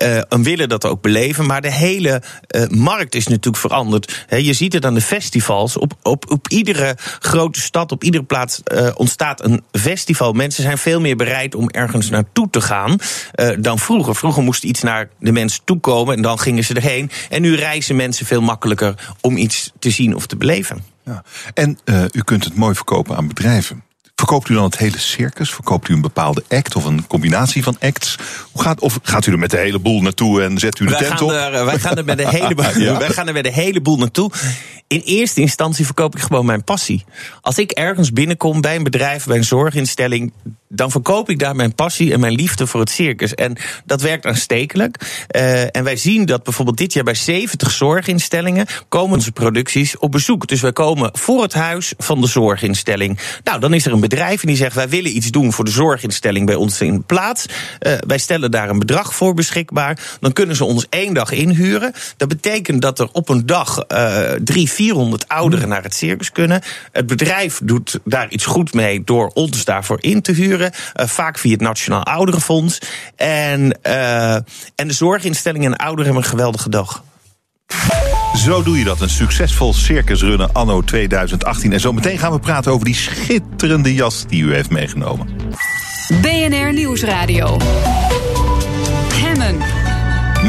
Uh, en willen dat ook beleven. Maar de hele markt is natuurlijk veranderd. He, je ziet het aan de festivals. Op, op, op iedere grote stad, op iedere plaats ontstaat een festival. Mensen zijn veel meer bereid om ergens naartoe te gaan dan vroeger. Vroeger moest iets naar de mensen toekomen en dan gingen ze erheen. En nu reizen mensen veel makkelijker om iets te zien of te beleven. Ja. En uh, u kunt het mooi verkopen aan bedrijven. Verkoopt u dan het hele circus? Verkoopt u een bepaalde act of een combinatie van acts? Hoe gaat, of gaat u er met de hele boel naartoe en zet u de wij tent gaan op? Er, wij, gaan er met de hele, ja? wij gaan er met de hele boel naartoe. In eerste instantie verkoop ik gewoon mijn passie. Als ik ergens binnenkom bij een bedrijf, bij een zorginstelling, dan verkoop ik daar mijn passie en mijn liefde voor het circus. En dat werkt aanstekelijk. Uh, en wij zien dat bijvoorbeeld dit jaar bij 70 zorginstellingen komen onze producties op bezoek. Dus wij komen voor het huis van de zorginstelling. Nou, dan is er een bedrijf en die zegt: wij willen iets doen voor de zorginstelling bij ons in plaats. Uh, wij stellen daar een bedrag voor beschikbaar. Dan kunnen ze ons één dag inhuren. Dat betekent dat er op een dag uh, drie, 400 ouderen naar het circus kunnen. Het bedrijf doet daar iets goed mee door ons daarvoor in te huren. Uh, vaak via het Nationaal Ouderenfonds. En, uh, en de zorginstellingen en ouderen hebben een geweldige dag. Zo doe je dat, een succesvol circusrunnen anno 2018. En zo meteen gaan we praten over die schitterende jas die u heeft meegenomen. BNR Nieuwsradio.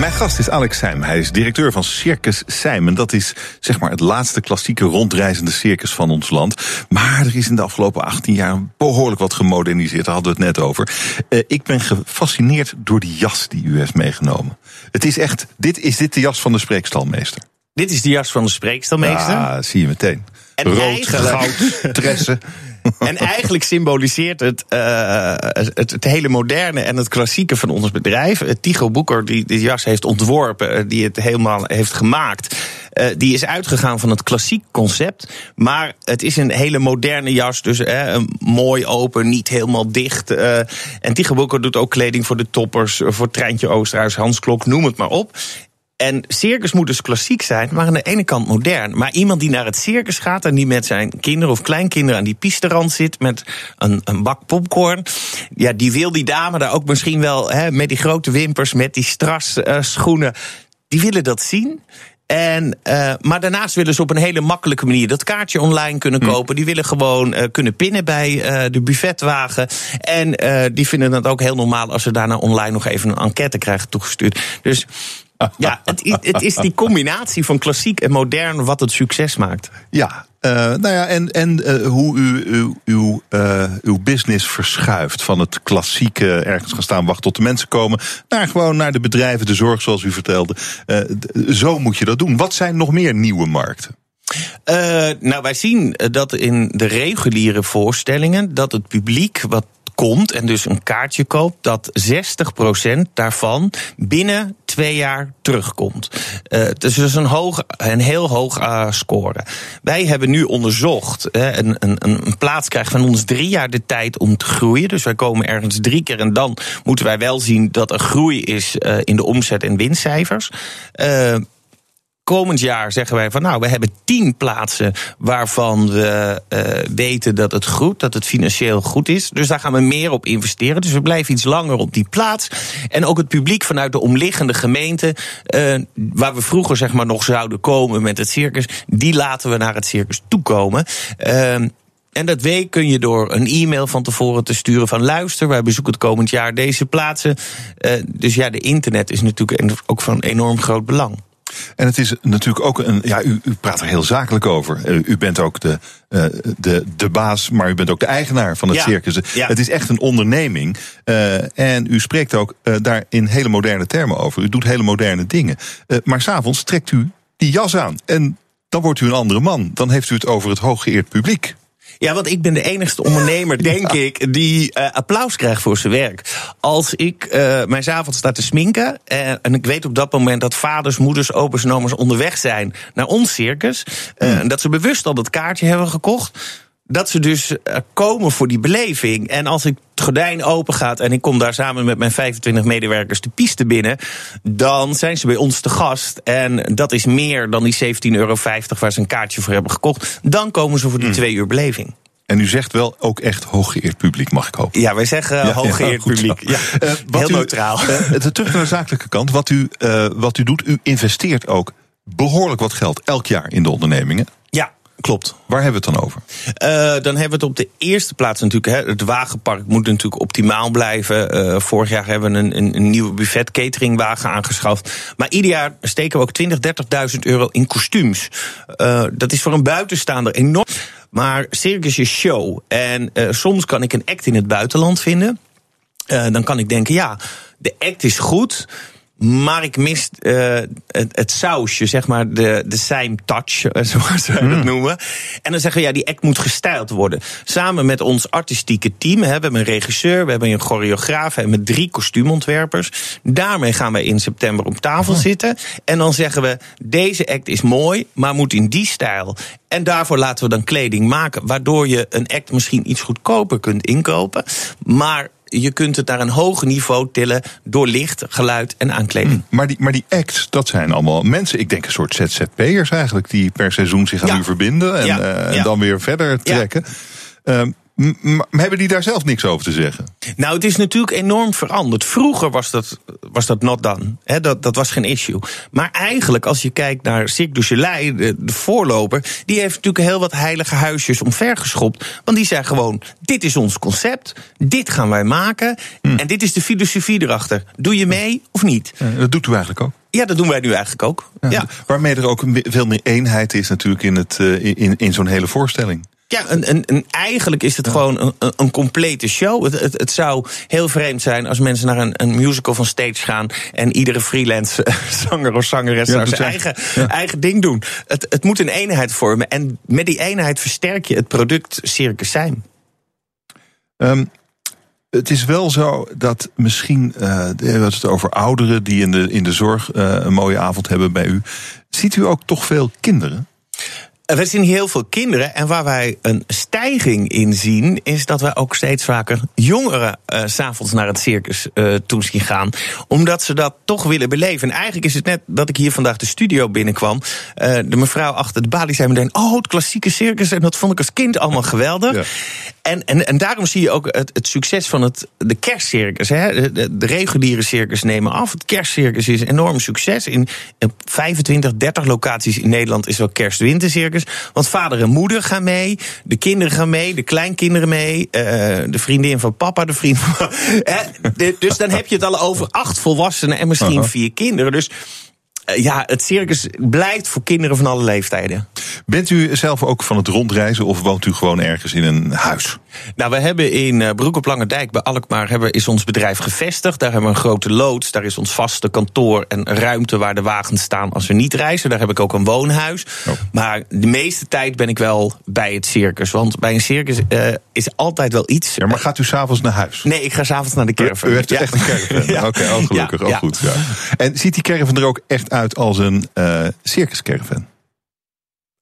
Mijn gast is Alex Seim. Hij is directeur van Circus Seim. En dat is zeg maar het laatste klassieke rondreizende circus van ons land. Maar er is in de afgelopen 18 jaar behoorlijk wat gemoderniseerd. Daar hadden we het net over. Uh, ik ben gefascineerd door die jas die u heeft meegenomen. Het is echt, dit, is dit de jas van de spreekstalmeester? Dit is de jas van de spreekstalmeester. Ja, zie je meteen. En Rood, eigenlijk- goud, tressen. En eigenlijk symboliseert het, eh, het het hele moderne en het klassieke van ons bedrijf. Eh, Tycho Boeker, die de jas heeft ontworpen, eh, die het helemaal heeft gemaakt. die is uitgegaan van het klassiek concept. Maar het is een hele moderne jas. Dus een mooi open, niet helemaal dicht. en Tycho Boeker doet ook kleding voor de toppers, voor Treintje Oosterhuis, Hans Klok, noem het maar op. En circus moet dus klassiek zijn, maar aan de ene kant modern. Maar iemand die naar het circus gaat en die met zijn kinderen of kleinkinderen aan die pisterand zit met een, een bak popcorn. Ja, die wil die dame daar ook misschien wel hè, met die grote wimpers, met die stras eh, schoenen. Die willen dat zien. En, eh, maar daarnaast willen ze op een hele makkelijke manier dat kaartje online kunnen kopen. Die willen gewoon eh, kunnen pinnen bij de buffetwagen. En die vinden het ook heel normaal als ze daarna online nog even een enquête krijgen toegestuurd. Dus ja, het, het is die combinatie van klassiek en modern wat het succes maakt. Ja, eh, nou ja, en, en eh, hoe u, uw, uw, eh, uw business verschuift van het klassieke ergens gaan staan, wachten tot de mensen komen, naar gewoon naar de bedrijven, de zorg zoals u vertelde. Zo moet je dat doen. Wat zijn nog meer nieuwe markten? Nou, wij zien dat in de reguliere voorstellingen dat het publiek wat komt en dus een kaartje koopt, dat 60% daarvan binnen twee jaar terugkomt. Eh, het is dus een, hoog, een heel hoog eh, score. Wij hebben nu onderzocht, hè, een, een, een plaats krijgt van ons drie jaar de tijd om te groeien. Dus wij komen ergens drie keer en dan moeten wij wel zien dat er groei is eh, in de omzet en winstcijfers. Komend jaar zeggen wij van nou, we hebben tien plaatsen waarvan we eh, weten dat het goed, dat het financieel goed is. Dus daar gaan we meer op investeren. Dus we blijven iets langer op die plaats. En ook het publiek vanuit de omliggende gemeente, eh, waar we vroeger zeg maar nog zouden komen met het circus, die laten we naar het circus toekomen. Ehm en dat week kun je door een e-mail van tevoren te sturen van luister, wij bezoeken het komend jaar deze plaatsen. Dus ja, de internet is natuurlijk ook van enorm groot belang. En het is natuurlijk ook een. Ja, u, u praat er heel zakelijk over. Eh, u bent ook de, eh, de, de baas, maar u bent ook de eigenaar van het Ja, circus. ja. Het is echt een onderneming. Eh, en u spreekt ook daar in hele moderne termen over. U doet hele moderne dingen. Maar s'avonds trekt u die jas aan. En dan wordt u een andere man. Dan heeft u het over het hooggeëerd publiek. Ja, want ik ben de enigste ondernemer, denk ik, die eh, applaus krijgt voor zijn werk. Als ik eh mijn avond sta te sminken eh, en ik weet op dat moment dat vaders, moeders, opa's en oma's onderweg zijn naar ons circus, eh, en dat ze bewust al dat kaartje hebben gekocht. Dat ze dus eh, komen voor die beleving. En als ik het gordijn open gaat en ik kom daar samen met mijn 25 medewerkers de piste binnen, dan zijn ze bij ons te gast. En dat is meer dan die 17,50 euro waar ze een kaartje voor hebben gekocht. Dan komen ze voor die twee uur beleving. En u zegt wel ook echt hooggeëerd publiek, mag ik hopen. Ja, wij zeggen Ja, hooggeëerd ja, publiek. Ja, Eh, wat heel u- neutraal. eh, het- terug naar de zakelijke kant. Wat u, eh, wat u doet, u investeert ook behoorlijk wat geld elk jaar in de ondernemingen. Klopt. Waar hebben we het dan over? Eh, dan hebben we het op de eerste plaats natuurlijk. Hè, het wagenpark moet natuurlijk optimaal blijven. Eh, vorig jaar hebben we een, een, een nieuwe buffet cateringwagen aangeschaft. Maar ieder jaar steken we ook 20, 30.000 euro in kostuums. Eh, dat is voor een buitenstaander enorm. Maar circus is show. En soms kan ik een act in het buitenland vinden. Dan kan ik denken, ja, de act is goed. Maar ik mis eh, het, het sausje, zeg maar, de, de same touch, eh, zoals wij dat noemen. En dan zeggen we, ja, die act moet gestyled worden. Samen met ons artistieke team, hè, we hebben een regisseur, we hebben een choreograaf en met drie kostuumontwerpers. Daarmee gaan wij in september op tafel zitten. En dan zeggen we, deze act is mooi, maar moet in die stijl. En daarvoor laten we dan kleding maken, waardoor je een act misschien iets goedkoper kunt inkopen. Maar je kunt het naar een hoger niveau tillen door licht, geluid en aankleding. Maar die, maar die acts, dat zijn allemaal mensen, ik denk een soort ZZP'ers eigenlijk, die per seizoen zich aan Ja. u verbinden en, Ja, eh, en dan weer verder trekken. M- maar hebben die daar zelf niks over te zeggen? Nou, het is natuurlijk enorm veranderd. Vroeger was dat, was dat not done. Dat, dat was geen issue. Maar eigenlijk, als je kijkt naar Cirque du Soleil, de, de voorloper... die heeft natuurlijk heel wat heilige huisjes omvergeschopt. Want die zei gewoon, dit is ons concept, dit gaan wij maken... en dit is de filosofie erachter. Doe je mee of niet? Dat doet u eigenlijk ook. Ja, dat doen wij nu eigenlijk ook. Ja. Waarmee er ook veel meer eenheid is natuurlijk in, het, eh, in, in zo'n hele voorstelling. Ja, een, een, een- eigenlijk is het gewoon een, een, complete show. Het, het, het zou heel vreemd zijn als mensen naar een, een musical van stage gaan en iedere freelance eh, zanger of zangeres Ja, zijn eigen, eigen ding doen. Het, het moet een eenheid vormen. En met die eenheid versterk je het product Circus Zijn. Ehm, het is wel zo dat misschien, eh we het over ouderen die in de, in de zorg eh, een mooie avond hebben bij u. Ziet u ook toch veel kinderen? Eh, We zien heel veel kinderen. En waar wij een stijging in zien, is dat wij ook steeds vaker jongeren eh, s s'avonds naar het circus eh toe zien gaan. Omdat ze dat toch willen beleven. En eigenlijk is het net dat ik hier vandaag de studio binnenkwam. Eh, de mevrouw achter de balie zei meteen: Oh, het klassieke circus. En dat vond ik als kind allemaal geweldig. En, en, en daarom zie je ook het, het succes van het, de kerstcircus. Hè. De, de, de reguliere circus nemen af. Het kerstcircus is een enorm succes. In, in 25, 30 locaties in Nederland is wel kerstwintercircus. Want vader en moeder gaan mee. De kinderen gaan mee. De kleinkinderen mee. eh, de vriendin van papa. De vriend van... Dus dan heb je het al over acht volwassenen en misschien vier kinderen. Dus eh, ja, het circus blijft voor kinderen van alle leeftijden. Bent u zelf ook van het rondreizen of woont u gewoon ergens in een huis? Nou, we hebben in eh, Broek op Lange Dijk bij Alkmaar hebben, is ons bedrijf gevestigd. Daar hebben we een grote loods. Daar is ons vaste kantoor en ruimte waar de wagens staan als we niet reizen. Daar heb ik ook een woonhuis. Maar de meeste tijd ben ik wel bij het circus. Want bij een circus eh, is altijd wel iets. Ja, maar gaat u s'avonds naar huis? Nee, ik ga s'avonds naar de caravan. U heeft Ja. echt een caravan. Ja. Oké, oh, gelukkig. Ja, oh, goed. Ja. En ziet die caravan er ook echt uit als een eh circuscaravan?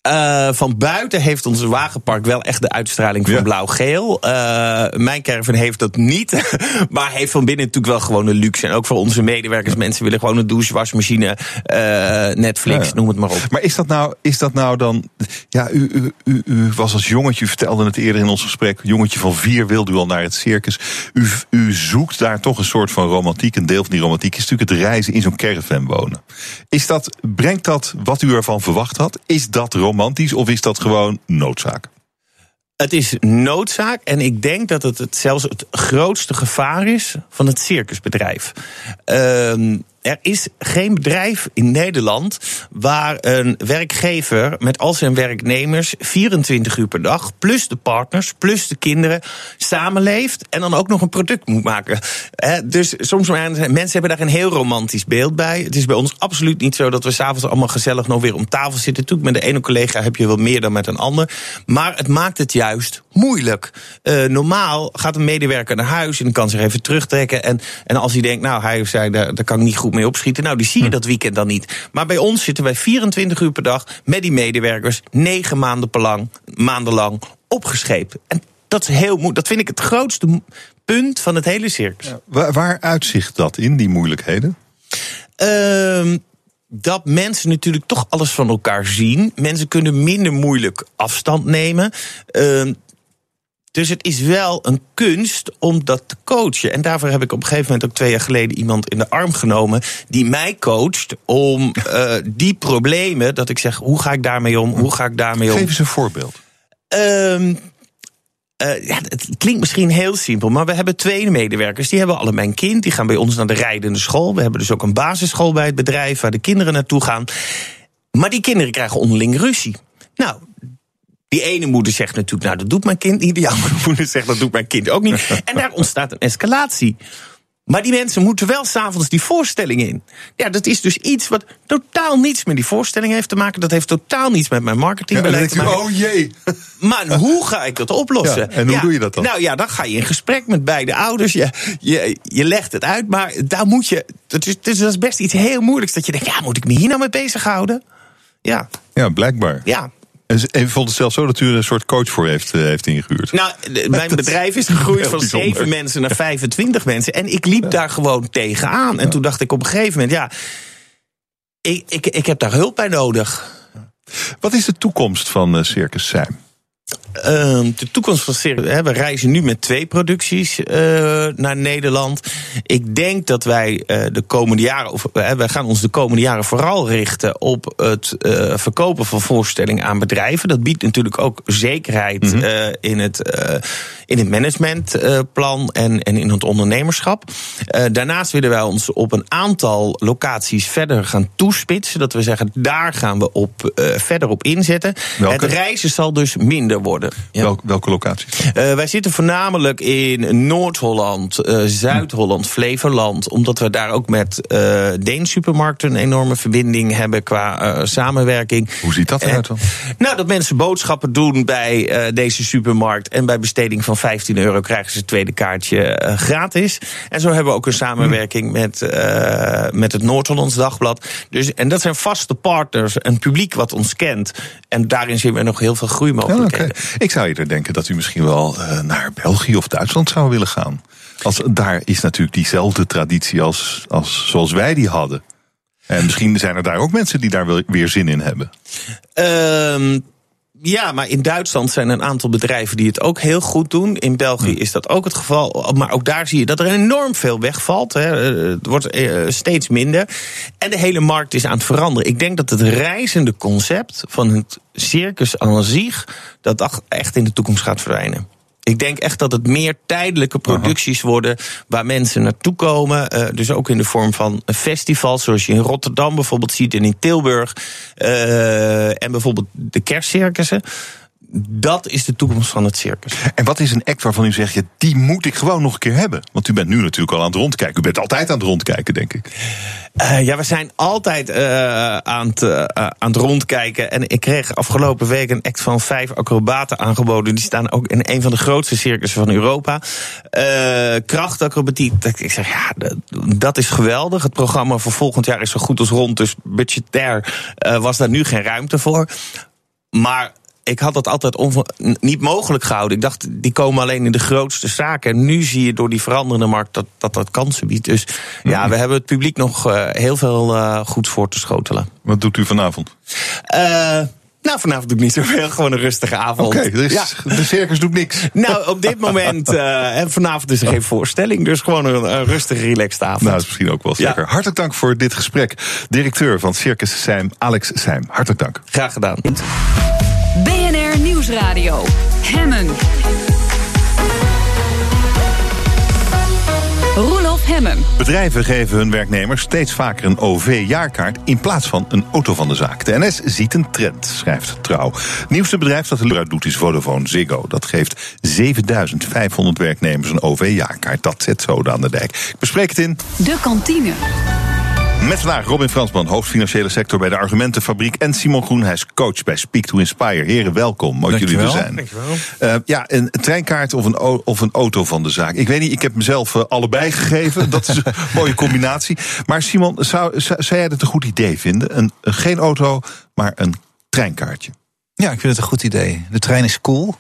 Eh, van buiten heeft ons wagenpark wel echt de uitstraling van blauw-geel. Eh, mijn caravan heeft dat niet. maar heeft van binnen natuurlijk wel gewoon een luxe. En ook voor onze medewerkers. Mensen willen gewoon een douche, wasmachine, eh, Netflix, Ja. noem het maar op. Maar is dat nou, is dat nou dan. Ja, u, u, u, u was als jongetje, u vertelde het eerder in ons gesprek. Jongetje van vier wilde u al naar het circus. U, u zoekt daar toch een soort van romantiek. Een deel van die romantiek is natuurlijk het reizen in zo'n caravan wonen. Is dat, brengt dat wat u ervan verwacht had? Is dat romantisch of is dat gewoon noodzaak? Het is noodzaak en ik denk dat het, het zelfs het grootste gevaar is van het circusbedrijf. Ehm, er is geen bedrijf in Nederland waar een werkgever met al zijn werknemers 24 uur per dag, plus de partners, plus de kinderen, samenleeft en dan ook nog een product moet maken. Dus soms mensen hebben daar een heel romantisch beeld bij. Het is bij ons absoluut niet zo dat we s'avonds allemaal gezellig nog weer om tafel zitten. Natuurlijk, met de ene collega heb je wel meer dan met een ander. Maar het maakt het juist moeilijk. Eh, normaal gaat een medewerker naar huis en kan zich even terugtrekken. En, en als hij denkt, nou, hij of zij, daar, daar kan ik niet goed mee opschieten. Nou, die zie je dat weekend dan niet. Maar bij ons zitten wij 24 uur per dag met die medewerkers, negen maanden, per lang, maanden lang opgescheept. En dat is heel moeilijk. Dat vind ik het grootste punt van het hele circus. Waar, waar uitzicht dat in, die moeilijkheden? Ehm, dat mensen natuurlijk toch alles van elkaar zien. Mensen kunnen minder moeilijk afstand nemen. Ehm, dus het is wel een kunst om dat te coachen. En daarvoor heb ik op een gegeven moment ook twee jaar geleden iemand in de arm genomen. die mij coacht om eh, die problemen. dat ik zeg: hoe ga ik daarmee om? Hoe ga ik daarmee om? Geef eens een voorbeeld. Ehm, eh, ja, het klinkt misschien heel simpel, maar we hebben twee medewerkers. Die hebben allebei een kind. Die gaan bij ons naar de rijdende school. We hebben dus ook een basisschool bij het bedrijf waar de kinderen naartoe gaan. Maar die kinderen krijgen onderling ruzie. Nou, die ene moeder zegt natuurlijk, nou dat doet mijn kind niet. Die andere moeder zegt, dat doet mijn kind ook niet. En daar ontstaat een escalatie. Maar die mensen moeten wel s'avonds die voorstelling in. Ja, dat is dus iets wat totaal niets met die voorstelling heeft te maken. Dat heeft totaal niets met mijn marketingbeleid te maken. oh jee. Maar hoe ga ik dat oplossen? Ja, en hoe doe je dat dan? Nou ja, dan ga je in gesprek met beide ouders. Je, je, je legt het uit, maar daar moet je. Dat is, dus dat is best iets heel moeilijks. Dat je denkt, ja, moet ik me hier nou mee bezighouden? Ja, Ja, blijkbaar. ja. En vond het zelfs zo dat u er een soort coach voor heeft, eh, heeft ingehuurd. Nou, de- mijn Dat bedrijf is gegroeid van bijzonder. 7 mensen naar 25 mensen. En ik liep daar gewoon tegenaan. En toen dacht ik op een gegeven moment, ja, ik, ik, ik heb daar hulp bij nodig. Wat is de toekomst van eh, Circus Zijn? Ehm, de toekomst van Circus. We reizen nu met twee producties eh, naar Nederland. Ik denk dat wij eh, de komende jaren. Of, eh, wij gaan ons de komende jaren vooral richten op het verkopen van voorstellingen aan bedrijven. Dat biedt natuurlijk ook zekerheid eh, in het, in het managementplan en, en in het ondernemerschap. Daarnaast willen wij ons op een aantal locaties verder gaan toespitsen. Dat we zeggen, daar gaan we op, verder op inzetten. Welke? Het reizen zal dus minder worden. Worden. Ja. Welk, welke locaties? Uh, wij zitten voornamelijk in Noord-Holland, uh, Zuid-Holland, Flevoland. Omdat we daar ook met uh, Deen supermarkten een enorme verbinding hebben qua samenwerking. Hoe ziet dat eruit dan? Nou, dat mensen boodschappen doen bij deze supermarkt. En bij besteding van 15 euro krijgen ze het tweede kaartje gratis. En zo hebben we ook een samenwerking hm. met, met het Noord-Hollands Dagblad. Dus, en dat zijn vaste partners, een publiek wat ons kent. En daarin zien we nog heel veel groeimogelijkheden. Ja, okay. Ik zou eerder denken dat u misschien wel uh, naar België of Duitsland zou willen gaan. Als, daar is natuurlijk diezelfde traditie als, als zoals wij die hadden. En misschien zijn er daar ook mensen die daar weer zin in hebben. Uh, ja, maar in Duitsland zijn een aantal bedrijven die het ook heel goed doen. In België is dat ook het geval. Maar ook daar zie je dat er enorm veel wegvalt. Hè. Het wordt eh, steeds minder. En de hele markt is aan het veranderen. Ik denk dat het reizende concept van het circus aan zich... dat echt in de toekomst gaat verdwijnen. Ik denk echt dat het meer tijdelijke producties worden waar mensen naartoe komen. Uh, dus ook in de vorm van een festival, zoals je in Rotterdam bijvoorbeeld ziet en in Tilburg. Uh, en bijvoorbeeld de kerstcircussen dat is de toekomst van het circus. En wat is een act waarvan u zegt, ja, die moet ik gewoon nog een keer hebben? Want u bent nu natuurlijk al aan het rondkijken. U bent altijd aan het rondkijken, denk ik. Uh, ja, we zijn altijd uh, aan, het, uh, aan het rondkijken. En ik kreeg afgelopen week een act van vijf acrobaten aangeboden. Die staan ook in een van de grootste circussen van Europa. krachtacrobatiek. Ik zeg, ja, dat is geweldig. Het programma voor volgend jaar is zo goed als rond. Dus budgetair was daar nu geen ruimte voor. Maar ik had dat altijd niet mogelijk gehouden. Ik dacht, die komen alleen in de grootste zaken. En nu zie je door die veranderende markt dat dat, dat kansen biedt. Dus ja, we hebben het publiek nog uh, heel veel uh, goeds voor te schotelen. Wat doet u vanavond? Uh, nou, vanavond doe ik niet zoveel. Gewoon een rustige avond. Oké, okay, dus ja. de circus doet niks. Nou, op dit moment, en vanavond is er geen voorstelling. Dus gewoon een, een rustige, relaxed avond. Nou, dat is misschien ook wel zeker. Ja. Hartelijk dank voor dit gesprek. Directeur van Circus Seim, Alex Seim. Hartelijk dank. Graag gedaan. BNR Nieuwsradio. Hemmen. Roelof Hemmen. Bedrijven geven hun werknemers steeds vaker een OV-jaarkaart in plaats van een auto van de zaak. De NS ziet een trend, schrijft Trouw. Het nieuwste bedrijf dat er doet is Vodafone Ziggo. Dat geeft 7500 werknemers een OV-jaarkaart. Dat zet zoden aan de dijk. Ik bespreek het in... De kantine. Met vandaag Robin Fransman, hoofdfinanciële sector bij de Argumentenfabriek. En Simon Groen, hij is coach bij Speak to Inspire. Heren, welkom. Mooi dat jullie er zijn. Dankjewel. Uh, ja, een treinkaart of een, of een auto van de zaak. Ik weet niet, ik heb mezelf uh, allebei gegeven. dat is een mooie combinatie. Maar Simon, zou, zou, zou jij het een goed idee vinden? Een, een, geen auto, maar een treinkaartje. Ja, ik vind het een goed idee. De trein is cool.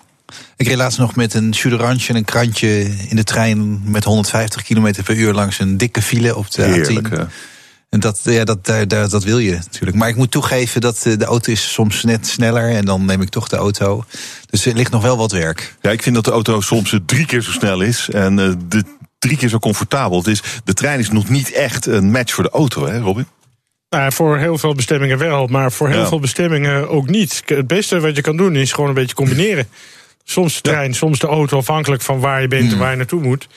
Ik reed laatst nog met een chuderantje en een krantje in de trein met 150 km per uur langs een dikke file op de Heerlijk, A10. En dat, ja, dat, dat, dat wil je natuurlijk. Maar ik moet toegeven dat eh, de auto is soms net sneller. En dan neem ik toch de auto. Dus er ligt nog wel wat werk. Ja, ik vind dat de auto soms drie keer zo snel is. En uh, de drie keer zo comfortabel. Het is, de trein is nog niet echt een match voor de auto, hè Robin? Nou, voor heel veel bestemmingen wel, maar voor heel ja. veel bestemmingen ook niet. Het beste wat je kan doen is gewoon een beetje combineren. Soms de trein, ja. soms de auto, afhankelijk van waar je bent mm. en waar je naartoe moet.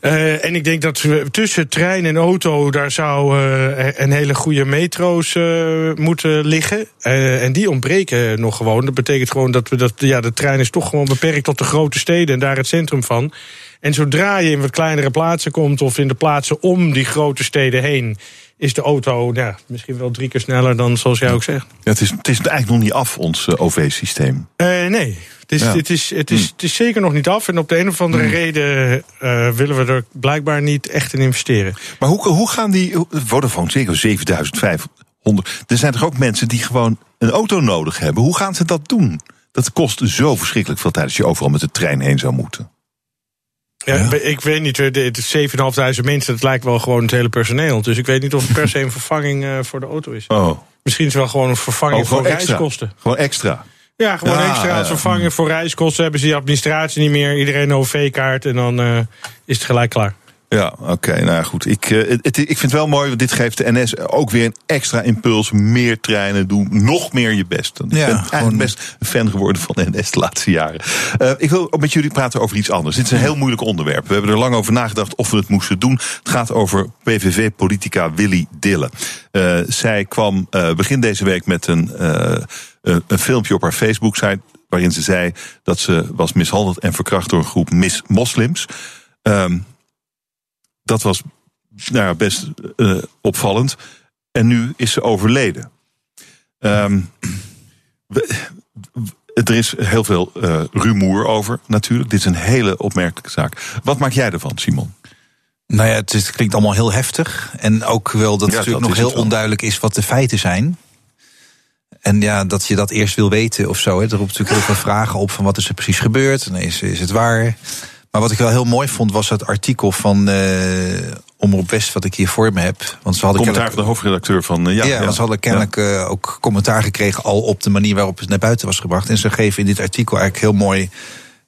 Uh, en ik denk dat we tussen trein en auto, daar zou uh, een hele goede metro's uh, moeten liggen. en die ontbreken nog gewoon. Dat betekent gewoon dat we dat, ja, de trein is toch gewoon beperkt tot de grote steden en daar het centrum van. En zodra je in wat kleinere plaatsen komt, of in de plaatsen om die grote steden heen, is de auto ja, misschien wel drie keer sneller dan zoals jij ook zegt. Ja, het, is, het is eigenlijk nog niet af, ons OV-systeem. nee, het is, ja. het, is, het, is, het is zeker nog niet af. En op de een of andere mm. reden uh, willen we er blijkbaar niet echt in investeren. Maar hoe, hoe gaan die. Vodafone zeker 7500. Er zijn toch ook mensen die gewoon een auto nodig hebben. Hoe gaan ze dat doen? Dat kost zo verschrikkelijk veel tijd als je overal met de trein heen zou moeten. Ja, ja. ik weet niet, het is 7.500 mensen, dat lijkt wel gewoon het hele personeel. Dus ik weet niet of het per se een vervanging uh, voor de auto is. Oh. Misschien is het wel gewoon een vervanging oh, voor extra. reiskosten. Gewoon extra. Ja, gewoon extra als vervanging voor reiskosten. Hebben ze die administratie niet meer. Iedereen een OV-kaart en dan uh, is het gelijk klaar. Ja, oké. Okay, nou goed. Ik, uh, het, ik vind het wel mooi, want dit geeft de NS ook weer een extra impuls. Meer treinen, doen nog meer je best. Ik ja, ben eigenlijk gewoon... best een fan geworden van de NS de laatste jaren. Uh, ik wil ook met jullie praten over iets anders. Dit is een heel moeilijk onderwerp. We hebben er lang over nagedacht of we het moesten doen. Het gaat over PVV-politica Willy Dille. Uh, zij kwam begin deze week met een, een filmpje op haar Facebook-site waarin ze zei dat ze was mishandeld en verkracht door een groep mis moslims. Ehm, dat was nou ja, best uh, opvallend. En nu is ze overleden. Um, er is heel veel uh, rumoer over, natuurlijk. Dit is een hele opmerkelijke zaak. Wat maak jij ervan, Simon? Nou ja, het, is, het klinkt allemaal heel heftig. En ook wel dat ja, het natuurlijk nog heel onduidelijk is wat de feiten zijn. En ja, dat je dat eerst wil weten of zo. Hè. Er roept natuurlijk heel veel vragen op van wat is er precies gebeurd. En is, is het waar? Maar wat ik wel heel mooi vond, was het artikel van uh, Omroep West, wat ik hier voor me heb. Want ze hadden commentaar van de hoofdredacteur van. Uh, ja, ja, want ze hadden kennelijk ja. uh, ook commentaar gekregen al op de manier waarop het naar buiten was gebracht. En ze geven in dit artikel eigenlijk heel mooi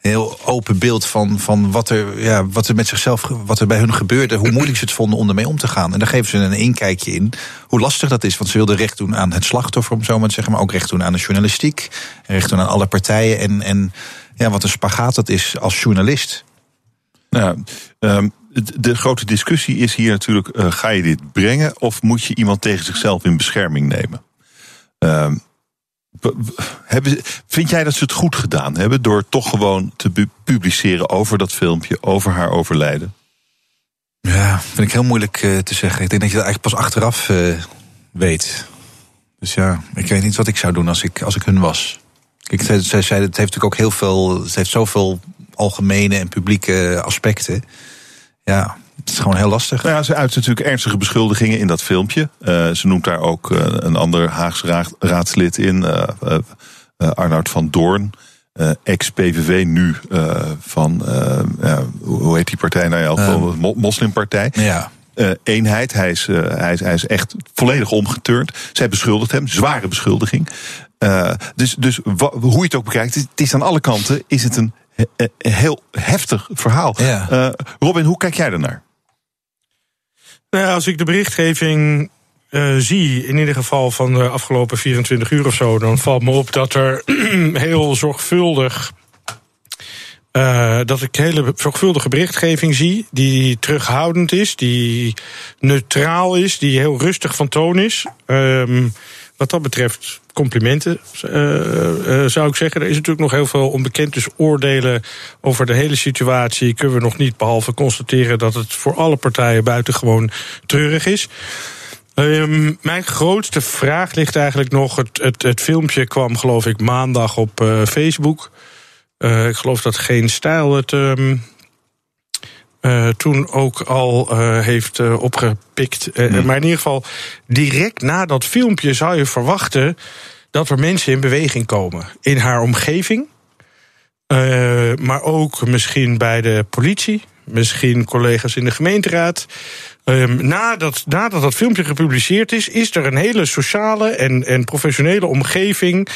heel open beeld van, van wat, er, ja, wat er met zichzelf, wat er bij hun gebeurde, hoe moeilijk ze het vonden om ermee om te gaan. En daar geven ze een inkijkje in hoe lastig dat is. Want ze wilden recht doen aan het slachtoffer, om zo maar te zeggen, maar ook recht doen aan de journalistiek, recht doen aan alle partijen. En, en ja, wat een spagaat dat is als journalist. Nou, um, de grote discussie is hier natuurlijk: uh, ga je dit brengen of moet je iemand tegen zichzelf in bescherming nemen? Hebben, vind jij dat ze het goed gedaan hebben door toch gewoon te publiceren over dat filmpje, over haar overlijden? Ja, vind ik heel moeilijk uh, te zeggen. Ik denk dat je dat eigenlijk pas achteraf uh, weet. Dus ja, ik weet niet wat ik zou doen als ik, als ik hun was. Kijk, zij zei, het heeft natuurlijk ook heel veel. Het heeft zoveel algemene en publieke aspecten. Ja, het is gewoon heel lastig. Nou ja, ze uit natuurlijk ernstige beschuldigingen in dat filmpje. Uh, ze noemt daar ook uh, een ander Haags raadslid in, uh, Arnoud van Doorn. Ex-PVV, nu van, hoe heet die partij nou ja, de moslimpartij. Ja. eenheid. Hij is, hij, is, hij is echt volledig omgeturnd. Zij beschuldigt hem, zware beschuldiging. dus dus hoe je het ook bekijkt, het is aan alle kanten is het een heel heftig verhaal. Ja. Uh, Robin, hoe kijk jij ernaar? Nou, als ik de berichtgeving uh, zie, in ieder geval van de afgelopen 24 uur of zo, dan valt me op dat er heel zorgvuldig. Uh, dat ik hele zorgvuldige berichtgeving zie, die terughoudend is, die neutraal is, die heel rustig van toon is. Um, wat dat betreft complimenten, uh, uh, zou ik zeggen. Er is natuurlijk nog heel veel onbekend. Dus oordelen over de hele situatie kunnen we nog niet. Behalve constateren dat het voor alle partijen buitengewoon treurig is. Um, mijn grootste vraag ligt eigenlijk nog. Het, het, het filmpje kwam, geloof ik, maandag op uh, Facebook. ik geloof dat geen stijl het. Uh, toen ook al uh, heeft uh, opgepikt. Hmm. Maar in ieder geval, direct na dat filmpje zou je verwachten dat er mensen in beweging komen. In haar omgeving, maar ook misschien bij de politie, misschien collega's in de gemeenteraad. Um, nadat, nadat dat filmpje gepubliceerd is, is er een hele sociale en, en professionele omgeving.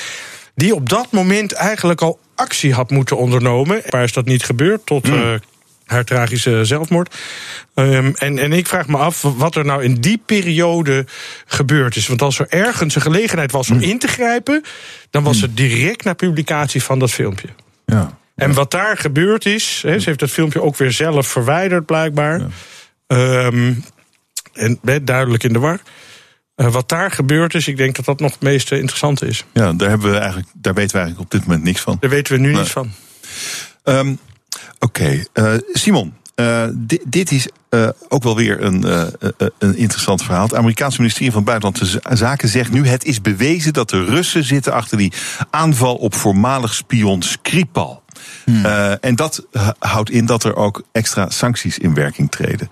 die op dat moment eigenlijk al actie had moeten ondernomen. Waar is dat niet gebeurd? Tot mm haar tragische zelfmoord. Um, en, en ik vraag me af wat er nou in die periode gebeurd is. Want als er ergens een gelegenheid was om mm. in te grijpen, dan was het direct na publicatie van dat filmpje. Ja. En wat daar gebeurd is, he, ze heeft dat filmpje ook weer zelf verwijderd, blijkbaar. Ja. Um, en duidelijk in de war. Uh, wat daar gebeurd is, ik denk dat dat nog het meest interessante is. Ja, daar, hebben we eigenlijk, daar weten we eigenlijk op dit moment niks van. Daar weten we nu nee. niets van. Um, Oké, okay. uh, Simon. Uh, dit, dit, is uh, ook wel weer een, een interessant verhaal. Het Amerikaanse ministerie van Buitenlandse Zaken zegt nu: het is bewezen dat de Russen zitten achter die aanval op voormalig spion Skripal. Hmm. en dat houdt in dat er ook extra sancties in werking treden.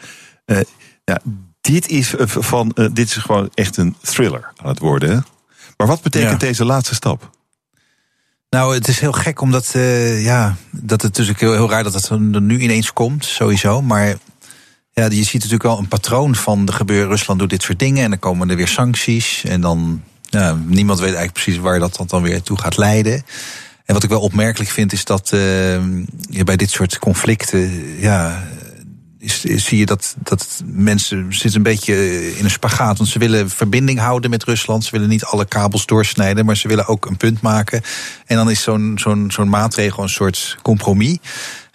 ja, dit, is van, dit is gewoon echt een thriller aan het worden. Hè? Maar wat betekent ja. deze laatste stap? Nou, het is heel gek omdat, uh, ja, dat het natuurlijk heel, heel raar dat het er nu ineens komt, sowieso. Maar ja, je ziet natuurlijk wel een patroon van de gebeuren. Rusland doet dit soort dingen en dan komen er weer sancties. En dan, ja, niemand weet eigenlijk precies waar dat dan weer toe gaat leiden. En wat ik wel opmerkelijk vind is dat uh, je bij dit soort conflicten, ja, is, is, zie je dat, dat mensen zitten een beetje in een spagaat. Want ze willen verbinding houden met Rusland. Ze willen niet alle kabels doorsnijden, maar ze willen ook een punt maken. En dan is zo'n zo'n zo'n maatregel een soort compromis.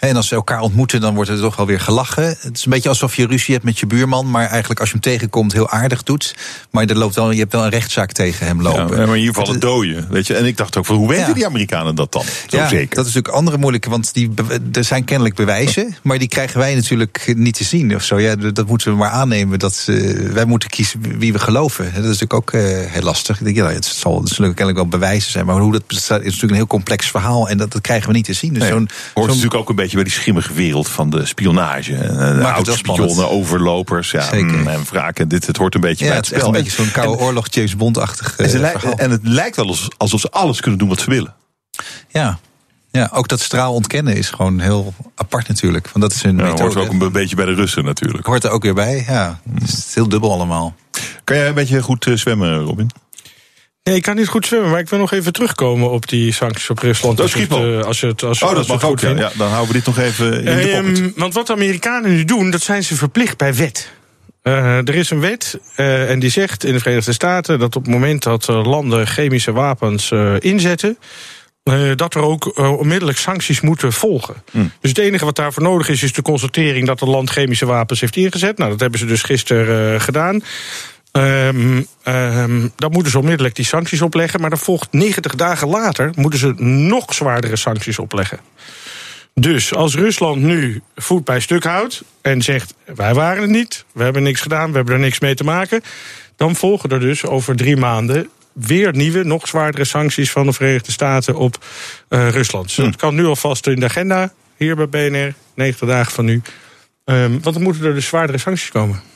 En als ze elkaar ontmoeten, dan wordt er toch wel weer gelachen. Het is een beetje alsof je ruzie hebt met je buurman, maar eigenlijk als je hem tegenkomt heel aardig doet. Maar er loopt wel, je hebt wel een rechtszaak tegen hem lopen. Ja, maar in ieder geval het dooien. Weet je? En ik dacht ook, van, hoe weten Ja. die Amerikanen dat dan? Zo ja, zeker. dat is natuurlijk andere moeilijke, want die, er zijn kennelijk bewijzen, maar die krijgen wij natuurlijk niet te zien of zo. Ja, dat moeten we maar aannemen. Dat eh, wij moeten kiezen wie we geloven. Dat is natuurlijk ook eh, heel lastig. Ik denk, ja, het zal er zullen kennelijk wel bewijzen zijn, maar hoe dat bestaat is natuurlijk een heel complex verhaal en dat, dat krijgen we niet te zien. Dus Nee, zo'n hoort natuurlijk ook een beetje bij die schimmige wereld van de spionage. En, eh, oudspionnen, overlopers ja, Zeker. mm, en wraken. Dit, het hoort een beetje ja, bij het het is echt spel. een beetje zo'n koude oorlog James Bond-achtig en, eh, en het lijkt wel alsof- alsof ze alles kunnen doen wat ze willen. Ja. ja, ook dat straal ontkennen is gewoon heel apart natuurlijk. Want dat is een Ja, methode. hoort ook een beetje bij de Russen natuurlijk. Hoort er ook weer bij, ja. Het is heel dubbel allemaal. Kan jij een beetje goed eh, zwemmen, Robin? Nee, ik kan niet goed zwemmen, maar ik wil nog even terugkomen op die sancties op Rusland. Dat als, je schiet het, wel. eh, als je het, als, Oh, dat mag goed Ja. dan houden we dit nog even in de Ehm, pocket. want wat de Amerikanen nu doen, dat zijn ze verplicht bij wet. Eh, er is een wet eh, en die zegt in de Verenigde Staten dat op het moment dat landen chemische wapens inzetten, dat er ook onmiddellijk sancties moeten volgen. Dus het enige wat daarvoor nodig is, is de constatering dat het land chemische wapens heeft ingezet. Nou, dat hebben ze dus gisteren gedaan. Ehm, ehm, dan moeten ze onmiddellijk die sancties opleggen. Maar dan volgt 90 dagen later moeten ze nog zwaardere sancties opleggen. Dus als Rusland nu voet bij stuk houdt en zegt: wij waren het niet, we hebben niks gedaan, we hebben er niks mee te maken, dan volgen er dus over drie maanden weer nieuwe, nog zwaardere sancties van de Verenigde Staten op eh, Rusland. Dus dat kan nu alvast in de agenda hier bij BNR, 90 dagen van nu. Ehm, want dan moeten er dus zwaardere sancties komen.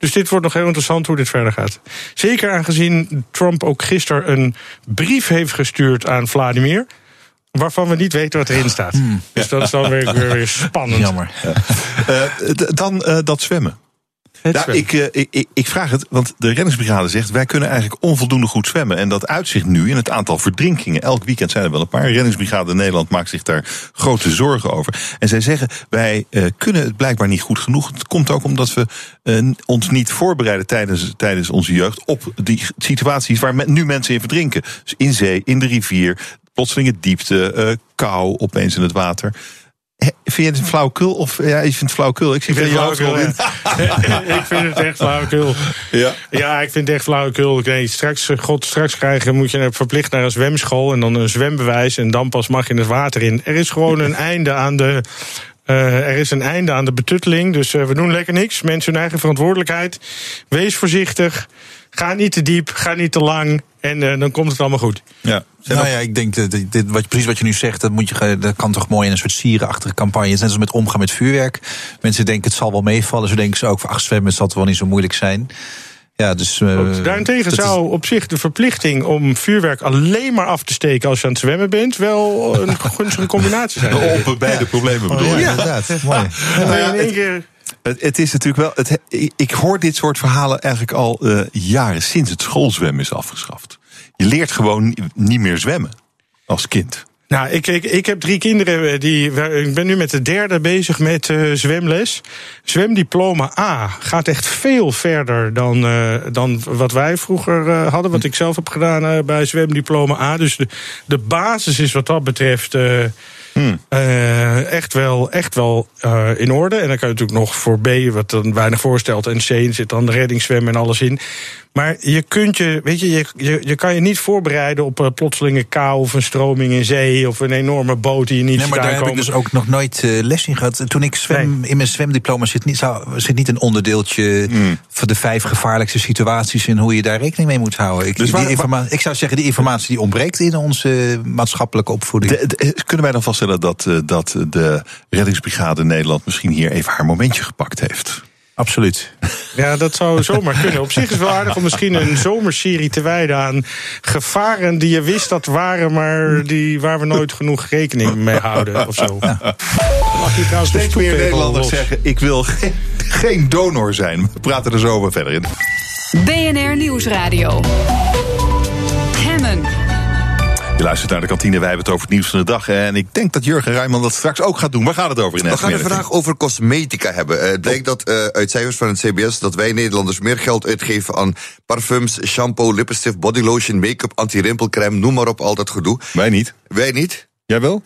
Dus dit wordt nog heel interessant hoe dit verder gaat. Zeker aangezien Trump ook gisteren een brief heeft gestuurd aan Vladimir. Waarvan we niet weten wat erin staat. Dus dat is dan weer, weer, weer spannend. Jammer. Eh, dan eh, dat zwemmen. Ja, ik, eh, ik, ik, ik vraag het, want de reddingsbrigade zegt... wij kunnen eigenlijk onvoldoende goed zwemmen. En dat uitzicht nu in het aantal verdrinkingen. Elk weekend zijn er wel een paar. Reddingsbrigade Nederland maakt zich daar grote zorgen over. En zij zeggen, wij eh, kunnen het blijkbaar niet goed genoeg. Het komt ook omdat we eh, ons niet voorbereiden tijdens, tijdens onze jeugd... op die situaties waar men- nu mensen in verdrinken. Dus in zee, in de rivier, plotselinge diepte, kou opeens in het water... Vind je het een flauwekul? Of ja, je vindt het flauwekul? Ik zie Ik vind het flauwekul, ik vind het echt flauwekul. Ja. Ja, ik vind het echt flauwekul. Nee, straks, eh, God, straks krijgen moet je verplicht naar een zwemschool en dan een zwembewijs en dan pas mag je het water in. Er is gewoon een einde aan de. eh, er is een einde aan de betutteling, dus eh, we doen lekker niks. Mensen hun eigen verantwoordelijkheid. Wees voorzichtig. Ga niet te diep, ga niet te lang. En eh, dan komt het allemaal goed. Ja. Nou ja, ik denk dat dit, wat, precies wat je nu zegt, dat, moet je, dat kan toch mooi in een soort sierenachtige campagne. Net als met omgaan met vuurwerk. Mensen denken het zal wel meevallen. Zo denken ze ook van ach, zwemmen zal het wel niet zo moeilijk zijn. Ja, dus, eh, Daarentegen is- zou op zich de verplichting om vuurwerk alleen maar af te steken als je aan het zwemmen bent, wel een gunstige combinatie zijn. Op beide problemen bedoel ja, je? inderdaad. Mooi. Nou ja, in één keer. Het, is natuurlijk wel. Het, ik- hoor dit soort verhalen eigenlijk al eh, jaren sinds het schoolzwemmen is afgeschaft. Je leert gewoon ni- niet meer zwemmen als kind. Nou, ik, ik, ik heb drie kinderen. eh, Die, ik ben nu met de derde bezig met eh, zwemles. Zwemdiploma A gaat echt veel verder dan, dan wat wij vroeger hadden. Wat ik zelf heb gedaan bij zwemdiploma A. Dus de, de basis is wat dat betreft. Eh, eh, echt wel, echt wel eh, in orde. En dan kan je natuurlijk nog voor B, wat dan weinig voorstelt, en C zit dan de reddingszwem en alles in. Maar je kunt je, weet je, je, je, je kan je niet voorbereiden op een plotselinge kou of een stroming in zee of een enorme boot die je niet Nee, maar daar heb ik dus ook nog nooit eh, les in gehad. Toen ik zwem, in mijn zwemdiploma zit niet, zou, zit niet een onderdeeltje van de vijf gevaarlijkste situaties en hoe je daar rekening mee moet houden. Ik, Dus waar- die informa- ik zou zeggen, die informatie die ontbreekt in onze maatschappelijke opvoeding. De- de- kunnen wij dan vaststellen dat, eh, dat de reddingsbrigade Nederland misschien hier even haar momentje gepakt heeft? Absoluut. Ja, dat zou zomaar kunnen. Op zich is het wel aardig om misschien een zomerserie te wijden aan gevaren die je wist dat waren, maar die, waar we nooit genoeg rekening mee houden of zo. Mag je trouwens Steeds de meer Nederlanders los? zeggen: ik wil geen, geen donor zijn. We praten er zo over verder in. BNR Nieuwsradio. Je luistert naar de kantine, wij hebben het over het nieuws van de dag. En ik denk dat Jurgen Rijman dat straks ook gaat doen. Waar gaat het over in We gaan het vandaag over cosmetica hebben. Eh, Het blijkt dat eh, uit cijfers van het CBS dat wij Nederlanders meer geld uitgeven aan parfums, shampoo, lippenstift, bodylotion, make-up, anti-rimpelcrème, noem maar op, al dat gedoe. Wij niet. Wij niet? Jij wel?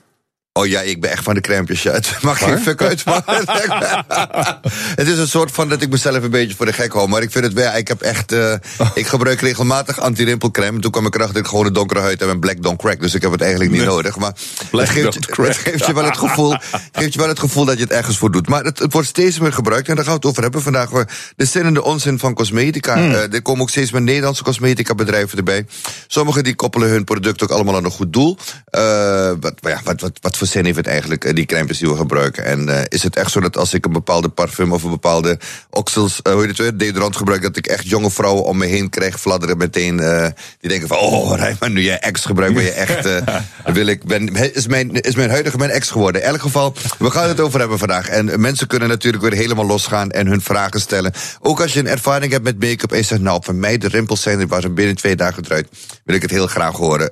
Oh ja, ik ben echt van de crèmpjes. Ja. Het maakt geen fuck uit. het is een soort van dat ik mezelf een beetje voor de gek hou. Maar ik vind het wel, ik heb echt, eh, ik gebruik regelmatig anti-rimpelcrème. Toen kwam ik erachter dat ik gewoon een donkere huid heb en black don't crack. Dus ik heb het eigenlijk niet Nee. nodig. Maar het geeft, het geeft je wel het gevoel, het geeft je wel het gevoel dat je het ergens voor doet. Maar het, het wordt steeds meer gebruikt. En daar gaan we het over hebben vandaag. De zin en de onzin van cosmetica. Hmm. Eh, er komen ook steeds meer Nederlandse cosmetica bedrijven erbij. Sommigen die koppelen hun product ook allemaal aan een goed doel. Eh, wat, ja, wat, wat, wat voor zin heeft het eigenlijk, eh, die crèmes die we gebruiken? En eh, is het echt zo dat als ik een bepaalde parfum of een bepaalde oxels, eh, hoe heet het weer, deodorant gebruik, dat ik echt jonge vrouwen om me heen krijg fladderen meteen. die denken van, oh Rijman, nu jij ex gebruikt, ben je echt, wil ik, ben, is, mijn, is mijn huidige mijn ex geworden. In elk geval, we gaan het over hebben vandaag. En mensen kunnen natuurlijk weer helemaal losgaan en hun vragen stellen. Ook als je een ervaring hebt met make-up en je zegt, nou, voor mij de rimpels zijn er, waren binnen twee dagen eruit, wil ik het heel graag horen.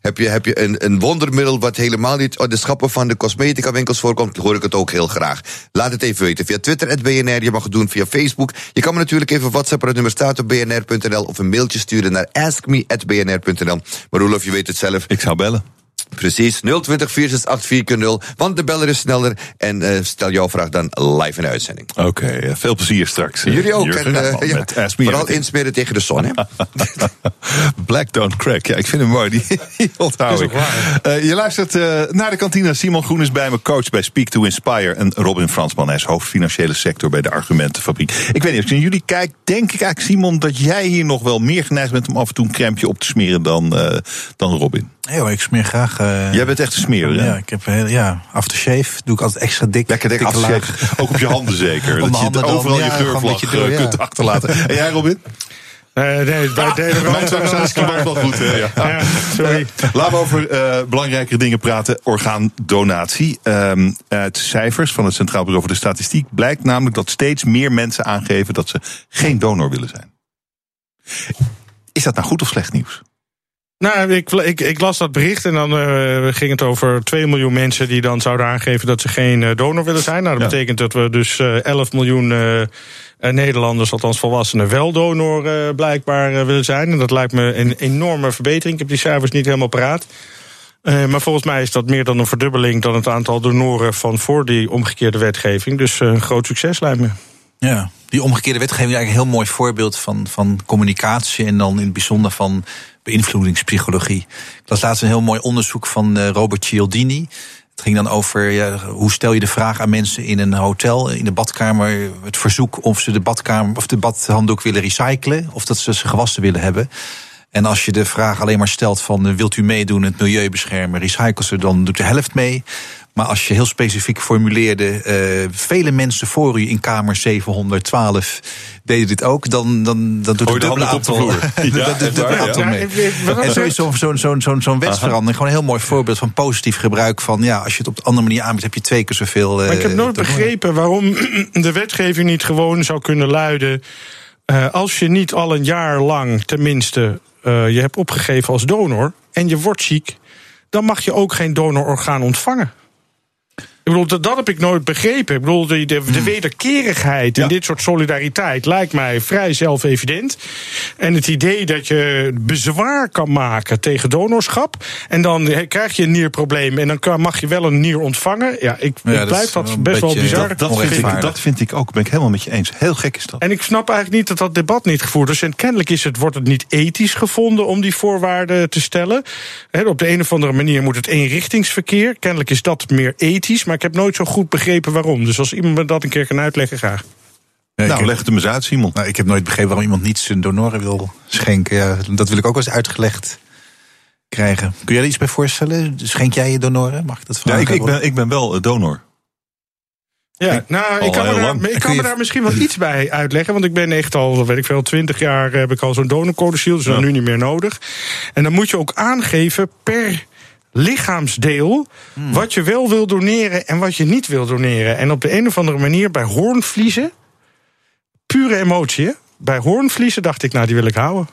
Heb je, heb je een, een wondermiddel wat helemaal niet op de schappen van de cosmetica winkels voorkomt, hoor ik het ook heel graag. Laat het even weten via Twitter, BNR. Je mag het doen via Facebook. Je kan me natuurlijk even WhatsApp, het nummer staat op bnr.nl of een mailtje sturen naar askme.bnr.nl. Maar Roelof, je weet het zelf. Ik zou bellen. Precies, 020 468 want de beller is sneller. En eh, stel jouw vraag dan live in de uitzending. Oké, eh, veel plezier straks. eh, Jullie ook. Jurgen En, eh, Rijman ja, met vooral insmeren tegen de zon, hè? Black Don't Crack. Ja, ik vind hem mooi. Die, die onthoud ik. Eh, je luistert naar de kantine. Simon Groen is bij me, coach bij Speak to Inspire. En Robin Fransman, hij is hoofd financiële sector bij de Argumentenfabriek. Ik weet niet, als ik naar jullie kijk, denk ik eigenlijk, Simon, dat jij hier nog wel meer geneigd bent om af en toe een crème op te smeren dan, eh, dan Robin. Nee hoor, ik smeer graag. Eh, Jij bent echt een smerer, hè? Ja, ik heb heel, ja, aftershave doe ik altijd extra dik. Lekker dik laag. Ook op je handen zeker. Op dat je het dan, overal ja, je geurvlag door, eh, ja. kunt achterlaten. En jij, Robin? Eh, nee, deodorant Mijn zijn is klaar. wel goed. Hè? Ja. Ja, sorry. Laten we over eh, belangrijke dingen praten. Orgaandonatie. Ehm, uit cijfers van het Centraal Bureau voor de Statistiek blijkt namelijk dat steeds meer mensen aangeven dat ze geen donor willen zijn. Is dat nou goed of slecht nieuws? Nou, ik, ik, ik las dat bericht en dan eh, ging het over 2 miljoen mensen die dan zouden aangeven dat ze geen eh, donor willen zijn. Nou, dat Ja. betekent dat we dus eh 11 miljoen Nederlanders, althans volwassenen, wel donor blijkbaar willen zijn. En dat lijkt me een enorme verbetering. Ik heb die cijfers niet helemaal paraat. Maar volgens mij is dat meer dan een verdubbeling dan het aantal donoren van voor die omgekeerde wetgeving. Dus een groot succes lijkt me. Ja, die omgekeerde wetgeving is eigenlijk een heel mooi voorbeeld van, van communicatie en dan in het bijzonder van beïnvloedingspsychologie. Ik las laatst een heel mooi onderzoek van eh, Robert Cialdini. Het ging dan over hoe stel je de vraag aan mensen in een hotel, in de badkamer, het verzoek of ze de badkamer of de badhanddoek willen recyclen of dat ze ze gewassen willen hebben. En als je de vraag alleen maar stelt van eh, wilt u meedoen, het milieu beschermen, recyclen ze, dan doet de helft mee. Maar als je heel specifiek formuleerde, eh, vele mensen voor u in kamer 712 deden dit ook, dan, dan, dan doet het de dubbele de aantal, En dat sowieso zo'n zo'n zo'n zo'n wetsverandering, gewoon een heel mooi voorbeeld van positief gebruik van, ja, als je het op een andere manier aanbiedt, heb je twee keer zoveel. eh, Maar ik heb nooit te doen. begrepen waarom de wetgeving niet gewoon zou kunnen luiden. eh, als je niet al een jaar lang tenminste eh, je hebt opgegeven als donor en je wordt ziek, dan mag je ook geen donororgaan ontvangen. Ik bedoel, dat, dat heb ik nooit begrepen. Ik bedoel, de, de, de wederkerigheid in dit soort solidariteit lijkt mij vrij zelfevident. En het idee dat je bezwaar kan maken tegen donorschap. en dan krijg je een nierprobleem. en dan kan, mag je wel een nier ontvangen. Ja, ik, Ja, ik blijf dat best wel bizar. Dat, dat, vind ik, dat vind ik ook, ben ik helemaal met je eens. Heel gek is dat. En ik snap eigenlijk niet dat dat debat niet gevoerd is. En kennelijk is het, wordt het niet ethisch gevonden om die voorwaarden te stellen. He, op de een of andere manier moet het eenrichtingsverkeer. Kennelijk is dat meer ethisch. Maar ik heb nooit zo goed begrepen waarom. Dus als iemand me dat een keer kan uitleggen, graag. nou, leg het hem eens uit, Simon. Nou, ik heb nooit begrepen waarom iemand niet zijn donoren wil schenken. Ja, dat wil ik ook wel eens uitgelegd krijgen. Kun jij er iets bij voorstellen? Schenk jij je donoren? Mag ik dat Ja, vragen? ik, ik, ben, ik ben wel eh, donor. Ja, nou, ik kan, me heel daar, lang. ik kan je- me daar misschien wel iets bij uitleggen. Want ik ben echt al, weet ik veel, twintig jaar heb ik al zo'n donorcodeciel. Dus dat is nu niet meer nodig. En dan moet je ook aangeven per lichaamsdeel Hmm. wat je wel wil doneren en wat je niet wil doneren. En op de een of andere manier bij hoornvliezen, pure emotie. Bij hoornvliezen dacht ik, nou, die wil ik houden.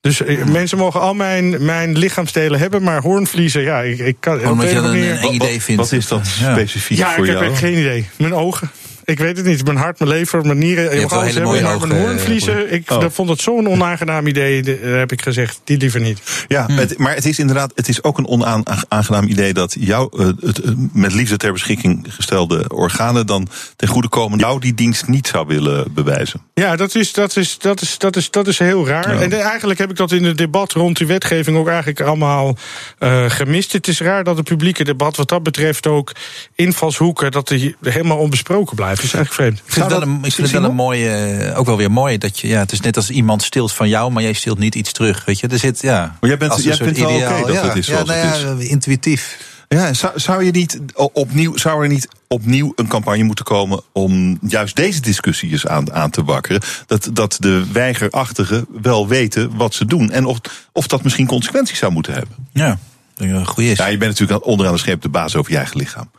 Dus eh, Hmm. mensen mogen al mijn, mijn lichaamsdelen hebben, maar hoornvliezen, ja, ik, ik kan. Omdat je een dat een idee vindt. Wat is dat specifiek ja, voor ik heb jou? echt geen idee. Mijn ogen. Ik weet het niet. Mijn hart, mijn lever, mijn nieren. Je mag alles hele hebben, mooie maar mijn hoornvliezen. eh, Ik oh. dat vond het zo'n onaangenaam idee. de- eh, heb ik gezegd. Die liever niet. Ja, het- maar het is inderdaad, het is ook een onaangenaam idee dat jouw eh, het, met liefde ter beschikking gestelde organen dan ten goede komen jou die dienst niet zou willen bewijzen. Ja, dat is, dat is, dat is, dat is, dat is heel raar. En eigenlijk heb ik dat in het debat rond die wetgeving ook eigenlijk allemaal eh, gemist. Het is raar dat het publieke debat wat dat betreft ook invalshoeken, dat die helemaal onbesproken blijven. Dat is eigenlijk vreemd. Ik vind het wel een, ik vind het wel een mooie, eh, ook wel weer mooi dat je, ja, het is net als iemand stilt van jou, maar jij stilt niet iets terug. Weet je, er zit, ja. Maar jij bent- jij wel oké dat ja, het is ja, nou het ja, intuïtief. Ja, zou, zou je niet opnieuw, zou er niet opnieuw een campagne moeten komen om juist deze discussie eens aan, aan te wakkeren? Dat, dat de weigerachtigen wel weten wat ze doen en of, of dat misschien consequenties zou moeten hebben. Ja, dat een goede is. Ja, je bent natuurlijk onderaan de scheep de baas over je eigen lichaam.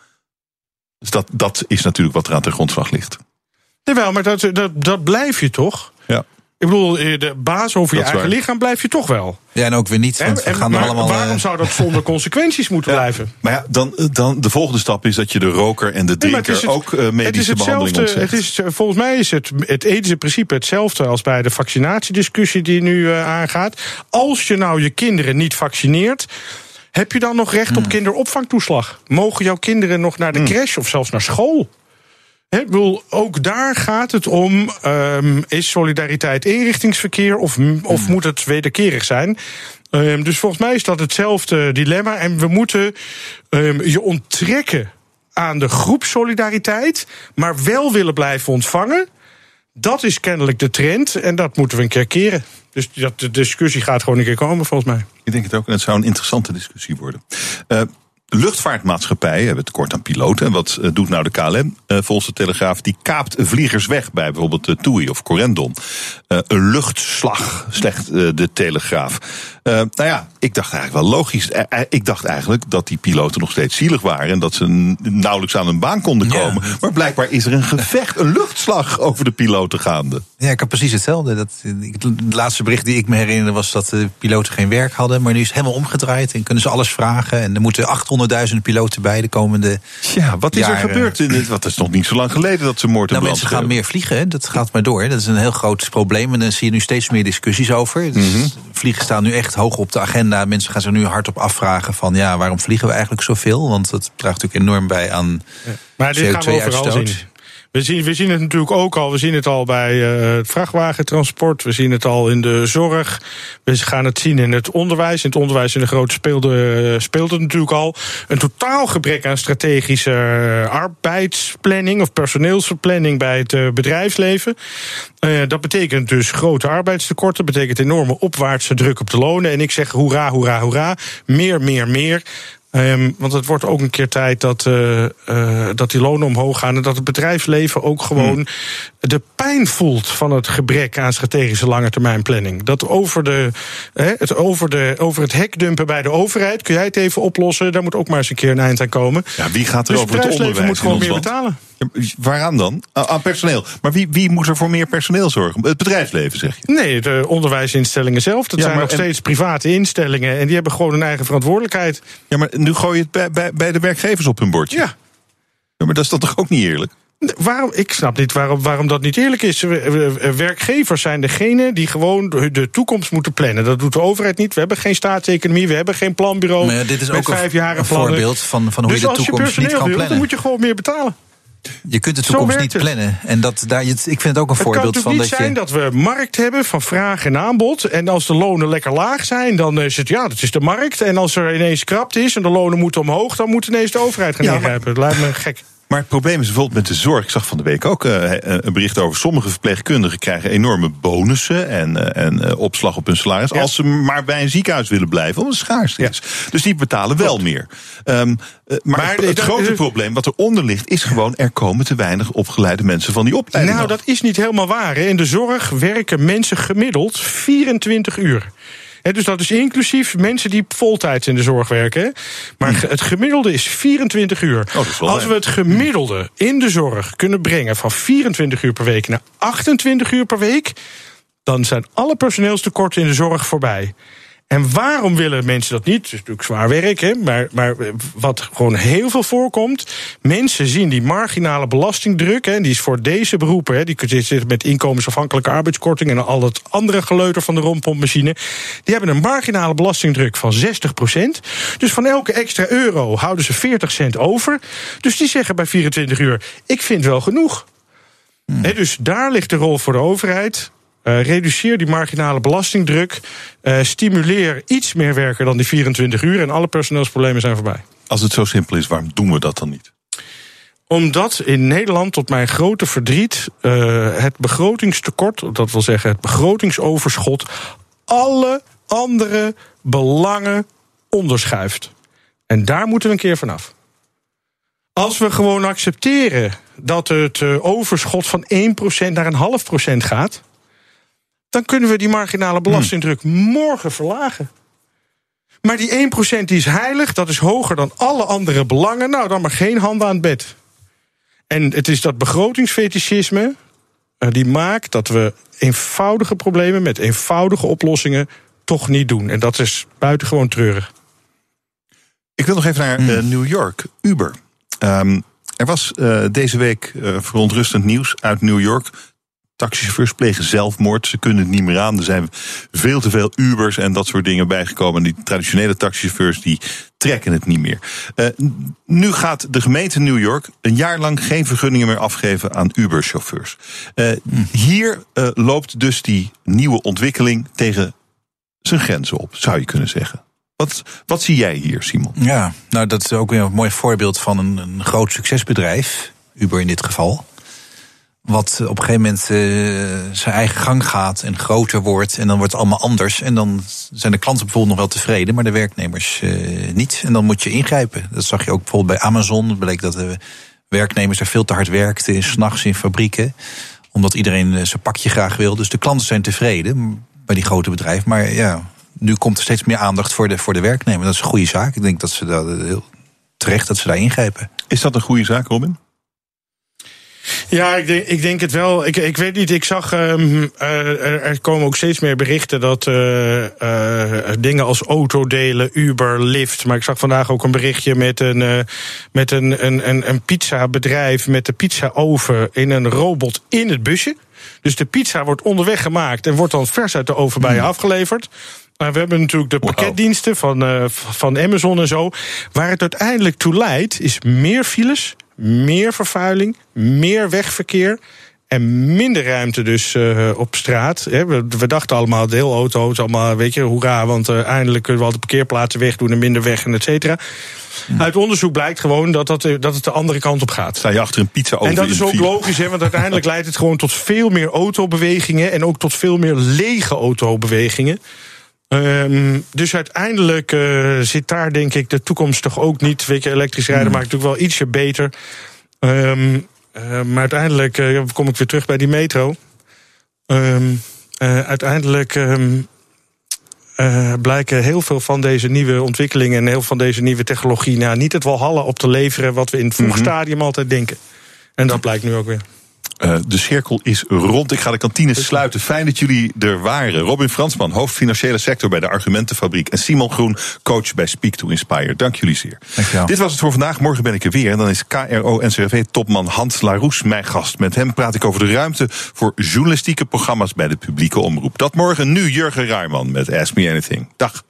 Dus dat, dat is natuurlijk wat er aan ten grondslag ligt. Jawel, maar dat, dat, dat blijf je toch? Ja. Ik bedoel, eh, de baas over je eigen waar. lichaam blijf je toch wel. Ja, en ook weer niet, want En- we en- gaan er maar allemaal... waarom eh, zou dat zonder consequenties moeten blijven? Maar ja, dan, dan de volgende stap is dat je de roker en de Nee, drinker het is het- ook eh, medische het is behandeling hetzelfde, ontzegt. het is, Volgens mij is het, het ethische principe hetzelfde als bij de vaccinatiediscussie die nu eh, aangaat. Als je nou je kinderen niet vaccineert. Heb je dan nog recht op kinderopvangtoeslag? Mogen jouw kinderen nog naar de crash of zelfs naar school? Ik bedoel, ook daar gaat het om: ehm, is solidariteit inrichtingsverkeer of, of moet het wederkerig zijn? Ehm, dus volgens mij is dat hetzelfde dilemma. En we moeten ehm, je onttrekken aan de groepsolidariteit, maar wel willen blijven ontvangen. Dat is kennelijk de trend en dat moeten we een keer keren. Dus dat, de discussie gaat gewoon een keer komen, volgens mij. Ik denk het ook. En het zou een interessante discussie worden. Eh, luchtvaartmaatschappijen hebben tekort aan piloten. En wat eh, doet nou de KLM? Eh, volgens de Telegraaf, die kaapt vliegers weg bij bijvoorbeeld TUI of Corendon. Een luchtslag, slecht de Telegraaf. Eh, nou ja, ik dacht eigenlijk wel logisch. Eh, eh, ik dacht eigenlijk dat die piloten nog steeds zielig waren. En dat ze nauwelijks aan een baan konden komen. Maar blijkbaar is er een gevecht, een luchtslag over de piloten gaande. Ja, ik had precies hetzelfde. Dat, het laatste bericht die ik me herinner was dat de piloten geen werk hadden. Maar nu is het helemaal omgedraaid en kunnen ze alles vragen. En er moeten 800.000 piloten bij de komende Ja, wat is er gebeurd? In dit, wat is nog niet zo lang geleden dat ze moord Nou, brand mensen gaan meer vliegen, hè. dat gaat maar door. Dat is een heel groot probleem en daar zie je nu steeds meer discussies over. Dus Mhm. Vliegen staan nu echt hoog op de agenda. Mensen gaan zich nu hardop afvragen van... ja, waarom vliegen we eigenlijk zoveel? Want dat draagt natuurlijk enorm bij aan Maar dit overal CO2-uitstoot. We zien, we zien het natuurlijk ook al. We zien het al bij eh, het vrachtwagentransport. We zien het al in de zorg. We gaan het zien in het onderwijs. In het onderwijs in de grote speelde, eh, speelt het natuurlijk al. Een totaal gebrek aan strategische eh, arbeidsplanning of personeelsplanning bij het bedrijfsleven. Dat betekent dus grote arbeidstekorten. Dat betekent enorme opwaartse druk op de lonen. En ik zeg hoera, hoera, hoera. Meer, meer, meer. Ehm, want het wordt ook een keer tijd dat, eh, eh, dat die lonen omhoog gaan. En dat het bedrijfsleven ook gewoon de pijn voelt van het gebrek aan strategische lange termijn planning. Dat over, de, het, over, de, over het hek dumpen bij de overheid. Kun jij het even oplossen? Daar moet ook maar eens een keer een eind aan komen. Ja, wie gaat er dus over het bedrijfsleven onderwijs moet gewoon meer land? betalen. Waaraan dan? Aan personeel. Maar wie, wie moet er voor meer personeel zorgen? Het bedrijfsleven, zeg je. Nee, de onderwijsinstellingen zelf. Dat Ja, zijn nog en- steeds private instellingen. En die hebben gewoon een eigen verantwoordelijkheid. Ja, maar nu gooi je het bij, bij, bij de werkgevers op hun bordje. Ja. ja. Maar dat is dan toch ook niet eerlijk? Waarom, ik snap niet waarom, waarom dat niet eerlijk is. We- we- Werkgevers zijn degene die gewoon de toekomst moeten plannen. Dat doet de overheid niet. We hebben geen staatseconomie, we hebben geen planbureau. Maar ja, dit is met ook een- een voorbeeld van- van hoe dus je de als toekomst personeel niet kan wil, plannen. Dan moet je gewoon meer betalen. Je kunt de toekomst niet het. plannen. En dat, daar, ik vind het ook een Het kan voorbeeld van niet dat zijn je... dat we een markt hebben van vraag en aanbod. En als de lonen lekker laag zijn, dan is het ja, dat is de markt. En als er ineens krapt is en de lonen moeten omhoog, dan moet ineens de overheid gaan Ja, ingrijpen. Dat lijkt me gek. Maar het probleem is bijvoorbeeld met de zorg. Ik zag van de week ook eh, een bericht over sommige verpleegkundigen krijgen enorme bonussen en, eh, en eh, opslag op hun salaris. Als ze maar bij een ziekenhuis willen blijven, omdat het schaars is. Dus die betalen wel meer. Ehm, eh, maar, Maar het, grote probleem wat eronder ligt, is gewoon er komen te weinig opgeleide mensen van die opleiding. Nou, af. dat is niet helemaal waar. hè. In de zorg werken mensen gemiddeld 24 uur. Dus dat is inclusief mensen die voltijds in de zorg werken. Maar ge- het gemiddelde is 24 uur. Oh, Als we het gemiddelde in de zorg kunnen brengen van 24 uur per week naar 28 uur per week, dan zijn alle personeelstekorten in de zorg voorbij. En waarom willen mensen dat niet? Het is natuurlijk zwaar werk, hè? Maar, maar wat gewoon heel veel voorkomt. Mensen zien die marginale belastingdruk. Hè, die is voor deze beroepen. Hè, die zitten met inkomensafhankelijke arbeidskorting. en al het andere geleuter van de rondpompmachine. Die hebben een marginale belastingdruk van 60% Dus van elke extra euro houden ze 40 cent over. Dus die zeggen bij 24 uur: ik vind wel genoeg. Hmm. dus daar ligt de rol voor de overheid. Uh, reduceer die marginale belastingdruk. Uh, stimuleer iets meer werken dan die 24 uur. En alle personeelsproblemen zijn voorbij. Als het zo simpel is, waarom doen we dat dan niet? Omdat in Nederland, tot mijn grote verdriet, uh, het begrotingstekort, dat wil zeggen het begrotingsoverschot, alle andere belangen onderschuift. En daar moeten we een keer vanaf. Als we gewoon accepteren dat het overschot van 1% naar een half procent gaat, dan kunnen we die marginale belastingdruk morgen verlagen. Maar die 1% die is heilig, dat is hoger dan alle andere belangen. Nou, dan maar geen handen aan het bed. En het is dat begrotingsfetischisme uh, die maakt dat we eenvoudige problemen met eenvoudige oplossingen toch niet doen. En dat is buitengewoon treurig. Ik wil nog even naar uh, New York, Uber. Um, er was uh, deze week verontrustend nieuws uit New York. Taxichauffeurs plegen zelfmoord. Ze kunnen het niet meer aan. Er zijn veel te veel Ubers en dat soort dingen bijgekomen. Die traditionele taxichauffeurs die trekken het niet meer. Uh, nu gaat de gemeente New York een jaar lang geen vergunningen meer afgeven aan Uber-chauffeurs. Uh, hier uh, loopt dus die nieuwe ontwikkeling tegen zijn grenzen op, zou je kunnen zeggen. Wat, wat zie jij hier, Simon? Ja, nou dat is ook weer een mooi voorbeeld van een, een groot succesbedrijf. Uber in dit geval wat op een gegeven moment uh, zijn eigen gang gaat en groter wordt. En dan wordt het allemaal anders. En dan zijn de klanten bijvoorbeeld nog wel tevreden, maar de werknemers uh, niet. En dan moet je ingrijpen. Dat zag je ook bijvoorbeeld bij Amazon. Het bleek dat de werknemers er veel te hard werkten, s'nachts in fabrieken. Omdat iedereen uh, zijn pakje graag wil. Dus de klanten zijn tevreden bij die grote bedrijven. Maar ja, nu komt er steeds meer aandacht voor de, voor de werknemer. Dat is een goede zaak. Ik denk dat ze dat heel terecht dat ze daar ingrijpen. Is dat een goede zaak, Robin? Ja, ik denk, ik denk het wel. Ik, ik weet niet, ik zag. Um, uh, er komen ook steeds meer berichten dat uh, uh, dingen als autodelen, Uber, Lyft. Maar ik zag vandaag ook een berichtje met een, met een, een, een, een pizzabedrijf met de pizza-oven in een robot in het busje. Dus de pizza wordt onderweg gemaakt en wordt dan vers uit de oven bij je hmm. afgeleverd. Maar we hebben natuurlijk de pakketdiensten van, van Amazon en zo. Waar het uiteindelijk toe leidt, is meer files, meer vervuiling, meer wegverkeer. En minder ruimte dus uh, op straat. We, we, dachten allemaal, deelauto's, allemaal, weet je, hoera, want uh, eindelijk kunnen we al de parkeerplaatsen wegdoen en minder weg en et cetera. Uit onderzoek blijkt gewoon dat, dat, dat het de andere kant op gaat. Sta je achter een pizza En dat is ook logisch, hè, want uiteindelijk leidt het gewoon tot veel meer autobewegingen en ook tot veel meer lege autobewegingen. Um, dus uiteindelijk uh, zit daar denk ik de toekomst toch ook niet. Weet je, elektrisch rijden hmm. maakt natuurlijk wel ietsje beter. Um, uh, maar uiteindelijk uh, kom ik weer terug bij die metro. Um, uiteindelijk blijken heel veel van deze nieuwe ontwikkelingen en heel veel van deze nieuwe technologie nou, niet het walhalla op te leveren wat we in het vroeg mhm. stadium altijd denken. En dat blijkt nu ook weer. Uh, de cirkel is rond. Ik ga de kantine sluiten. Fijn dat jullie er waren. Robin Fransman, hoofd financiële sector bij de Argumentenfabriek. En Simon Groen, coach bij Speak to Inspire. Dank jullie zeer. Dankjewel. Dit was het voor vandaag. Morgen ben ik er weer. En dan is KRO-NCRV-topman Hans Laroes mijn gast. Met hem praat ik over de ruimte voor journalistieke programma's bij de publieke omroep. Dat morgen nu Jurgen Ruijman met Ask Me Anything. Dag.